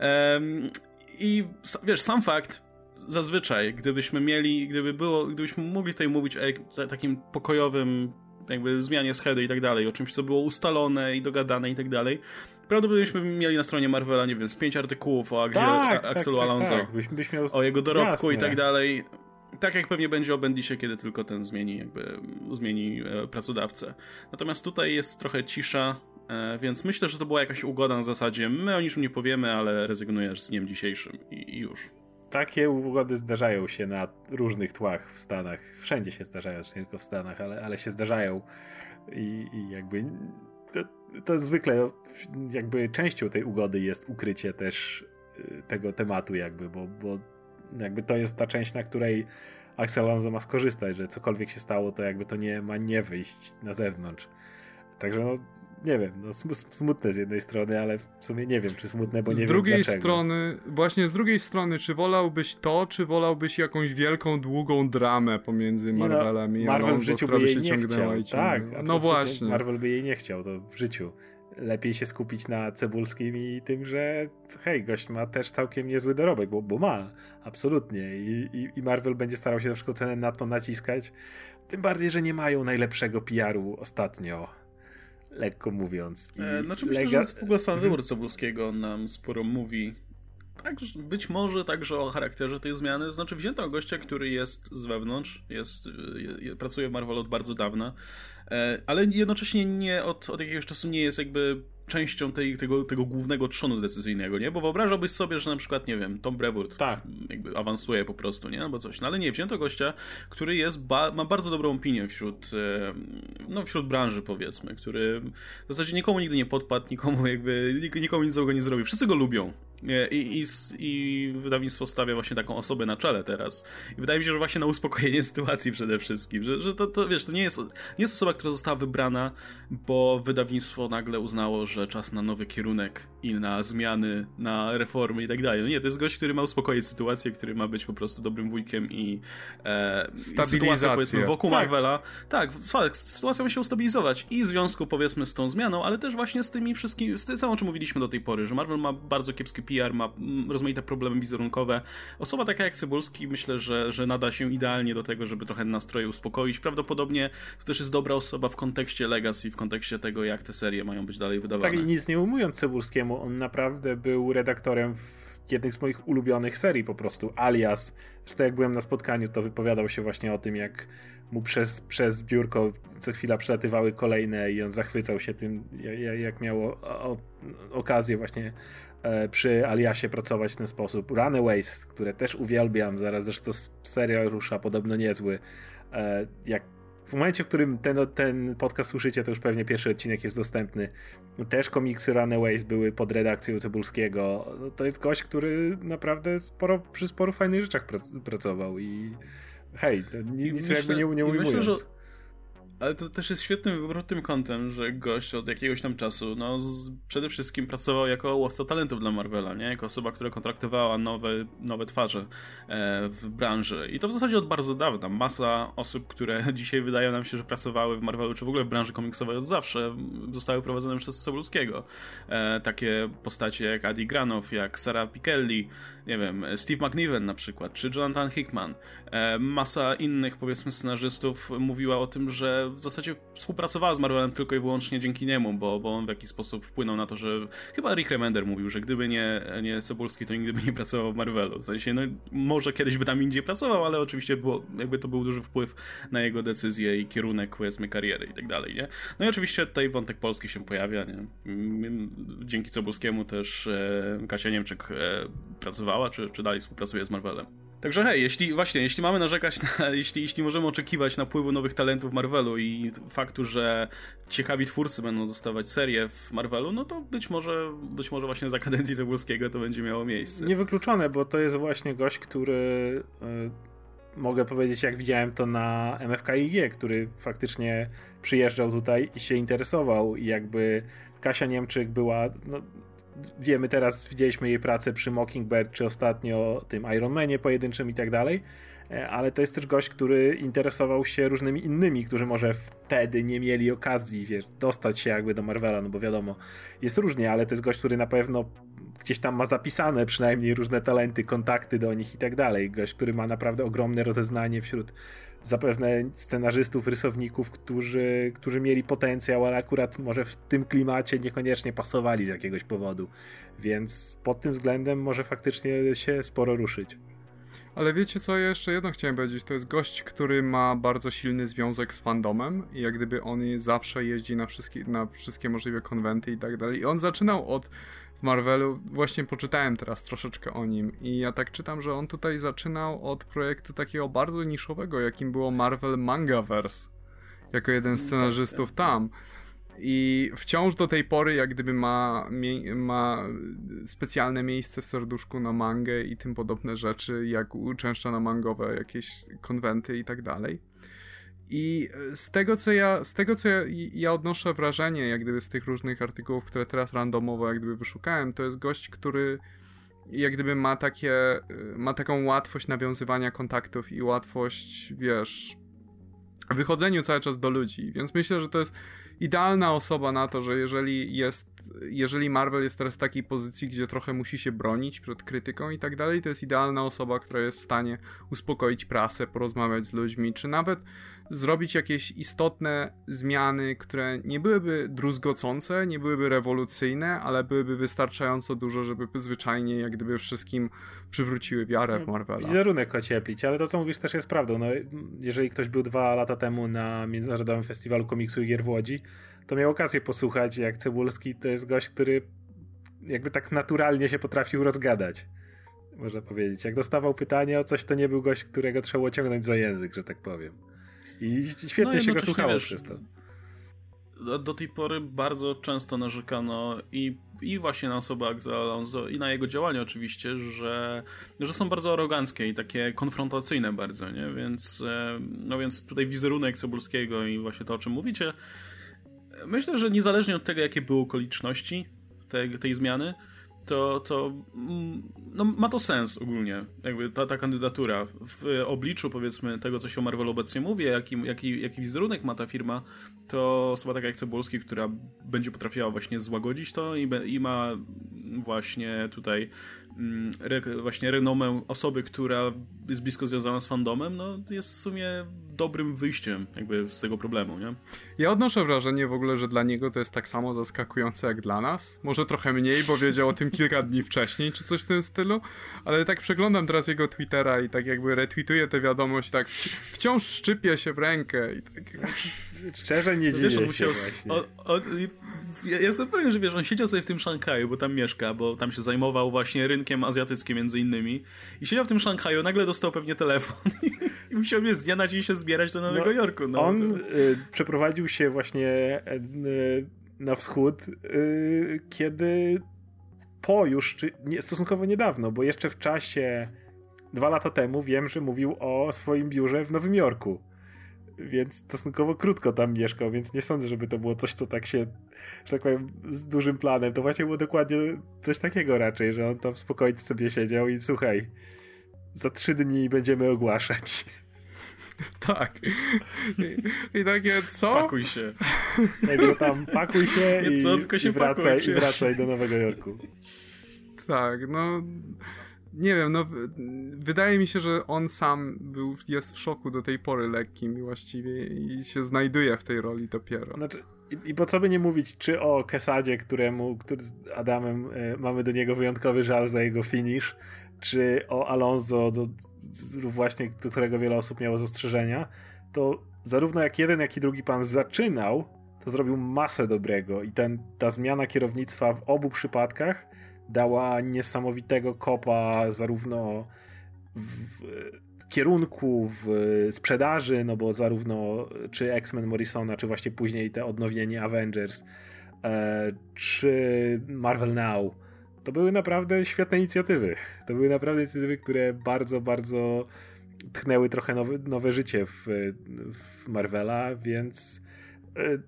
Um, I wiesz, sam fakt, zazwyczaj, gdybyśmy mieli, gdyby było, gdybyśmy mogli tutaj mówić o takim pokojowym jakby zmianie schedy i tak dalej, o czymś, co było ustalone i dogadane i tak dalej, prawdopodobnie byśmy mieli na stronie Marvela, nie wiem, z pięć artykułów o tak, Axelu tak, Alonso, tak, byś, byś miał... o jego dorobku Jasne. i tak dalej. Tak jak pewnie będzie o Bendisie, kiedy tylko ten zmieni, jakby zmieni e, pracodawcę. Natomiast tutaj jest trochę cisza, e, więc myślę, że to była jakaś ugoda na zasadzie my o niczym nie powiemy, ale rezygnujesz z dniem dzisiejszym i, i już takie ugody zdarzają się na różnych tłach w Stanach. Wszędzie się zdarzają, nie tylko w Stanach, ale, ale się zdarzają. I, i jakby to, to zwykle jakby częścią tej ugody jest ukrycie też y, tego tematu jakby, bo, bo jakby to jest ta część, na której Axel Alonso ma skorzystać, że cokolwiek się stało, to jakby to nie ma nie wyjść na zewnątrz. Także no, nie wiem, no smutne z jednej strony, ale w sumie nie wiem, czy smutne, bo nie z wiem Z drugiej dlaczego. strony, właśnie z drugiej strony, czy wolałbyś to, czy wolałbyś jakąś wielką, długą dramę pomiędzy no, Marvelem i Marvel Alonso, w życiu by jej nie chciał. Tak, no właśnie. Marvel by jej nie chciał, to w życiu. Lepiej się skupić na Cebulskim i tym, że hej, gość ma też całkiem niezły dorobek, bo, bo ma, absolutnie. I, i, I Marvel będzie starał się na przykład cenę na to naciskać, tym bardziej, że nie mają najlepszego PR-u ostatnio lekko mówiąc. I e, znaczy myślę, lega... że w ogóle sam mhm. wybór Cebulskiego nam sporo mówi. Tak, być może także o charakterze tej zmiany. Znaczy, wzięto gościa, który jest z wewnątrz, jest, je, pracuje w Marvel od bardzo dawna, e, ale jednocześnie nie od, od jakiegoś czasu nie jest jakby częścią tej, tego, tego głównego trzonu decyzyjnego, nie? Bo wyobrażałbyś sobie, że na przykład, nie wiem, Tom Brevoort tak. jakby awansuje po prostu, nie? Albo coś. No ale nie, wzięto gościa, który jest, ba ma bardzo dobrą opinię wśród, e, no wśród branży powiedzmy, który w zasadzie nikomu nigdy nie podpadł, nikomu jakby, nikomu nic złego nie zrobił. Wszyscy go lubią. I, i, I wydawnictwo stawia właśnie taką osobę na czele teraz. I wydaje mi się, że właśnie na uspokojenie (laughs) sytuacji przede wszystkim. Że, że to, to wiesz, to nie jest, nie jest osoba, która została wybrana, bo wydawnictwo nagle uznało, że czas na nowy kierunek i na zmiany, na reformy i tak dalej. No nie, to jest gość, który ma uspokoić sytuację, który ma być po prostu dobrym wujkiem i e, sytuacja powiedzmy wokół tak. Marvela. Tak, fakt, sytuacja ma się ustabilizować i w związku powiedzmy z tą zmianą, ale też właśnie z tymi wszystkimi, z tym, o czym mówiliśmy do tej pory, że Marvel ma bardzo kiepski PR, ma rozmaite problemy wizerunkowe. Osoba taka jak Cybulski myślę, że, że nada się idealnie do tego, żeby trochę nastroje uspokoić. Prawdopodobnie to też jest dobra osoba w kontekście Legacy, w kontekście tego, jak te serie mają być dalej wydawane. Tak i nic nie umując Cybulskiemu, on naprawdę był redaktorem jednych z moich ulubionych serii po prostu, alias. Zresztą jak byłem na spotkaniu, to wypowiadał się właśnie o tym, jak mu przez, przez biurko co chwila przelatywały kolejne i on zachwycał się tym, jak miał okazję właśnie przy Aliasie pracować w ten sposób. Runaways, które też uwielbiam, zaraz zresztą serial rusza podobno niezły. E, jak w momencie, w którym ten, ten podcast słyszycie, to już pewnie pierwszy odcinek jest dostępny. Też komiksy Runaways były pod redakcją Cebulskiego. No, to jest gość, który naprawdę sporo, przy sporo fajnych rzeczach pracował i hej, nic myślę, jakby nie, nie ujmując. Myślę, że ale to też jest świetnym wybór tym kątem, że gość od jakiegoś tam czasu, no z, przede wszystkim pracował jako łowca talentów dla Marvela, nie? Jako osoba, która kontraktowała nowe, nowe twarze e, w branży. I to w zasadzie od bardzo dawna. Masa osób, które (laughs) dzisiaj wydaje nam się, że pracowały w Marvelu, czy w ogóle w branży komiksowej od zawsze, zostały prowadzone przez Cebulskiego. E, takie postacie jak Adi Granow, jak Sarah Pichelli, nie wiem, Steve McNiven na przykład, czy Jonathan Hickman. E, masa innych, powiedzmy, scenarzystów mówiła o tym, że w zasadzie współpracowała z Marvelem tylko i wyłącznie dzięki niemu, bo, bo on w jakiś sposób wpłynął na to, że chyba Rick Remender mówił, że gdyby nie, nie Cebulski, to nigdy by nie pracował w Marvelu. W sensie, no może kiedyś by tam indziej pracował, ale oczywiście było, jakby to był duży wpływ na jego decyzje i kierunek, powiedzmy, kariery i tak dalej, nie? No i oczywiście tutaj wątek polski się pojawia, nie? Dzięki Cebulskiemu też e, Kasia Niemczyk e, pracowała, czy, czy dalej współpracuje z Marvelem. Także hej, jeśli właśnie, jeśli mamy narzekać na, (laughs) jeśli, jeśli możemy oczekiwać napływu nowych talentów Marvelu i faktu, że ciekawi twórcy będą dostawać serię w Marvelu, no to być może, być może właśnie za kadencji Cebulskiego to będzie miało miejsce. Niewykluczone, bo to jest właśnie gość, który y, mogę powiedzieć, jak widziałem to na MFKIG, który faktycznie przyjeżdżał tutaj i się interesował i jakby Kasia Niemczyk była no, wiemy teraz, widzieliśmy jej pracę przy Mockingbird, czy ostatnio tym Iron Manie pojedynczym i tak dalej, e, ale to jest też gość, który interesował się różnymi innymi, którzy może wtedy nie mieli okazji, wiesz, dostać się jakby do Marvela, no bo wiadomo, jest różnie, ale to jest gość, który na pewno gdzieś tam ma zapisane przynajmniej różne talenty, kontakty do nich i tak dalej. Gość, który ma naprawdę ogromne rozeznanie wśród zapewne scenarzystów, rysowników, którzy, którzy mieli potencjał, ale akurat może w tym klimacie niekoniecznie pasowali z jakiegoś powodu. Więc pod tym względem może faktycznie się sporo ruszyć. Ale wiecie co, ja jeszcze jedno chciałem powiedzieć, to jest gość, który ma bardzo silny związek z fandomem i jak gdyby on zawsze jeździ na wszystkie, na wszystkie możliwe konwenty i tak dalej. I on zaczynał od w Marvelu. Właśnie poczytałem teraz troszeczkę o nim i ja tak czytam, że on tutaj zaczynał od projektu takiego bardzo niszowego, jakim było Marvel Mangaverse. Jako jeden z scenarzystów tam. I wciąż do tej pory, jak gdyby ma, ma specjalne miejsce w serduszku na mangę i tym podobne rzeczy, jak uczęszcza na mangowe jakieś konwenty i tak dalej. I z tego, co ja, z tego, co ja, ja odnoszę wrażenie, jak gdyby z tych różnych artykułów, które teraz randomowo jak gdyby wyszukałem, to jest gość, który jak gdyby ma takie, ma taką łatwość nawiązywania kontaktów i łatwość, wiesz, wychodzeniu cały czas do ludzi, więc myślę, że to jest idealna osoba na to, że jeżeli jest, jeżeli Marvel jest teraz w takiej pozycji, gdzie trochę musi się bronić przed krytyką i tak dalej, to jest idealna osoba, która jest w stanie uspokoić prasę, porozmawiać z ludźmi, czy nawet zrobić jakieś istotne zmiany, które nie byłyby druzgocące, nie byłyby rewolucyjne, ale byłyby wystarczająco dużo, żeby zwyczajnie jak gdyby wszystkim przywróciły wiarę w no, Marvela. Wizerunek ocieplić, ale to co mówisz też jest prawdą. No, jeżeli ktoś był dwa lata temu na Międzynarodowym Festiwalu Komiksu i Gier w Łodzi, to miał okazję posłuchać, jak Cebulski to jest gość, który jakby tak naturalnie się potrafił rozgadać. Można powiedzieć. Jak dostawał pytanie o coś, to nie był gość, którego trzeba było ciągnąć za język, że tak powiem. I świetnie no, się go słuchało wiesz, przez to. Do, do, tej pory bardzo często narzekano i, i właśnie na osobę Axa Alonso i na jego działania oczywiście, że, że są bardzo aroganckie i takie konfrontacyjne bardzo, nie? Więc, e, no więc tutaj wizerunek Cebulskiego i właśnie to, o czym mówicie, myślę, że niezależnie od tego, jakie były okoliczności tej, tej zmiany, to, to mm, no, ma to sens ogólnie, jakby ta, ta kandydatura. W obliczu, powiedzmy, tego, co się o Marvel obecnie mówi, jaki, jaki, jaki wizerunek ma ta firma, to osoba taka jak Cebulski, która będzie potrafiła właśnie złagodzić to i, i ma właśnie tutaj właśnie renomę osoby, która jest blisko związana z fandomem, no jest w sumie dobrym wyjściem jakby z tego problemu, nie? Ja odnoszę wrażenie w ogóle, że dla niego to jest tak samo zaskakujące jak dla nas. Może trochę mniej, bo wiedział o tym (laughs) kilka dni wcześniej, czy coś w tym stylu, ale tak przeglądam teraz jego Twittera i tak jakby retweetuję tę wiadomość, tak wci wciąż szczypie się w rękę i tak... Szczerze nie no dziwię wiesz, się musiał, ja jestem pewien, że wiesz, on siedział sobie w tym Szanghaju, bo tam mieszka, bo tam się zajmował właśnie rynkiem azjatyckim między innymi. I siedział w tym Szanghaju, nagle dostał pewnie telefon (laughs) i musiał z dnia na dzień się zbierać do Nowego no, Jorku. No, on y, przeprowadził się właśnie y, na wschód, y, kiedy po już, czy nie, stosunkowo niedawno, bo jeszcze w czasie dwa lata temu wiem, że mówił o swoim biurze w Nowym Jorku więc stosunkowo krótko tam mieszkał, więc nie sądzę, żeby to było coś, co tak się, że tak powiem, z dużym planem. To właśnie było dokładnie coś takiego raczej, że on tam spokojnie sobie siedział i słuchaj, za trzy dni będziemy ogłaszać. (laughs) Tak. I, I, takie, co? Pakuj się. Tego tam pakuj się, i, się i, wracaj, pakuj, i wracaj do Nowego Jorku. Tak, no nie wiem, no wydaje mi się, że on sam był, jest w szoku do tej pory lekkim i właściwie i się znajduje w tej roli dopiero. Znaczy, i, i po co by nie mówić, czy o Kesadzie, któremu, który z Adamem y, mamy do niego wyjątkowy żal za jego finish, czy o Alonso, do, do, właśnie do którego wiele osób miało zastrzeżenia, to zarówno jak jeden, jak i drugi pan zaczynał, to zrobił masę dobrego i ten, ta zmiana kierownictwa w obu przypadkach dała niesamowitego kopa zarówno w kierunku w sprzedaży, no bo zarówno czy X-Men Morrisona, czy właśnie później te odnowienie Avengers, e, czy Marvel Now, to były naprawdę świetne inicjatywy. To były naprawdę inicjatywy, które bardzo, bardzo tchnęły trochę nowe, nowe życie w, w Marvela, więc e,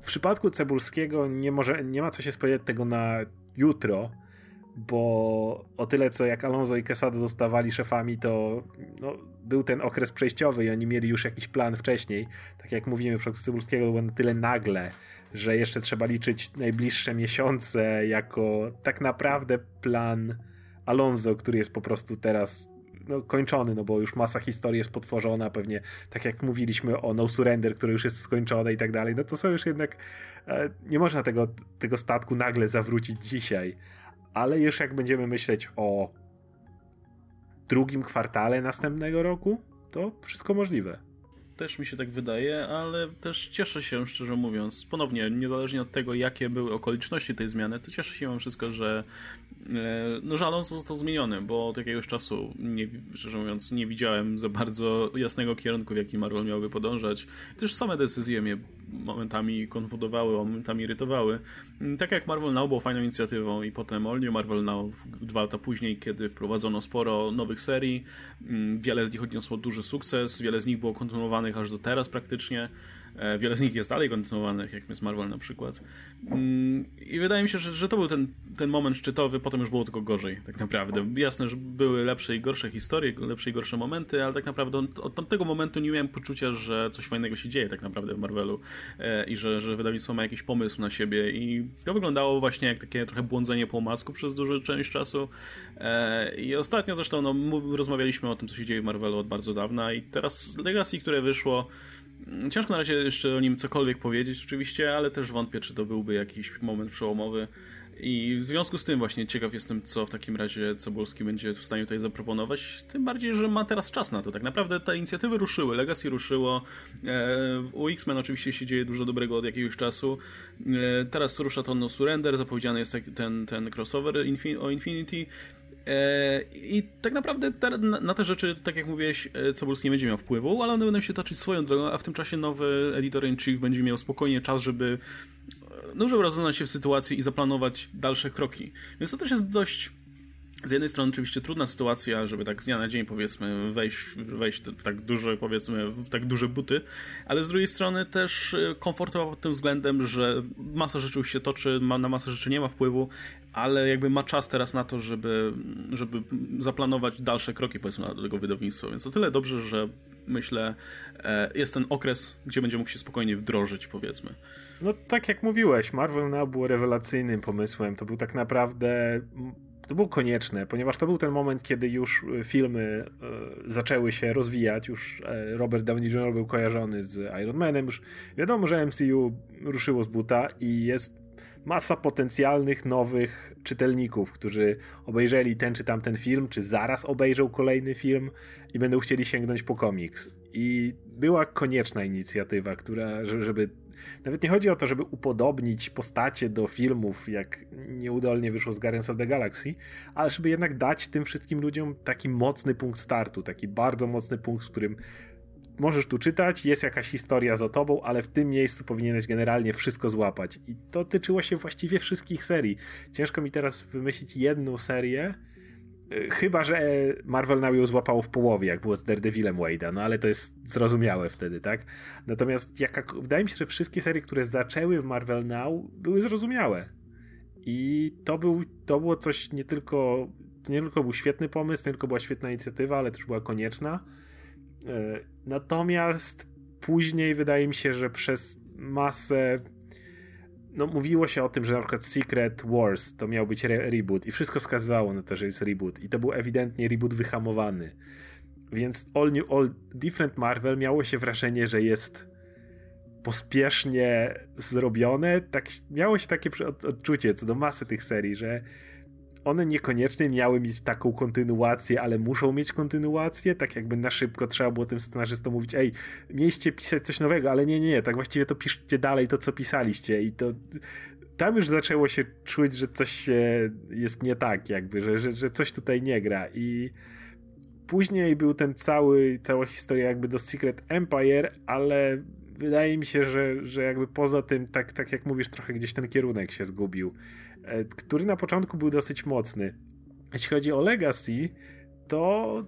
w przypadku Cebulskiego nie, może, nie ma co się spodziewać tego na jutro, bo o tyle co jak Alonso i Quesada zostawali szefami, to no, był ten okres przejściowy i oni mieli już jakiś plan wcześniej. Tak jak mówimy przypadku Cybulskiego, to było na tyle nagle, że jeszcze trzeba liczyć najbliższe miesiące jako tak naprawdę plan Alonso, który jest po prostu teraz no, kończony, no bo już masa historii jest potworzona, pewnie tak jak mówiliśmy o No Surrender, który już jest skończone i tak dalej, no to są już jednak e, nie można tego, tego statku nagle zawrócić dzisiaj ale już jak będziemy myśleć o drugim kwartale następnego roku, to wszystko możliwe. Też mi się tak wydaje, ale też cieszę się, szczerze mówiąc, ponownie, niezależnie od tego, jakie były okoliczności tej zmiany, to cieszę się mimo wszystko, że no, że Alonso został zmieniony, bo od jakiegoś czasu, nie, szczerze mówiąc, nie widziałem za bardzo jasnego kierunku, w jakim Marvel miałby podążać. Też same decyzje mnie momentami konfundowały, momentami irytowały. Tak jak Marvel Now był fajną inicjatywą i potem All New Marvel Now dwa lata później, kiedy wprowadzono sporo nowych serii, mm, wiele z nich odniosło duży sukces, wiele z nich było kontynuowanych aż do teraz praktycznie. E, wiele z nich jest dalej kontynuowanych, jak jest Marvel na przykład. Mm, I wydaje mi się, że, że to był ten, ten moment szczytowy, potem już było tylko gorzej, tak naprawdę. Jasne, że były lepsze i gorsze historie, lepsze i gorsze momenty, ale tak naprawdę od tamtego momentu nie miałem poczucia, że coś fajnego się dzieje tak naprawdę w Marvelu e, i że, że wydawnictwo ma jakiś pomysł na siebie i to wyglądało właśnie jak takie trochę błądzenie po masku przez dużą część czasu. E, I ostatnio zresztą no, rozmawialiśmy o tym, co się dzieje w Marvelu od bardzo dawna i teraz Legacy, które wyszło Ciężko na razie jeszcze o nim cokolwiek powiedzieć oczywiście, ale też wątpię, czy to byłby jakiś moment przełomowy. I w związku z tym właśnie ciekaw jestem, co w takim razie Cebulski będzie w stanie tutaj zaproponować. Tym bardziej, że ma teraz czas na to. Tak naprawdę te inicjatywy ruszyły, Legacy ruszyło. E, u X-Men oczywiście się dzieje dużo dobrego od jakiegoś czasu. E, teraz rusza to No Surrender, zapowiedziany jest ten, ten crossover o Infinity. E, I tak naprawdę te, na te rzeczy, tak jak mówiłeś, e, Cebulski nie będzie miał wpływu, ale one będą się toczyć swoją drogą, a w tym czasie nowy editor-in-chief będzie miał spokojnie czas, żeby e, no, żeby rozeznać się w sytuacji i zaplanować dalsze kroki. Więc to też jest dość z jednej strony oczywiście trudna sytuacja, żeby tak z dnia na dzień powiedzmy wejść, wejść w tak duże powiedzmy w tak duże buty, ale z drugiej strony też komfortowa pod tym względem, że masa rzeczy już się toczy, ma, na masę rzeczy nie ma wpływu, ale jakby ma czas teraz na to, żeby, żeby zaplanować dalsze kroki powiedzmy do tego wydawnictwa, więc o tyle dobrze, że myślę e, jest ten okres, gdzie będzie mógł się spokojnie wdrożyć powiedzmy. No tak jak mówiłeś, Marvel Now było rewelacyjnym pomysłem, to był tak naprawdę to było konieczne, ponieważ to był ten moment, kiedy już e, filmy e, zaczęły się rozwijać, już e, Robert Downey Jr. był kojarzony z Iron Manem, już wiadomo, że MCU ruszyło z buta i jest masa potencjalnych nowych czytelników, którzy obejrzeli ten czy tamten film, czy zaraz obejrzą kolejny film i będą chcieli sięgnąć po komiks. I była konieczna inicjatywa, która, żeby nawet nie chodzi o to, żeby upodobnić postacie do filmów, jak nieudolnie wyszło z Guardians of the Galaxy, ale żeby jednak dać tym wszystkim ludziom taki mocny punkt startu, taki bardzo mocny punkt, w którym możesz tu czytać, jest jakaś historia za tobą, ale w tym miejscu powinieneś generalnie wszystko złapać. I to tyczyło się właściwie wszystkich serii. Ciężko mi teraz wymyślić jedną serię, y, Chyba, że Marvel Now ją złapało w połowie, jak było z Daredevilem Wade'a, no ale to jest zrozumiałe wtedy, tak? Natomiast wydaje mi się, że wszystkie serie, które zaczęły w Marvel Now, były zrozumiałe. I to, był, to było coś nie tylko, nie tylko był świetny pomysł, nie tylko była świetna inicjatywa, ale też była konieczna. E, natomiast później wydaje mi się, że przez masę no, mówiło się o tym, że na przykład Secret Wars to miał być re reboot i wszystko wskazywało na to, że jest reboot i to był ewidentnie reboot wyhamowany. Więc All New, All Different Marvel miało się wrażenie, że jest pospiesznie zrobione. Tak, miało się takie odczucie co do masy tych serii, że one niekoniecznie miały mieć taką kontynuację, ale muszą mieć kontynuację, tak jakby na szybko trzeba było tym scenarzystom mówić, ej, mieliście pisać coś nowego, ale nie, nie, nie, tak właściwie to piszcie dalej to, co pisaliście. I to tam już zaczęło się czuć, że coś jest nie tak jakby, że, że, że coś tutaj nie gra. I później był ten cały, cała historia jakby do Secret Empire, ale wydaje mi się, że, że jakby poza tym, tak, tak jak mówisz, trochę gdzieś ten kierunek się zgubił. E, który na początku był dosyć mocny. Jeśli chodzi o Legacy, to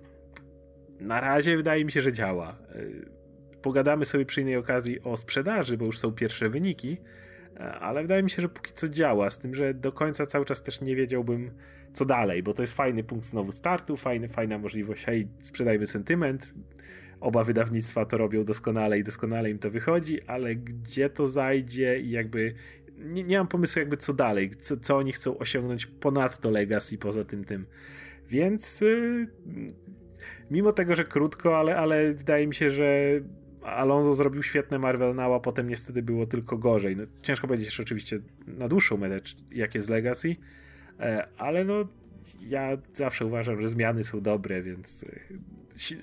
na razie wydaje mi się, że działa. E, pogadamy sobie przy innej okazji o sprzedaży, bo już są pierwsze wyniki, e, ale wydaje mi się, że póki co działa, z tym, że do końca cały czas też nie wiedziałbym, co dalej, bo to jest fajny punkt znowu startu, fajny, fajna możliwość, hej, sprzedajmy sentyment, oba wydawnictwa to robią doskonale i doskonale im to wychodzi, ale gdzie to zajdzie i jakby nie, nie mam pomysłu jakby co dalej, co, co oni chcą osiągnąć ponadto Legacy, poza tym tym. Więc yy, mimo tego, że krótko, ale, ale wydaje mi się, że Alonso zrobił świetne Marvel Now, a potem niestety było tylko gorzej. No, ciężko powiedzieć oczywiście na dłuższą metę, jak jest Legacy, e, ale no ja zawsze uważam, że zmiany są dobre, więc e,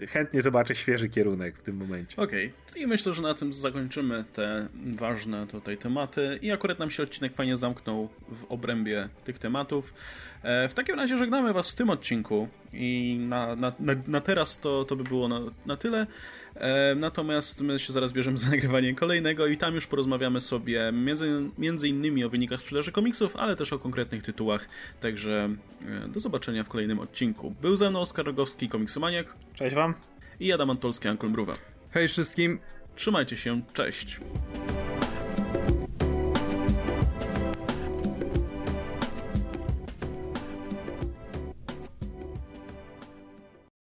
chętnie zobaczę świeży kierunek w tym momencie. Okej, okay. i myślę, że na tym zakończymy te ważne tutaj tematy i akurat nam się odcinek fajnie zamknął w obrębie tych tematów. E, w takim razie żegnamy Was w tym odcinku i na, na, na, na teraz to, to by było na, na tyle. E, natomiast my się zaraz bierzemy za (laughs) nagrywanie kolejnego i tam już porozmawiamy sobie między, między innymi o wynikach sprzedaży komiksów, ale też o konkretnych tytułach. Także e, do zobaczenia w kolejnym odcinku. Był ze mną Oskar Rogowski, komiksomaniak. Cześć Wam. I Adam Antolski, Ankol Mruwa. Hej wszystkim. Trzymajcie się, cześć.